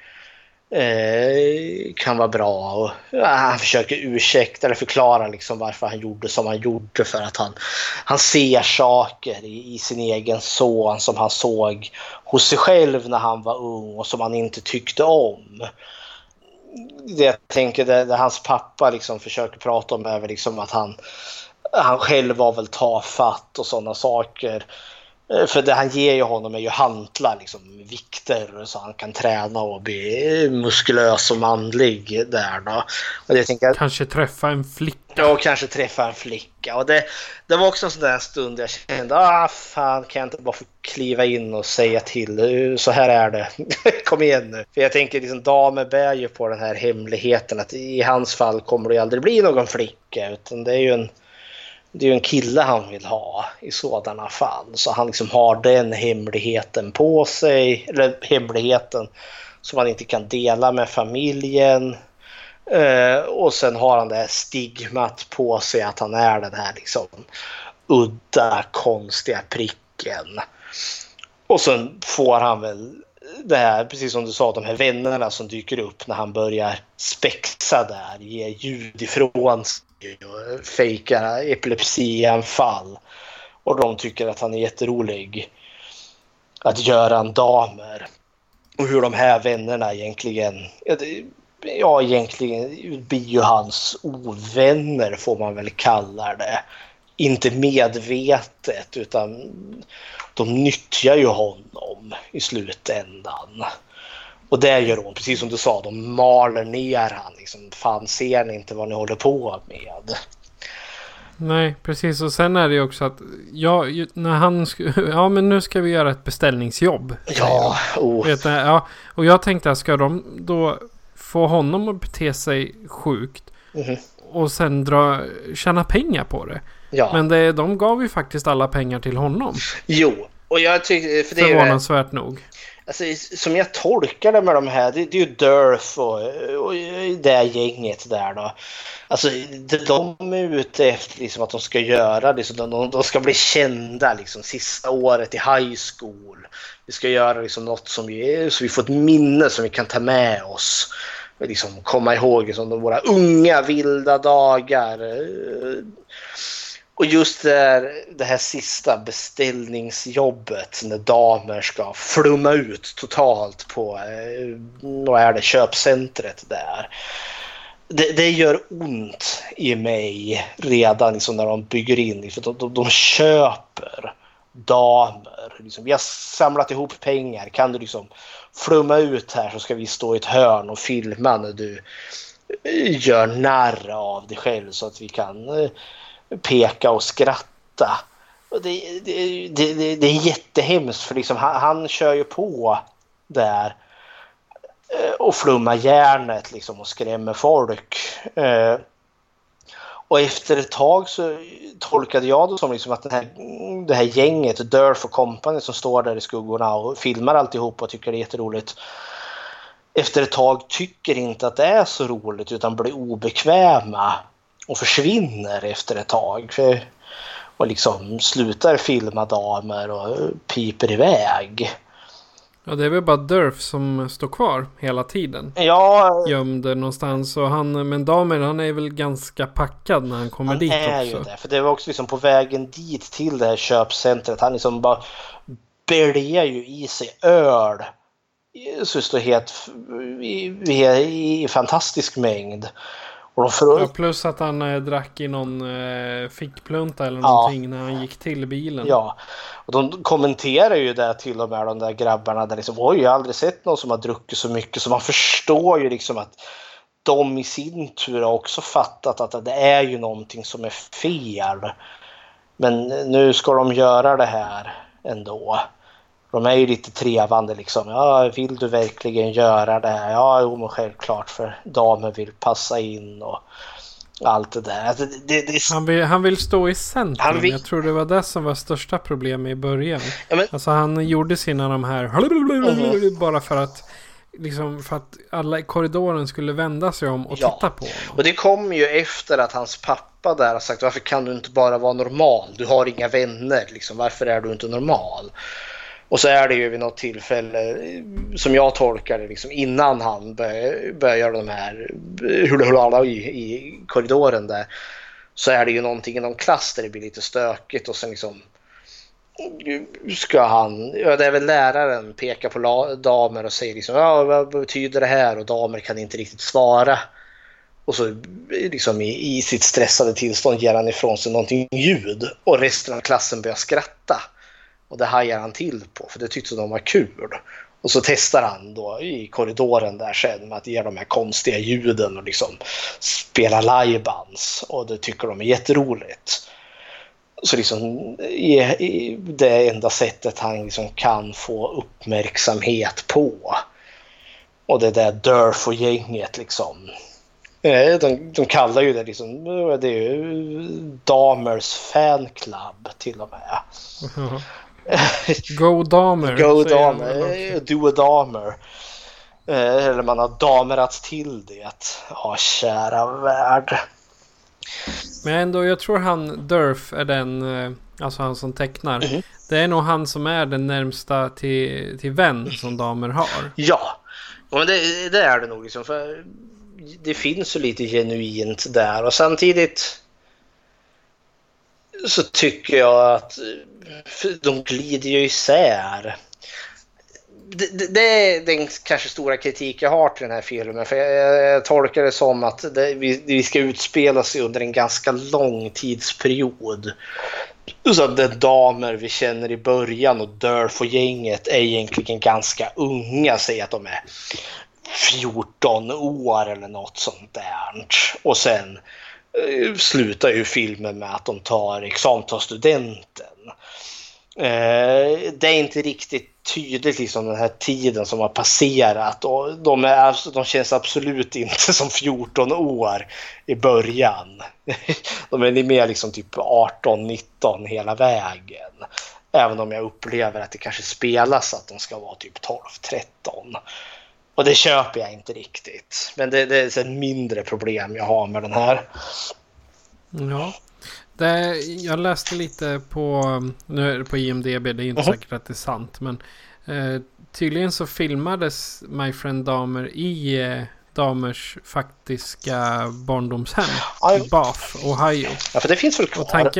eh, kan vara bra. Och, ja, han försöker ursäkta eller förklara liksom varför han gjorde som han gjorde för att han, han ser saker i, i sin egen son som han såg hos sig själv när han var ung och som han inte tyckte om. Det jag tänker det, det hans pappa liksom försöker prata om är väl liksom att han, han själv var väl tafatt och sådana saker. För det han ger ju honom är ju hantlar, liksom, vikter så han kan träna och bli muskulös och manlig där då. Och det tänker jag, Kanske träffa en flicka. Ja, kanske träffa en flicka. Och det, det var också en sån där stund jag kände, ah fan kan jag inte bara få kliva in och säga till, så här är det. Kom igen nu. För jag tänker liksom damer bär ju på den här hemligheten att i hans fall kommer det aldrig bli någon flicka utan det är ju en det är ju en kille han vill ha i sådana fall. Så han liksom har den hemligheten på sig, eller hemligheten som han inte kan dela med familjen. Eh, och sen har han det här stigmat på sig att han är den här liksom udda, konstiga pricken. Och sen får han väl det här, precis som du sa, de här vännerna som dyker upp när han börjar spexa där, ge ljud ifrån sig och fejkar epilepsianfall. Och de tycker att han är jätterolig. Att göra en damer. Och hur de här vännerna egentligen, ja egentligen blir ju hans ovänner får man väl kalla det. Inte medvetet utan de nyttjar ju honom i slutändan. Och det gör hon, precis som du sa, de maler ner han. Liksom, Fan ser ni inte vad ni håller på med? Nej, precis. Och sen är det ju också att ja, när han ja men nu ska vi göra ett beställningsjobb. Ja, oh. Vet ja, och jag tänkte, ska de då få honom att bete sig sjukt Mhm. och sen dra, tjäna pengar på det? Ja. Men det, de gav ju faktiskt alla pengar till honom. Jo, och jag tycker... För det är Förvånansvärt nog alltså, som jag tolkar det med de här, det, det är ju Durf och, och det gänget där då. Alltså det de är ute efter liksom att de ska göra, liksom, de, de ska bli kända liksom sista året i high school. Vi ska göra liksom något som vi, så vi får ett minne som vi kan ta med oss. Liksom komma ihåg liksom, de våra unga vilda dagar. Och just det här, det här sista beställningsjobbet när damer ska flumma ut totalt på, eh, vad är det, köpcentret där. det, det gör ont i mig redan liksom när de bygger in. liksom, de, de, de köper damer. Liksom, vi har samlat ihop pengar. Kan du liksom flumma ut här så ska vi stå i ett hörn och filma när du eh, gör narr av dig själv så att vi kan eh, peka och skratta. Och det, det, det, det är jättehemskt för liksom, han, han kör ju på där eh, och flummar järnet liksom och skrämmer folk. Eh, och efter ett tag så tolkade jag det som liksom att det här, det här gänget, Durf och Company som står där i skuggorna och filmar alltihop och tycker det är jätteroligt. Efter ett tag tycker inte att det är så roligt utan blir obekväma och försvinner efter ett tag. Och liksom slutar filma damer och piper iväg. Ja, det är väl bara Durf som står kvar hela tiden. Ja. Gömd någonstans. Och han, men damen han är väl ganska packad när han kommer han dit också. Han är ju det. För det var också liksom på vägen dit till det här köpcentret. Han liksom bara bälgar ju i sig öl. Så det står helt i, i, i fantastisk mängd. Och för... ja, plus att han eh, drack i någon eh, fickplunta eller någonting ja. när han gick till bilen. Ja, och de kommenterar ju det till och med de där grabbarna där liksom oj, jag har aldrig sett någon som har druckit så mycket. Så man förstår ju liksom att de i sin tur har också fattat att det är ju någonting som är fel. Men nu ska de göra det här ändå. De är ju lite trevande liksom. Ja, vill du verkligen göra det här? Ja, jo, men självklart för damer vill passa in och allt det där. Alltså, det, det, han, vill, han vill stå i centrum. Vill... Jag tror det var det som var största problemet i början. Ja, men... Alltså han gjorde sina de här mm. bara för att Liksom för att alla i korridoren skulle vända sig om och ja. titta på honom. Och det kom ju efter att hans pappa där har sagt varför kan du inte bara vara normal? Du har inga vänner liksom. Varför är du inte normal? Och så är det ju vid något tillfälle, eh, som jag tolkar det, liksom, innan han börjar, börjar göra de här eh, hula i, i korridoren där. Så är det ju någonting i någon klass där det blir lite stökigt och sen liksom ska han, ja det är väl läraren, pekar på damer och säger liksom ja vad betyder det här och damer kan inte riktigt svara. Och så eh, liksom i, i sitt stressade tillstånd ger han ifrån sig någonting ljud och resten av klassen börjar skratta. Och det hajar han till på för det tyckte de var kul. Och så testar han då i korridoren där sen med att ge de här konstiga ljuden och liksom spela livebands. Och det tycker de är jätteroligt. Så liksom det enda sättet han liksom kan få uppmärksamhet på. Och det där Durf och gänget liksom. Eh, de, de kallar ju det liksom, det är ju Damers fanclub till och med. Mm -hmm. Go damer. Go damer. Do a damer. Eh, eller man har damerat till det. Ja, kära värld. Men ändå, jag tror han Durf är den, eh, alltså han som tecknar. Mm -hmm. Det är nog han som är den närmsta till, till vän som damer har. Ja, men det, det är det nog. Liksom, för det finns ju lite genuint där och samtidigt så tycker jag att de glider ju isär. Det, det, det, är den kanske stora kritik jag har till den här filmen. För jag, jag tolkar det som att det, vi, vi ska utspela sig under en ganska lång tidsperiod. Så att de damer vi känner i början och dör och gänget är egentligen ganska unga. Säg att de är 14 år eller något sånt där. Och sen Eh, slutar ju filmen med att de tar examen, tar studenten. Eh, det är inte riktigt tydligt liksom den här tiden som har passerat och de, är, de känns absolut inte som 14 år i början. De är mer liksom typ 18-19 hela vägen. Även om jag upplever att det kanske spelas att de ska vara typ 12-13. Och det köper jag inte riktigt. Men det, det är ett mindre problem jag har med den här. Ja. Det, jag läste lite på, nu är det på IMDB, det är inte uh -huh. säkert att det är sant. Men eh, tydligen så filmades My Friend Damer i eh, Damers faktiska barndomshem i Bath, Ohio. Ja, för det finns väl kvar?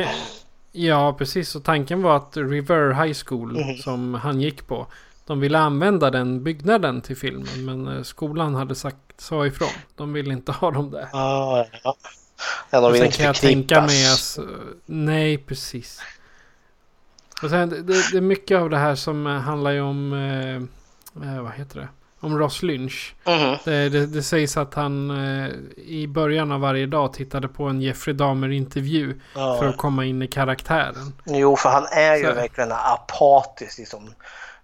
ja, precis. Och tanken var att River High School, mm -hmm. som han gick på, de ville använda den byggnaden till filmen. Men eh, skolan hade sagt så ifrån. De ville inte ha dem där. Ah, ja. Ja, de Och sen kan jag tänka mig, alltså, nej precis. Och sen, det, det är mycket av det här som eh, handlar ju om, eh, eh, vad heter det? Om Ross Lynch. Mhm. Det, det, det sägs att han eh, i början av varje dag tittade på en Jeffrey Dahmer-intervju. Ja. För att komma in i karaktären. Jo, för han är ju Så- verkligen apatisk. Liksom,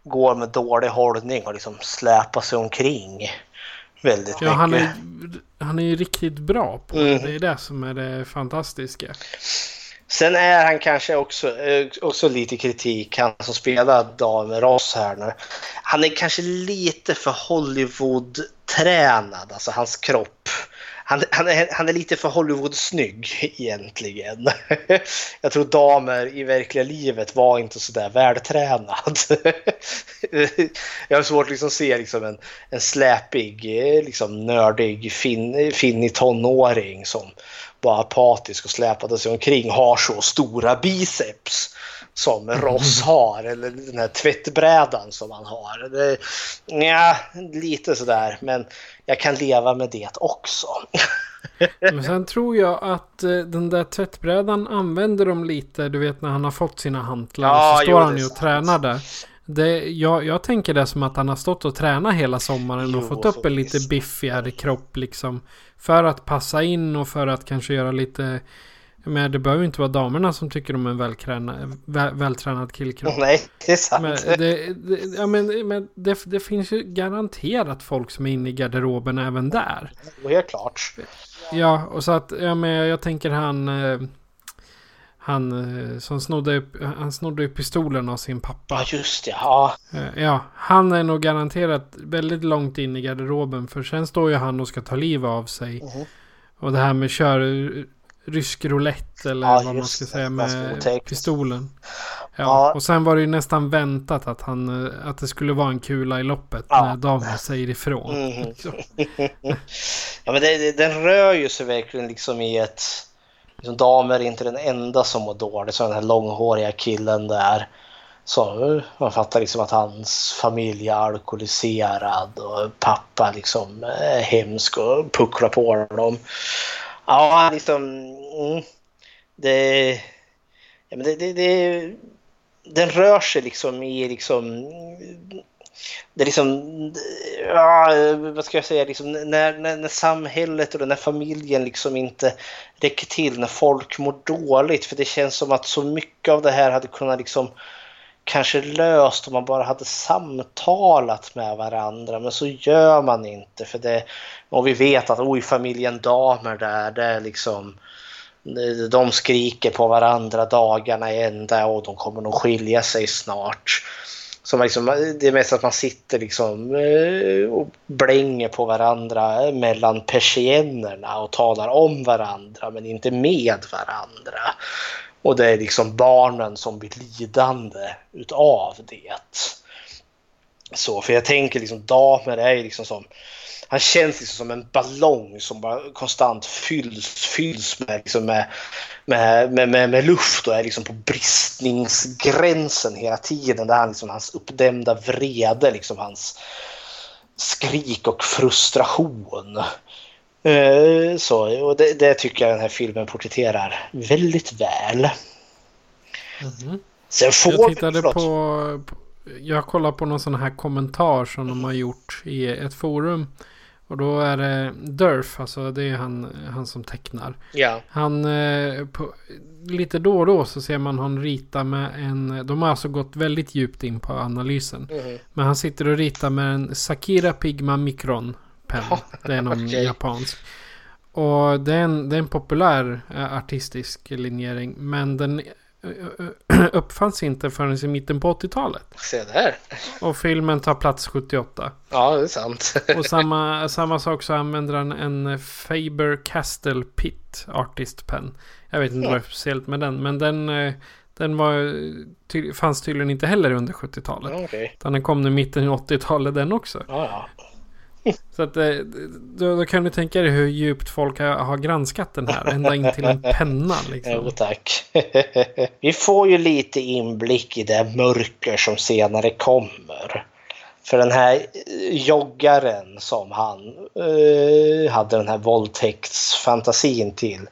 går med dålig hållning och liksom släpar sig omkring. Väldigt Ja, han mycket. är, han är ju riktigt bra på det. Det är det som är det fantastiska. Sen är han kanske också, eh, också lite kritik, han som spelar Damer Ross här nu. Han är kanske lite för Hollywood-tränad, alltså hans kropp. Han, han, är, han är lite för Hollywood-snygg egentligen. Jag tror damer i verkliga livet var inte så där vältränad. Jag har svårt att liksom se liksom en, en släpig, liksom nördig fin, finnig tonåring som var apatisk och släpade sig omkring har så stora biceps som Ross har eller den här tvättbrädan som han har. Det, ja, lite sådär men jag kan leva med det också. Men sen tror jag att eh, den där tvättbrädan använder de lite, du vet när han har fått sina hantlar. Ja, så står jo, han ju och tränar där. Det, jag, jag tänker det som att han har stått och tränat hela sommaren och Jo, fått upp en lite biffigare kropp liksom. För att passa in och för att kanske göra lite... Men det behöver ju inte vara damerna som tycker om en vältränad, väl, vältränad killkropp. Nej, det är sant. Men, det, det, ja, men, men det, det finns ju garanterat folk som är inne i garderoben även där. Helt klart. Ja, och så att ja, men jag tänker han... Eh, han eh, som snodde, upp- han snodde pistolen av sin pappa. Ja, just det. Ja. Eh, ja, han är nog garanterat väldigt långt in i garderoben. För sen står ju han och ska ta livet av sig. Mhm. Och det här med kör rysk roulette eller Ja, vad man ska det. säga med pistolen. Ja, Ja. och sen var det ju nästan väntat att, han, eh, att det skulle vara en kula i loppet Ja. när damen säger ifrån. Mhm. ja, men det, det, den rör ju sig verkligen liksom i ett... Liksom, damer är inte den enda som mår dåligt. Så den här långhåriga killen där. Så man fattar liksom att hans familj är alkoholiserad och pappa liksom är hemsk och pucklar på honom. Ja, liksom... Mm, det, ja, men det, det, det... Den rör sig liksom i liksom det är liksom, ja, vad ska jag säga, liksom, när, när, när samhället och den här familjen liksom inte räcker till, när folk mår dåligt. För det känns som att så mycket av det här hade kunnat liksom kanske löst om man bara hade samtalat med varandra. Men så gör man inte. För det, och vi vet att oj, familjen Damer där, det är liksom de skriker på varandra dagarna i ända och de kommer nog skilja sig snart. Så liksom, det är mest att man sitter liksom eh, och blänger på varandra mellan persiennerna och talar om varandra men inte med varandra. Och det är liksom barnen som blir lidande utav det. Så, för jag tänker liksom damer är ju liksom som han känns liksom som en ballong som bara konstant fylls, fylls med, liksom med, med, med, med, luft och är liksom på bristningsgränsen hela tiden. Där han liksom, hans uppdämda vrede, liksom hans skrik och frustration. Eh, Så, och det, det tycker jag den här filmen porträtterar väldigt väl. Sen får Jag vi- tittade förlåt. på. Jag kollade på någon sån här kommentar som de har gjort i ett forum. Och då är det Durf, alltså det är han, han som tecknar. Ja. Han, eh, på, lite då och då så ser man han rita med en, de har alltså gått väldigt djupt in på analysen. Mhm. Men han sitter och ritar med en Sakira Pigma Micron penn. Det är någon Okej. japansk. Och det är, en, det är en populär eh, artistisk linjering. Men den uppfanns inte förrän i mitten på 80-talet. Se där. Och filmen tar plats 78. Ja, det är sant. Och samma, samma sak så använder han en Faber Castell Pitt Artist Pen. Jag vet inte vad det är speciellt med den. Men den, eh, den var, ty, fanns tydligen inte heller under 70-talet. Ja, okej. Utan den kom i mitten av 80-talet den också. Ja. Så att, eh, då, då kan du tänka dig hur djupt folk har, har granskat den här. Ända in till en penna liksom. Jo, tack. Vi får ju lite inblick i det mörker som senare kommer. För den här eh, joggaren som han eh, hade den här våldtäktsfantasin till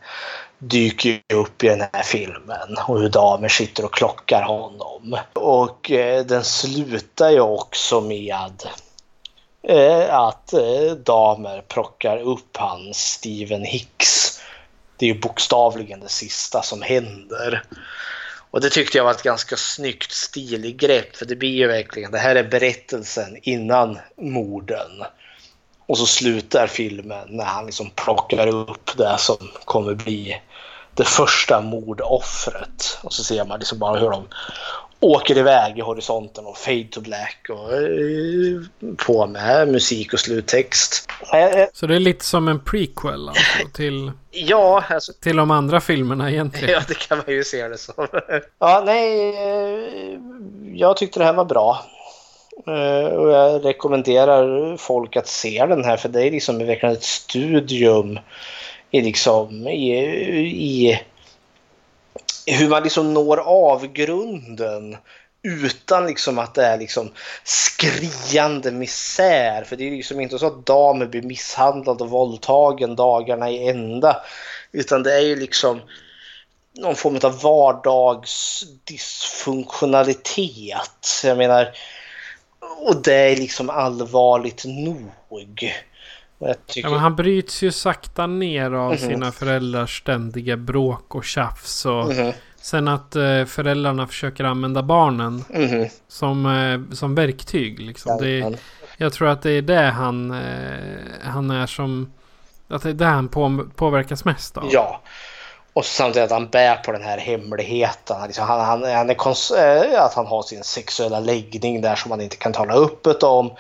dyker ju upp i den här filmen och hur damer sitter och klockar honom. Och eh, den slutar ju också med Eh, att eh, damer plockar upp han Steven Hicks. Det är ju bokstavligen det sista som händer. Och det tyckte jag var ett ganska snyggt stilgrepp för det blir ju verkligen, det här är berättelsen innan morden. Och så slutar filmen när han liksom plockar upp det som kommer bli det första mordoffret. Och så ser man liksom bara hur de åker iväg i horisonten och fade to black och eh, på med musik och sluttext. Så det är lite som en prequel alltså, till, Ja, alltså, till de andra filmerna egentligen? ja, det kan man ju se det som. Ja, nej, eh, jag tyckte det här var bra. Eh, Och jag rekommenderar folk att se den här för det är liksom verkligen ett studium i liksom i, i hur man liksom når avgrunden utan liksom att det är liksom skriande misär. För det är liksom inte så att damer blir misshandlade och våldtagen dagarna i ända. Utan det är ju liksom någon form av vardagsdysfunktionalitet. Jag menar, och det är liksom allvarligt nog. Tycker... Ja, han bryts ju sakta ner av Mhm. sina föräldrars ständiga bråk och tjafs. Och Mhm. Sen att eh, föräldrarna försöker använda barnen Mhm. som, eh, som verktyg. Liksom. Det, jag tror att det är det han, eh, han är som... Att det är det han på, påverkas mest av. Ja. Och samtidigt att han bär på den här hemligheten. Han, liksom, han, han, han är kons- eh, att han har sin sexuella läggning där som han inte kan tala öppet om.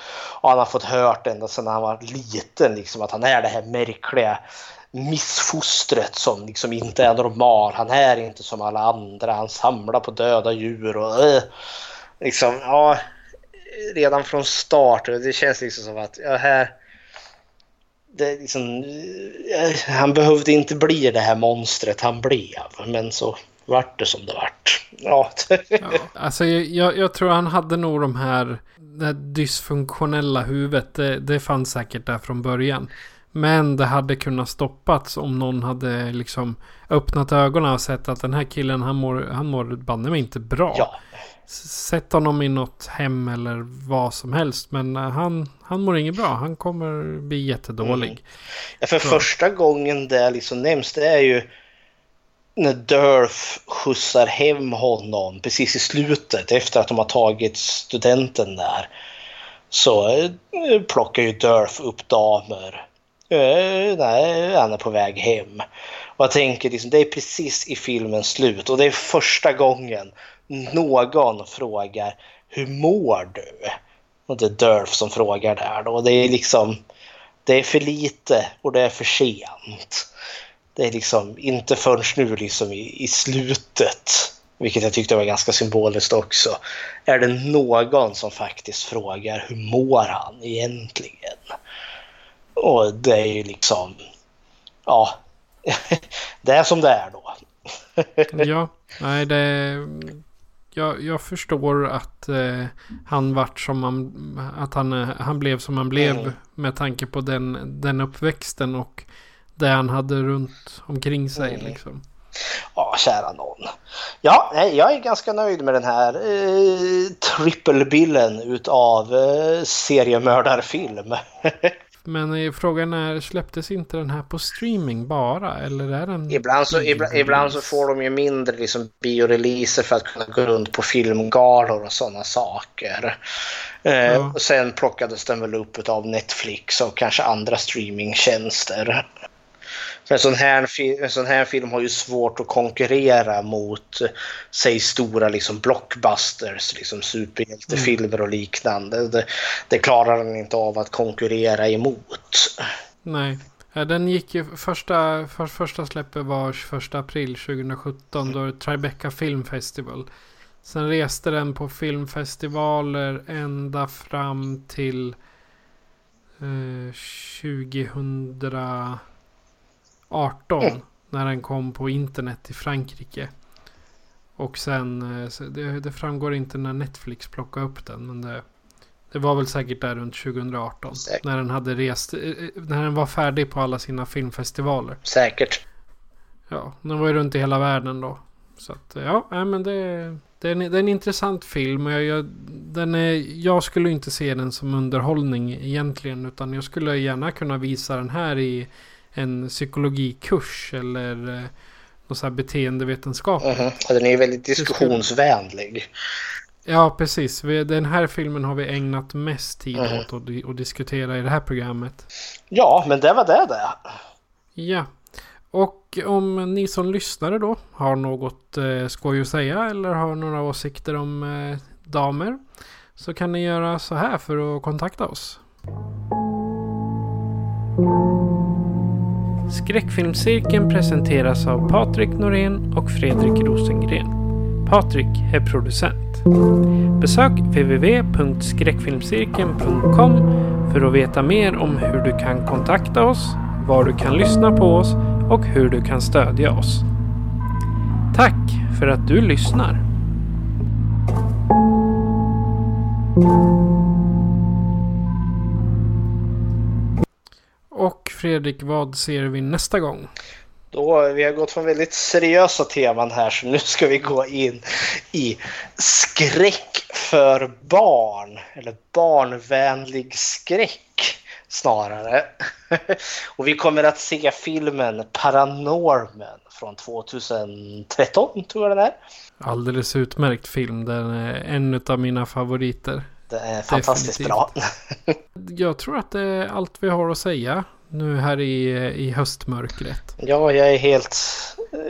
Och han har fått hört ända sedan han var liten liksom, att han är det här märkliga missfostret som liksom inte är normal. Han är inte som alla andra. Han samlar på döda djur och äh, liksom, ja, redan från start. Det känns liksom som att ja, här det liksom, eh, han behövde inte bli det här monstret han blev. Men så vart det som det vart. Ja. Alltså jag, jag tror han hade nog de här... Det här dysfunktionella huvudet. Det, det fanns säkert där från början. Men det hade kunnat stoppats om någon hade liksom öppnat ögonen och sett att den här killen han mår, han mår banne mig inte bra. Ja. Sätt honom i något hem eller vad som helst. Men eh, han, han mår inget bra. Han kommer bli jättedålig. Mm. Ja, för Ja. första gången det liksom nämns det är ju när Durf skjutsar hem honom precis i slutet efter att de har tagit studenten där. Så eh, plockar ju Durf upp damer. Eh, nej, han är på väg hem. Och jag tänker liksom, det är precis i filmens slut och det är första gången någon frågar hur mår du? Och det är Durf som frågar där då. Det är liksom det är för lite och det är för sent. Det är liksom inte förrän nu liksom i, i slutet, vilket jag tyckte var ganska symboliskt också, är det någon som faktiskt frågar hur mår han egentligen? Och det är ju liksom, ja, det är som det är då. Ja, nej det... Jag, jag förstår att eh, han vart som han... Att han, eh, han blev som han blev Mm. med tanke på den, den uppväxten och det han hade runt omkring sig Mm. liksom. Ja, kära någon. Ja, jag är ganska nöjd med den här eh, trippelbillen utav eh, seriemördarfilm. Men eh, frågan är, släpptes inte den här på streaming bara? Eller är den... Ibland så, ibland, ibland så får de ju mindre liksom, bioreleaser för att kunna gå runt på filmgalor och sådana saker. Eh, Ja. och sen plockades den väl upp av Netflix och kanske andra streamingtjänster. För en sån, här, en sån här film har ju svårt att konkurrera mot, säg stora liksom blockbusters, liksom superhjältefilmer och liknande. Det, det klarar den inte av att konkurrera emot. Nej. Den gick ju... Första, för, första släppet var 21 april 2017. Då är det Tribeca Film Festival. Sen reste den på filmfestivaler ända fram till eh, 2018. När den kom på internet i Frankrike. Och sen, eh, det, det framgår inte när Netflix plockade upp den. Men det, Det var väl säkert där runt 2018. Säkert. När den hade rest. eh, När den var färdig på alla sina filmfestivaler. Säkert. Ja, den var ju runt i hela världen då. Så att ja, nej, men det, det, är en, det är en intressant film. Och jag, jag, den är, jag skulle inte se den som underhållning egentligen. Utan jag skulle gärna kunna visa den här i en psykologikurs. Eller eh, något så här beteendevetenskap. Mhm. Och Den är ju väldigt diskussionsvänlig. Ja, precis. Den här filmen har vi ägnat mest tid Mhm. åt att diskutera i det här programmet. Ja, men det var det det. Ja. Och om ni som lyssnare då har något eh, skoj att säga eller har några åsikter om eh, damer. Så kan ni göra så här för att kontakta oss. Skräckfilmscirkeln presenteras av Patrik Norén och Fredrik Rosengren. Patrik är producent. Besök www.skräckfilmscirkeln.com för att veta mer om hur du kan kontakta oss, var du kan lyssna på oss och hur du kan stödja oss. Tack för att du lyssnar! Och Fredrik, vad ser vi nästa gång? Då, vi har gått från väldigt seriösa teman här så nu ska vi gå in i skräck för barn. Eller barnvänlig skräck snarare. Och vi kommer att se filmen Paranormen från 2013 tror jag den är. Alldeles utmärkt film. Den är en av mina favoriter. Den är fantastiskt bra. Jag tror att det är allt vi har att säga nu här i, i höstmörkret. Ja, jag är helt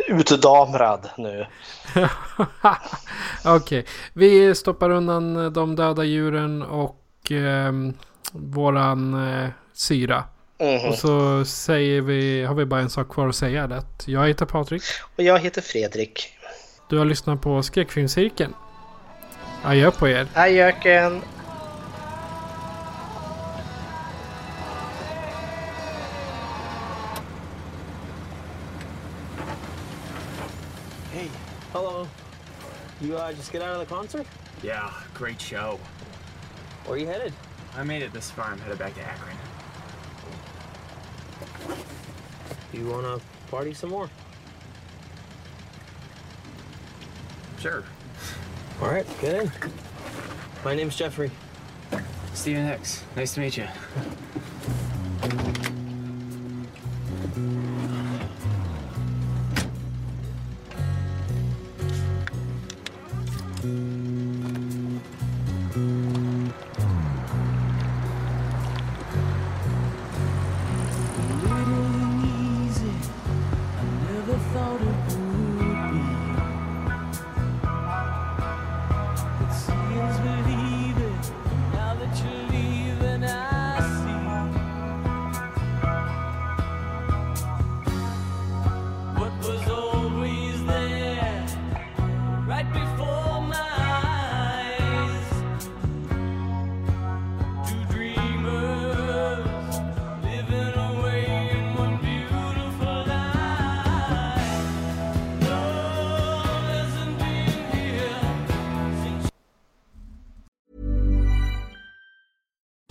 utdamrad nu. Okej, vi stoppar undan de döda djuren och ehm, våran eh, syra. Mhm. Och så säger vi, har vi bara en sak kvar att säga. Det jag heter Patrik. Och jag heter Fredrik. Du har lyssnat på Skräckfilmscirkeln. Adjö på er. Adjöken. Hey, hello. You uh, just get out of the concert? Yeah, great show. Where are you headed? I made it this far. I'm headed back to Akron. You wanna party some more? Sure. All right, get in. My name's Jeffrey. Steven Hicks. Nice to meet you.